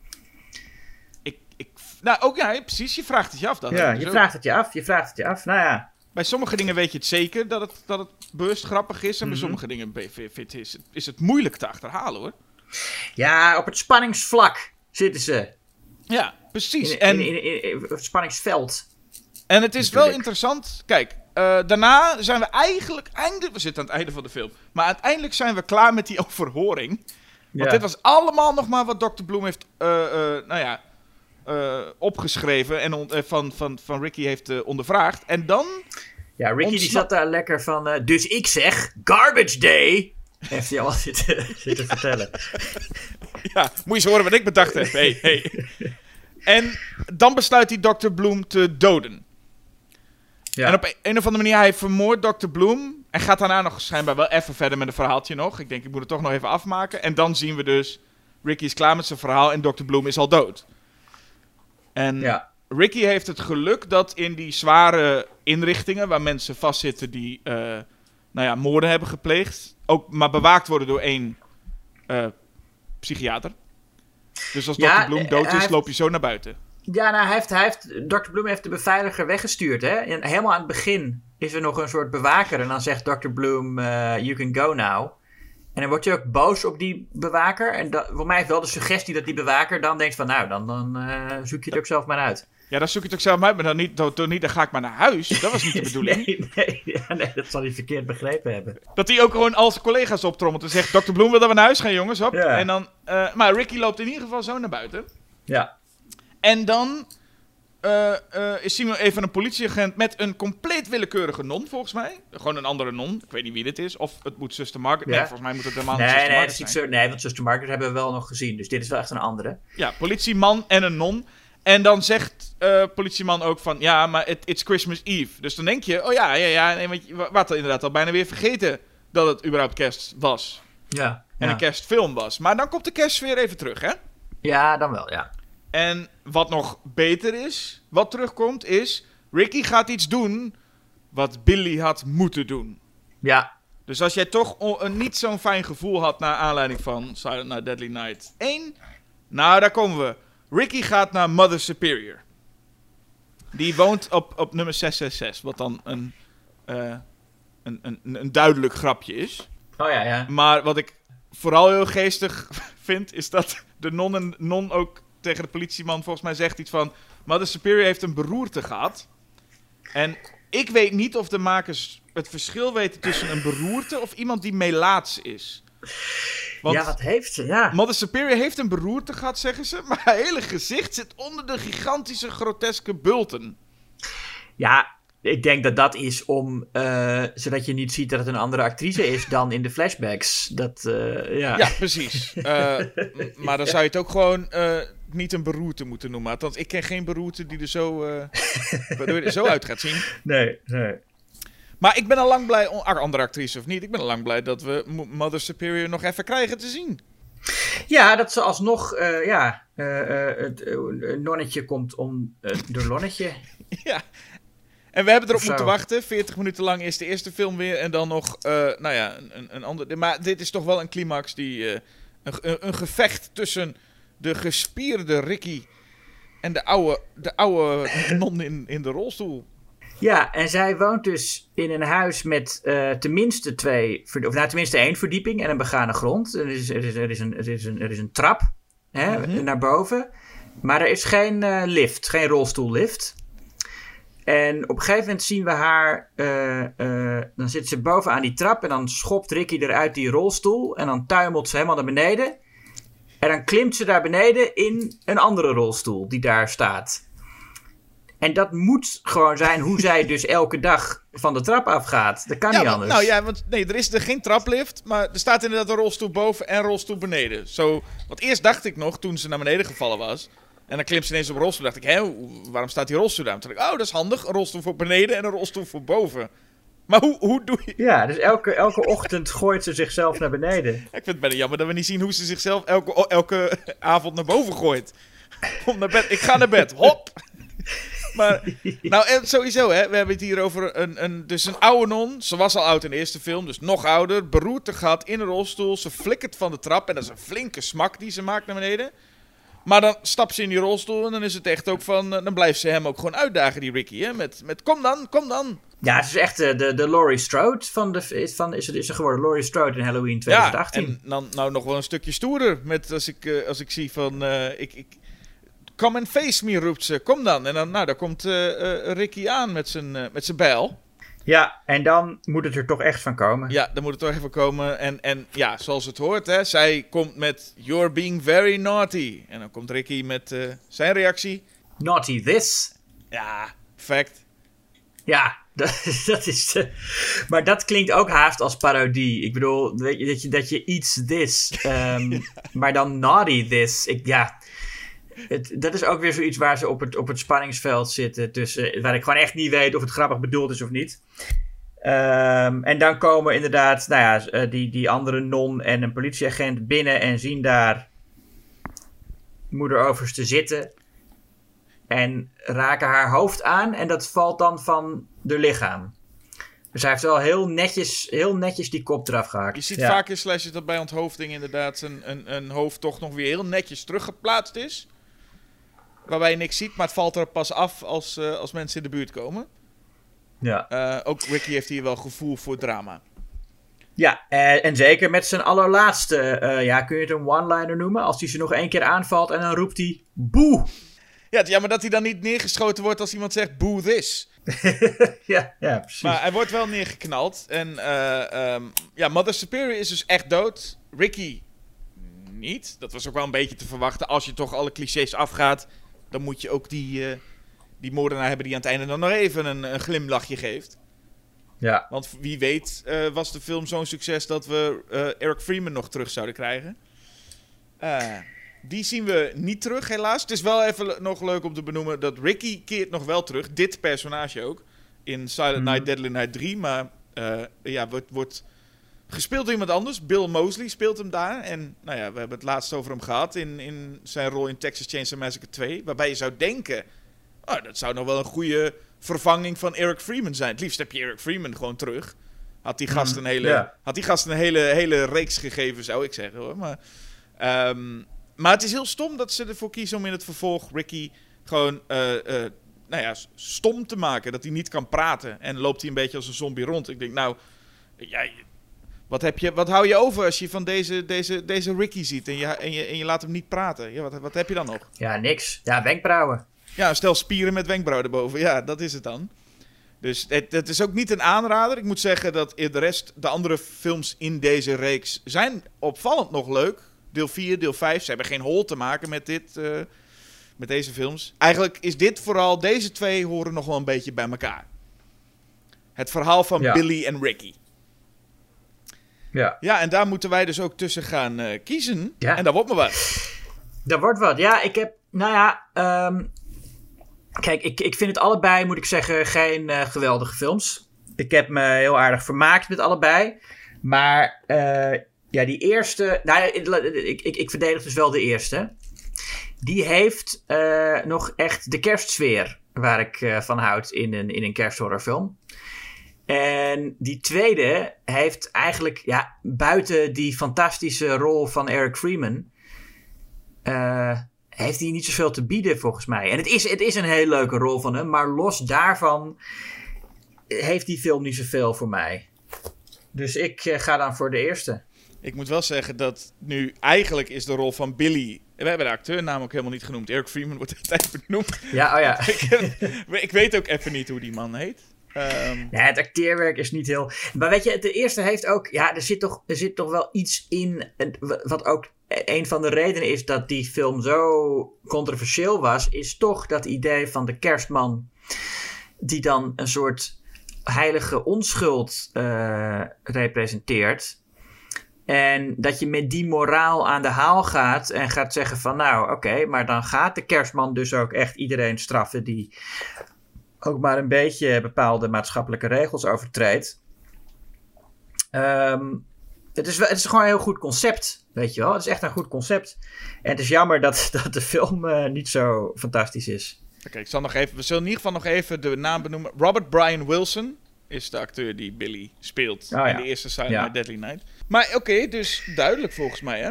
Nou, ook ja, precies, je vraagt het je af. Dat Ja, Dus je ook- vraagt het je af. Je vraagt het je af. Nou ja. Bij sommige dingen weet je het zeker dat het, dat het bewust grappig is. En Mhm. bij sommige dingen is, het- is het moeilijk te achterhalen hoor. Ja, op het spanningsvlak zitten ze. Ja, precies. In, en, in, in, in- in het spanningsveld. En het is wel interessant. Kijk, eh, daarna zijn we eigenlijk. Eindelijk, we zitten aan het einde van de film. Maar uiteindelijk zijn we klaar met die overhoring. Want Ja. dit was allemaal nog maar wat Dr. Bloom heeft. eh, nou ja. Eh, opgeschreven en on- eh, van, van, van Ricky heeft eh, ondervraagd. En dan. Ja, Ricky die zat daar lekker van. dus ik zeg, garbage day. Heeft hij allemaal zitten, zitten vertellen. Ja, moet je eens horen wat ik bedacht heb. Hey, hey. En dan besluit hij Dr. Bloom te doden. Ja. En op een, een of andere manier, hij vermoordt Dr. Bloom. En gaat daarna nog schijnbaar wel even verder met een verhaaltje nog. Ik denk, ik moet het toch nog even afmaken. En dan zien we dus, Ricky is klaar met zijn verhaal en Dr. Bloom is al dood. En ja. Ricky heeft het geluk dat in die zware inrichtingen, waar mensen vastzitten die, eh, nou ja, moorden hebben gepleegd, ook maar bewaakt worden door één eh, psychiater. Dus als Ja, Dr. Bloom eh, dood is, loop je zo naar buiten. Ja, nou, hij heeft, hij heeft, Dr. Bloom heeft de beveiliger weggestuurd. Hè? En helemaal aan het begin is er nog een soort bewaker. En dan zegt Dr. Bloom, you can go now. En dan wordt hij ook boos op die bewaker. En dat, voor mij heeft wel de suggestie dat die bewaker dan denkt van... Nou, dan, dan eh, zoek je het ook zelf maar uit. Ja, dan zoek je het ook zelf uit, maar dan niet, dan, dan niet, dan ga ik maar naar huis. Dat was niet de bedoeling. Nee, nee, ja, nee, dat zal hij verkeerd begrepen hebben. Dat hij ook gewoon al zijn collega's optrommelt en zegt: Dr. Bloem wil dat we naar huis gaan, jongens. Hop. Ja. En dan, eh, maar Ricky loopt in ieder geval zo naar buiten. Ja. En dan eh, eh, is Simon even een politieagent met een compleet willekeurige non, volgens mij. Gewoon een andere non. Ik weet niet wie dit is. Of het moet Zuster Margaret. Nee, volgens mij moet het helemaal niet Nee, nee, Margaret zijn. nee, want Sister Margaret hebben we wel nog gezien. Dus dit is wel echt een andere. Ja, politieman en een non. En dan zegt eh, politieman ook van, ja, maar it, it's Christmas Eve. Dus dan denk je, oh ja, ja, ja, nee, want je wa- wat inderdaad al bijna weer vergeten dat het überhaupt kerst was. Ja. En ja. een kerstfilm was. Maar dan komt de kerst weer even terug, hè? ja, dan wel, ja. En wat nog beter is, wat terugkomt, is... Ricky gaat iets doen wat Billy had moeten doen. Ja, Dus als jij toch een niet zo'n fijn gevoel had naar aanleiding van Silent Night, Deadly Night 1... Nou, daar komen we. Ricky gaat naar Mother Superior. Die woont op, op nummer 666, wat dan een, eh, een, een, een duidelijk grapje is. oh ja, ja. Maar wat ik vooral heel geestig vind, is dat de non, en, non ook tegen de politieman volgens mij zegt iets van... Mother Superior heeft een beroerte gehad. En ik weet niet of de makers het verschil weten tussen een beroerte of iemand die melaats is. Want ja, wat heeft ze? Ja. Mother Superior heeft een beroerte gehad, zeggen ze, maar haar hele gezicht zit onder de gigantische groteske bulten. Ja, ik denk dat dat is om, eh, zodat je niet ziet dat het een andere actrice is dan in de flashbacks. Dat, eh, ja. Ja, precies. Eh, maar dan zou je het ook gewoon niet een beroerte moeten noemen. Althans, ik ken geen beroerte die er zo, eh, waardoor je er zo uit gaat zien. Nee, nee. Maar ik ben al lang blij, andere actrice of niet, ik ben al lang blij dat we Mo- Mother Superior nog even krijgen te zien. Ja, dat ze alsnog, eh, ja, eh, het nonnetje komt om uh, de lonnetje. ja. En we hebben erop moeten wachten. 40 minuten lang is de eerste film weer. En dan nog, nou ja, een, een, ander. Maar dit is toch wel een climax die. een, een gevecht tussen de gespierde Ricky en de oude, de oude non in, in de rolstoel. Ja, en zij woont dus in een huis met eh, tenminste twee, of nou tenminste één verdieping en een begane grond. Er is, er is, er is, een, er is, een, er is een trap hè, naar boven, maar er is geen eh, lift, geen rolstoellift. En op een gegeven moment zien we haar, eh, dan zit ze boven aan die trap en dan schopt Ricky eruit die rolstoel en dan tuimelt ze helemaal naar beneden. En dan klimt ze daar beneden in een andere rolstoel die daar staat. En dat moet gewoon zijn hoe zij dus elke dag van de trap afgaat. Dat kan Ja, niet anders. nou ja, want nee, er is er geen traplift, maar er staat inderdaad een rolstoel boven en een rolstoel beneden. Zo, want eerst dacht ik nog, toen ze naar beneden gevallen was, en dan klimt ze ineens op een rolstoel, dacht ik, hè, hoe- waarom staat die rolstoel daar? Toen dacht ik, oh, dat is handig, een rolstoel voor beneden en een rolstoel voor boven. Maar hoe, hoe doe je... Ja, dus elke, elke ochtend gooit ze zichzelf naar beneden. Ik vind het bijna jammer dat we niet zien hoe ze zichzelf elke, elke avond naar boven gooit. Om naar bed. Ik ga naar bed. Hop! Maar, nou, en sowieso, hè. We hebben het hier over een, een, dus een oude non. Ze was al oud in de eerste film, dus nog ouder. Beroerte gehad in een rolstoel. Ze flikkert van de trap en dat is een flinke smak die ze maakt naar beneden. Maar dan stapt ze in die rolstoel en dan is het echt ook van... eh, Dan blijft ze hem ook gewoon uitdagen, die Ricky, hè. Met, met kom dan, kom dan. Ja, het is echt eh, de, de Laurie Strode van de... Van, is, het, is er geworden Laurie Strode in Halloween 2018. Ja, en dan nou nog wel een stukje stoerder. Met als ik, eh, als ik zie van. eh, ik, ik, come and face me, roept ze. Kom dan. En dan, nou, daar komt Ricky aan met zijn, met zijn bijl. Ja, en dan moet het er toch echt van komen. Ja, dan moet het toch even komen. En, en ja, zoals het hoort, hè. Zij komt met. You're being very naughty. En dan komt Ricky met zijn reactie. Naughty this. Ja, perfect. Ja, dat, dat is. eh, maar dat klinkt ook haast als parodie. Ik bedoel, weet je, dat je, dat je iets this. ehm, Maar dan naughty this. Ik, ja. Het, dat is ook weer zoiets waar ze op het, op het spanningsveld zitten. Tussen, waar ik gewoon echt niet weet of het grappig bedoeld is of niet. Ehm, en dan komen inderdaad, nou ja, eh, die, die andere non en een politieagent binnen en zien daar moeder overste zitten. En raken haar hoofd aan en dat valt dan van de lichaam. Dus hij heeft wel heel netjes, heel netjes die kop eraf gehaakt. Je ziet Ja. vaak in slashes dat bij onthoofding inderdaad een, een, een hoofd toch nog weer heel netjes teruggeplaatst is. Waarbij je niks ziet, maar het valt er pas af als, eh, als mensen in de buurt komen. Ja, Eh, ook Ricky heeft hier wel gevoel voor drama. ja eh, en zeker met zijn allerlaatste, eh, ja, kun je het een one-liner noemen? Als hij ze nog één keer aanvalt en dan roept hij boe. Ja, is jammer dat hij dan niet neergeschoten wordt als iemand zegt boo this. ja, ja, precies. Maar hij wordt wel neergeknald. En eh, ehm, ja, Mother Superior is dus echt dood. Ricky niet. Dat was ook wel een beetje te verwachten. Als je toch alle clichés afgaat, dan moet je ook die, eh, die moordenaar hebben die aan het einde dan nog even een, een glimlachje geeft. ja. Want wie weet eh, was de film zo'n succes dat we Eric Freeman nog terug zouden krijgen. Eh, die zien we niet terug, helaas. Het is wel even nog leuk om te benoemen dat Ricky keert nog wel terug. Dit personage ook. In Silent Night, Deadly Night 3. Maar eh, ja, wordt, wordt gespeeld door iemand anders. Bill Mosley speelt hem daar. En nou ja, we hebben het laatst over hem gehad in, in zijn rol in Texas Chainsaw Massacre 2. Waarbij je zou denken, oh, dat zou nog wel een goede vervanging van Eric Freeman zijn. Het liefst heb je Eric Freeman gewoon terug. Had die gast een hele, had die gast een hele, hele reeks gegeven, zou ik zeggen hoor. Maar, ehm, maar het is heel stom dat ze ervoor kiezen om in het vervolg Ricky gewoon eh, eh, nou ja, stom te maken. Dat hij niet kan praten. En loopt hij een beetje als een zombie rond. Ik denk, nou, jij, wat, heb je, wat hou je over als je van deze, deze, deze Ricky ziet en je, en, je, en je laat hem niet praten? Ja, wat, wat heb je dan nog? Ja, niks. Ja, wenkbrauwen. Ja, stel spieren met wenkbrauwen erboven. Ja, dat is het dan. Dus het, het is ook niet een aanrader. Ik moet zeggen dat de rest, de andere films in deze reeks, zijn opvallend nog leuk. Deel 4, deel 5. Ze hebben geen hol te maken met dit, eh, met deze films. Eigenlijk is dit vooral, deze twee horen nog wel een beetje bij elkaar. Het verhaal van Ja. Billy en Ricky. Ja. Ja, en daar moeten wij dus ook tussen gaan eh, kiezen. Ja. En dat wordt me wat. Dat wordt wat. Ja, ik heb. Nou ja. ehm, kijk, ik, ik vind het allebei, moet ik zeggen, geen eh, geweldige films. Ik heb me heel aardig vermaakt met allebei. Maar ja, die eerste. Nou, ik, ik, ik verdedig dus wel de eerste. Die heeft eh, nog echt de kerstsfeer waar ik eh, van houd in een, in een kersthorrorfilm. En die tweede heeft eigenlijk, ja, buiten die fantastische rol van Eric Freeman, eh, heeft hij niet zoveel te bieden volgens mij. En het is, het is een hele leuke rol van hem, maar los daarvan heeft die film niet zoveel voor mij. Dus ik ga dan voor de eerste. Ik moet wel zeggen dat nu eigenlijk is de rol van Billy. We hebben de acteurnaam ook helemaal niet genoemd. Eric Freeman wordt de tijd benoemd. Ja, oh ja. ik, ik weet ook even niet hoe die man heet. Ja, het acteerwerk is niet heel. Maar weet je, de eerste heeft ook. Ja, er zit toch, er zit toch wel iets in. Wat ook een van de redenen is dat die film zo controversieel was. Is toch dat idee van de kerstman. Die dan een soort heilige onschuld eh, representeert. En dat je met die moraal aan de haal gaat en gaat zeggen van nou oké, maar dan gaat de kerstman dus ook echt iedereen straffen die ook maar een beetje bepaalde maatschappelijke regels overtreedt. Ehm, het, is, het is gewoon een heel goed concept, weet je wel. Het is echt een goed concept. En het is jammer dat, dat de film eh, niet zo fantastisch is. Oké, ik zal nog even. We zullen in ieder geval nog even de naam benoemen. Robert Brian Wilson is de acteur die Billy speelt Oh, ja. in de eerste Silent Ja. Deadly Night. Maar oké, dus duidelijk volgens mij, hè?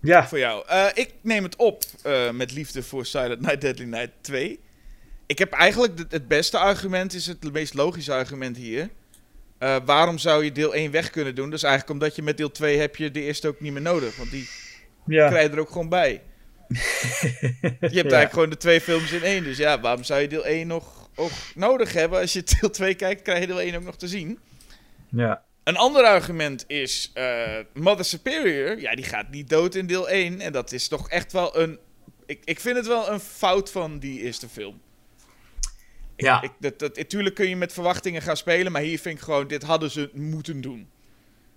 Ja. Voor jou. Eh, ik neem het op eh, met liefde voor Silent Night Deadly Night 2. Ik heb eigenlijk het beste argument, is het meest logische argument hier. Eh, waarom zou je deel 1 weg kunnen doen? Dat is eigenlijk omdat je met deel 2 heb je de eerste ook niet meer nodig. Want die Ja. krijg je er ook gewoon bij. Je hebt eigenlijk gewoon de twee films in één. Dus ja, waarom zou je deel 1 nog ook nodig hebben? Als je deel 2 kijkt, krijg je deel 1 ook nog te zien. ja. Een ander argument is eh, Mother Superior. Ja, die gaat niet dood in deel 1. En dat is toch echt wel een... Ik, ik vind het wel een fout van die eerste film. Ja. Ik, dat, dat, natuurlijk kun je met verwachtingen gaan spelen. Maar hier vind ik gewoon, dit hadden ze moeten doen.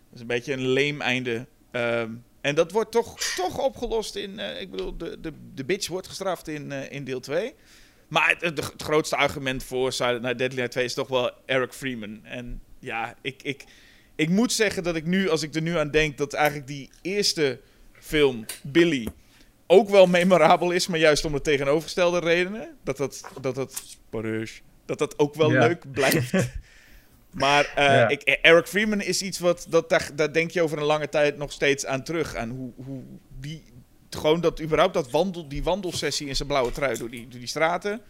Dat is een beetje een leem einde. Ehm, en dat wordt toch, toch opgelost in... eh, ik bedoel, de, de, de bitch wordt gestraft in, eh, in deel 2. Maar het, het, het grootste argument voor Silent Night Deadly Night 2 is toch wel Eric Freeman. En ja, ik, ik, ik moet zeggen dat ik nu, als ik er nu aan denk, dat eigenlijk die eerste film, Billy, ook wel memorabel is, maar juist om de tegenovergestelde redenen. Dat dat, dat, dat, dat, dat ook wel Ja. leuk blijft. maar eh, Ja. ik, Eric Freeman is iets wat, dat, daar, daar denk je over een lange tijd nog steeds aan terug. Aan hoe, hoe die, gewoon dat, überhaupt dat wandel, die wandelsessie in zijn blauwe trui door die, door die straten.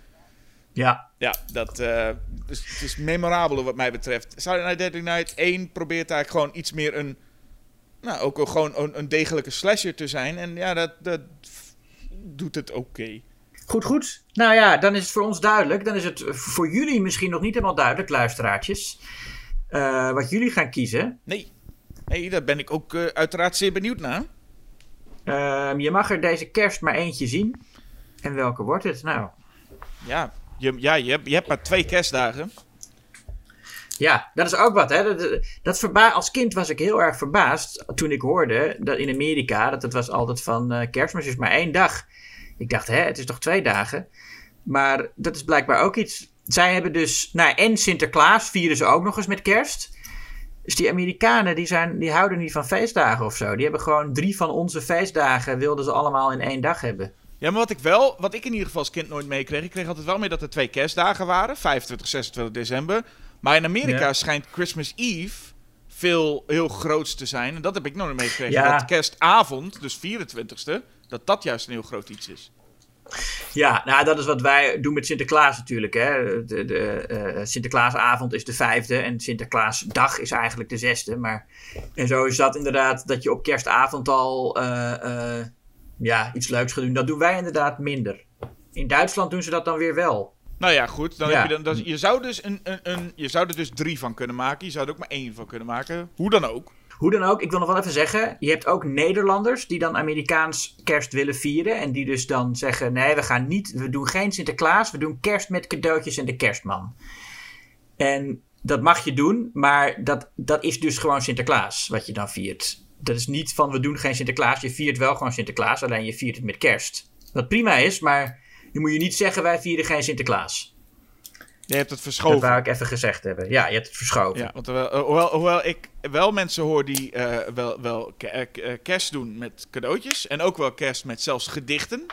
Ja. Ja, dat eh, dus, het is memorabel wat mij betreft. Silent Night Deadly Night 1 probeert eigenlijk gewoon iets meer een... Nou, ook een- gewoon een, een degelijke slasher te zijn. En ja, dat, dat doet het oké. Goed, goed. Nou ja, dan is het voor ons duidelijk. Dan is het voor jullie misschien nog niet helemaal duidelijk, luisteraartjes. eh, wat jullie gaan kiezen. Nee. Nee, daar ben ik ook eh, uiteraard zeer benieuwd naar. Ehm, je mag er deze kerst maar eentje zien. En welke wordt het? Nou, Ja, je, ja je, hebt, je hebt maar twee kerstdagen. Ja, dat is ook wat. Hè? Dat, dat verba als kind was ik heel erg verbaasd toen ik hoorde dat in Amerika, dat het was altijd van eh, kerstmis is maar één dag. Ik dacht, hè, het is toch twee dagen? Maar dat is blijkbaar ook iets. Zij hebben dus, nou en Sinterklaas vieren ze ook nog eens met kerst. Dus die Amerikanen, die, zijn, die houden niet van feestdagen of zo. Die hebben gewoon drie van onze feestdagen, wilden ze allemaal in één dag hebben. Ja, maar wat ik wel, wat ik in ieder geval als kind nooit meekreeg, ik kreeg altijd wel mee dat er twee kerstdagen waren, 25, 26 december. Maar in Amerika Ja. schijnt Christmas Eve veel heel groots te zijn. En dat heb ik nooit meegekregen. Ja. Dat kerstavond, dus 24ste, dat dat juist een heel groot iets is. Ja, nou dat is wat wij doen met Sinterklaas natuurlijk. Hè. De, de, eh, Sinterklaasavond is de vijfde en Sinterklaasdag is eigenlijk de zesde. Maar, en zo is dat inderdaad dat je op kerstavond al eh, eh, ja, iets leuks gaat doen. Dat doen wij inderdaad minder. In Duitsland doen ze dat dan weer wel. Nou ja, goed. Dan Ja. Heb je, dan, dan- je, zou dus een, een, een, je zou er dus drie van kunnen maken. Je zou er ook maar één van kunnen maken. Hoe dan ook. Hoe dan ook, ik wil nog wel even zeggen, je hebt ook Nederlanders die dan Amerikaans kerst willen vieren. En die dus dan zeggen, nee, we gaan niet, we doen geen Sinterklaas, we doen kerst met cadeautjes en de kerstman. En dat mag je doen, maar dat, dat is dus gewoon Sinterklaas wat je dan viert. Dat is niet van, we doen geen Sinterklaas, je viert wel gewoon Sinterklaas, alleen je viert het met kerst. Wat prima is, maar je moet je niet zeggen, wij vieren geen Sinterklaas. Je hebt het Dat verschoven. wou ik even gezegd hebben. Ja, je hebt het verschoven. Ja, want eh, hoewel, hoewel ik wel mensen hoor die eh, wel, wel eh, kerst doen met cadeautjes. En ook wel kerst met zelfs gedichten.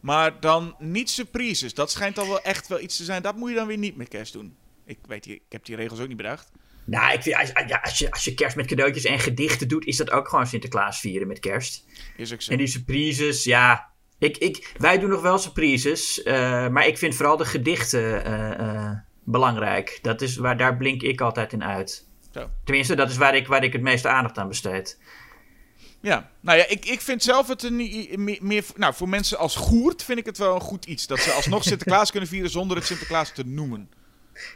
Maar dan niet surprises. Dat schijnt al wel echt wel iets te zijn. Dat moet je dan weer niet met kerst doen. Ik weet ik heb die regels ook niet bedacht. Nou, ik als, als, je, als je kerst met cadeautjes en gedichten doet, is dat ook gewoon Sinterklaas vieren met kerst. Is ook zo. En die surprises, ja. Ik, ik, wij doen nog wel surprises, eh, maar ik vind vooral de gedichten eh, eh, belangrijk. Dat is waar, daar blink ik altijd in uit. Zo. Tenminste, dat is waar ik, waar ik het meeste aandacht aan besteed. Ja, nou ja, ik, ik vind zelf het een, meer, meer... Nou, voor mensen als Goert vind ik het wel een goed iets. Dat ze alsnog Sinterklaas kunnen vieren zonder het Sinterklaas te noemen.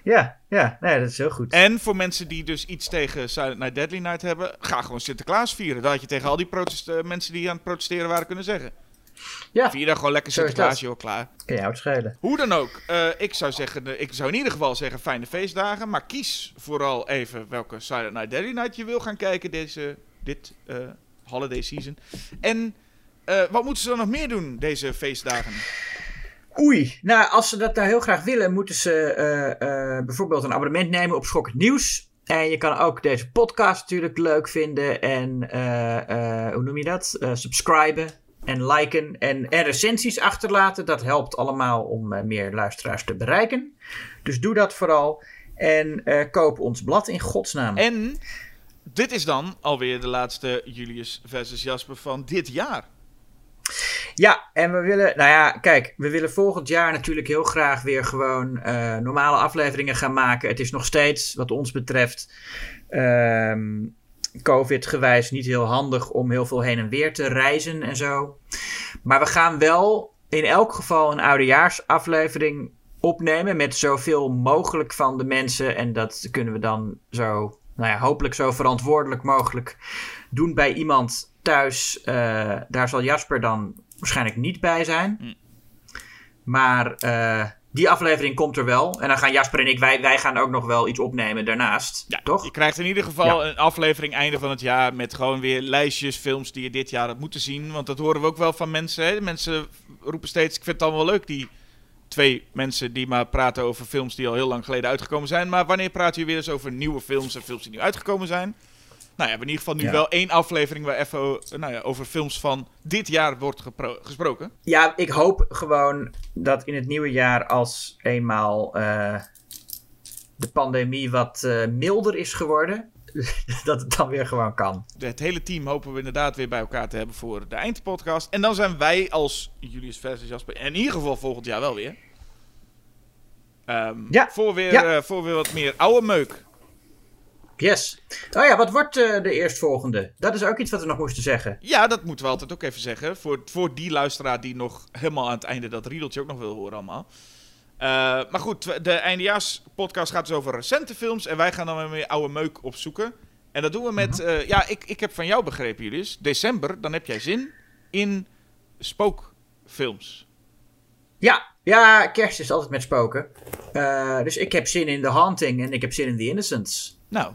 Ja, ja, nee, dat is heel goed. En voor mensen die dus iets tegen Silent Night Deadly Night hebben... Ga gewoon Sinterklaas vieren. Dat had je tegen al die protest, eh, mensen die aan het protesteren waren kunnen zeggen. Ja, Vier dan gewoon lekker Sinterklaas, joh, klaar. het schelen. Hoe dan ook, eh, ik zou zeggen, eh, ik zou in ieder geval zeggen fijne feestdagen. Maar kies vooral even welke Silent Night Deadly Night je wil gaan kijken deze, dit holiday season. En wat moeten ze dan nog meer doen deze feestdagen? Oei, nou als ze dat nou heel graag willen, moeten ze eh, eh, bijvoorbeeld een abonnement nemen op Schokkend Nieuws. En je kan ook deze podcast natuurlijk leuk vinden en eh, hoe noem je dat? Subscriben en liken en, en recensies achterlaten. Dat helpt allemaal om meer luisteraars te bereiken. Dus doe dat vooral en koop ons blad in godsnaam. En dit is dan alweer de laatste Julius versus Jasper van dit jaar. Ja, en we willen, nou ja, kijk, we willen volgend jaar natuurlijk heel graag weer gewoon eh, normale afleveringen gaan maken. Het is nog steeds, wat ons betreft, ehm, COVID-gewijs niet heel handig om heel veel heen en weer te reizen en zo. Maar we gaan wel in elk geval een oudejaarsaflevering opnemen met zoveel mogelijk van de mensen. En dat kunnen we dan zo, nou ja, hopelijk zo verantwoordelijk mogelijk doen bij iemand thuis. Eh, daar zal Jasper dan waarschijnlijk niet bij zijn. Hm. Maar eh, die aflevering komt er wel. En dan gaan Jasper en ik, wij, wij gaan ook nog wel iets opnemen daarnaast. Ja, toch? Je krijgt in ieder geval een aflevering einde van het jaar met gewoon weer lijstjes, films die je dit jaar had moeten zien. Want dat horen we ook wel van mensen. Hè? Mensen roepen steeds, ik vind het allemaal leuk, die twee mensen die maar praten over films die al heel lang geleden uitgekomen zijn. Maar wanneer praat je weer eens over nieuwe films en films die nu uitgekomen zijn? Nou ja, we hebben in ieder geval nu Ja. wel één aflevering waar even nou ja, over films van dit jaar wordt gesproken. Ja, ik hoop gewoon dat in het nieuwe jaar als eenmaal eh, de pandemie wat eh, milder is geworden, dat het dan weer gewoon kan. Het hele team hopen we inderdaad weer bij elkaar te hebben voor de eindpodcast. En dan zijn wij als Julius versus Jasper in ieder geval volgend jaar wel weer. Ehm, Ja, Voor, weer, ja. eh, voor weer wat meer oude meuk. Yes. Oh ja, wat wordt eh, de eerstvolgende? Dat is ook iets wat we nog moesten zeggen. Ja, dat moeten we altijd ook even zeggen. Voor, voor die luisteraar die nog helemaal aan het einde dat riedeltje ook nog wil horen allemaal. Eh, maar goed, de eindejaarspodcast gaat dus over recente films. En wij gaan dan weer meer oude meuk opzoeken. En dat doen we met... eh, ja, ik, ik heb van jou begrepen, Julius. December, dan heb jij zin in spookfilms. Ja, ja, kerst is altijd met spoken. Dus ik heb zin in The Haunting en ik heb zin in The Innocents. Nou,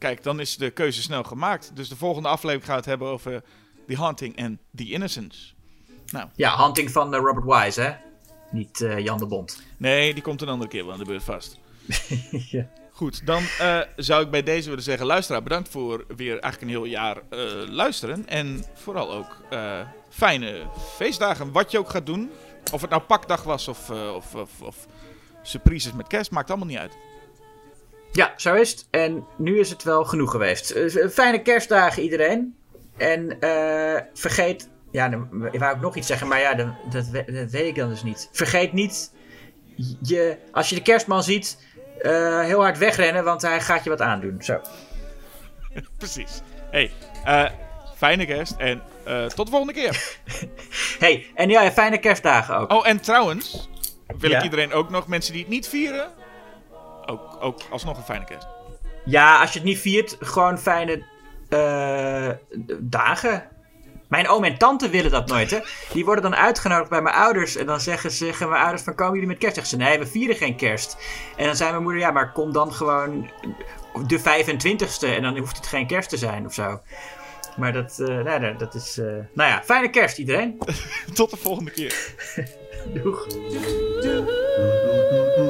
kijk, dan is de keuze snel gemaakt. Dus de volgende aflevering gaat het hebben over The Haunting en The Innocence. Nou, Ja, Haunting van eh, Robert Wise, hè? Niet eh, Jan de Bond. nee, die komt een andere keer wel aan de beurt vast. ja. Goed, dan eh, zou ik bij deze willen zeggen: luisteraar, bedankt voor weer eigenlijk een heel jaar luisteren. En vooral ook fijne feestdagen, wat je ook gaat doen. Of het nou pakdag was of, of, of, of surprises met kerst, maakt allemaal niet uit. Ja, zo is het. En nu is het wel genoeg geweest. Eh, fijne kerstdagen iedereen. En eh, vergeet... Ja, dan ik wou ook nog iets zeggen, maar ja, dat, dat, we- dat weet ik dan dus niet. Vergeet niet, je, als je de kerstman ziet, eh, heel hard wegrennen, want hij gaat je wat aandoen. Zo. Precies. Hey, eh, fijne kerst en eh, tot de volgende keer. hey, en ja, fijne kerstdagen ook. Oh, en trouwens, wil Ja? ik iedereen ook nog, mensen die het niet vieren, ook, ook alsnog een fijne kerst. Ja, als je het niet viert, gewoon fijne eh, dagen. Mijn oom en tante willen dat nooit, hè. Die worden dan uitgenodigd bij mijn ouders. En dan zeggen, zeggen mijn ouders van, komen jullie met kerst? Zeggen ze, nee, we vieren geen kerst. En dan zei mijn moeder, ja, maar kom dan gewoon de 25ste. En dan hoeft het geen kerst te zijn of zo. Maar dat, eh, nee, nee, dat is... eh, nou ja, fijne kerst iedereen. Tot de volgende keer. Doeg.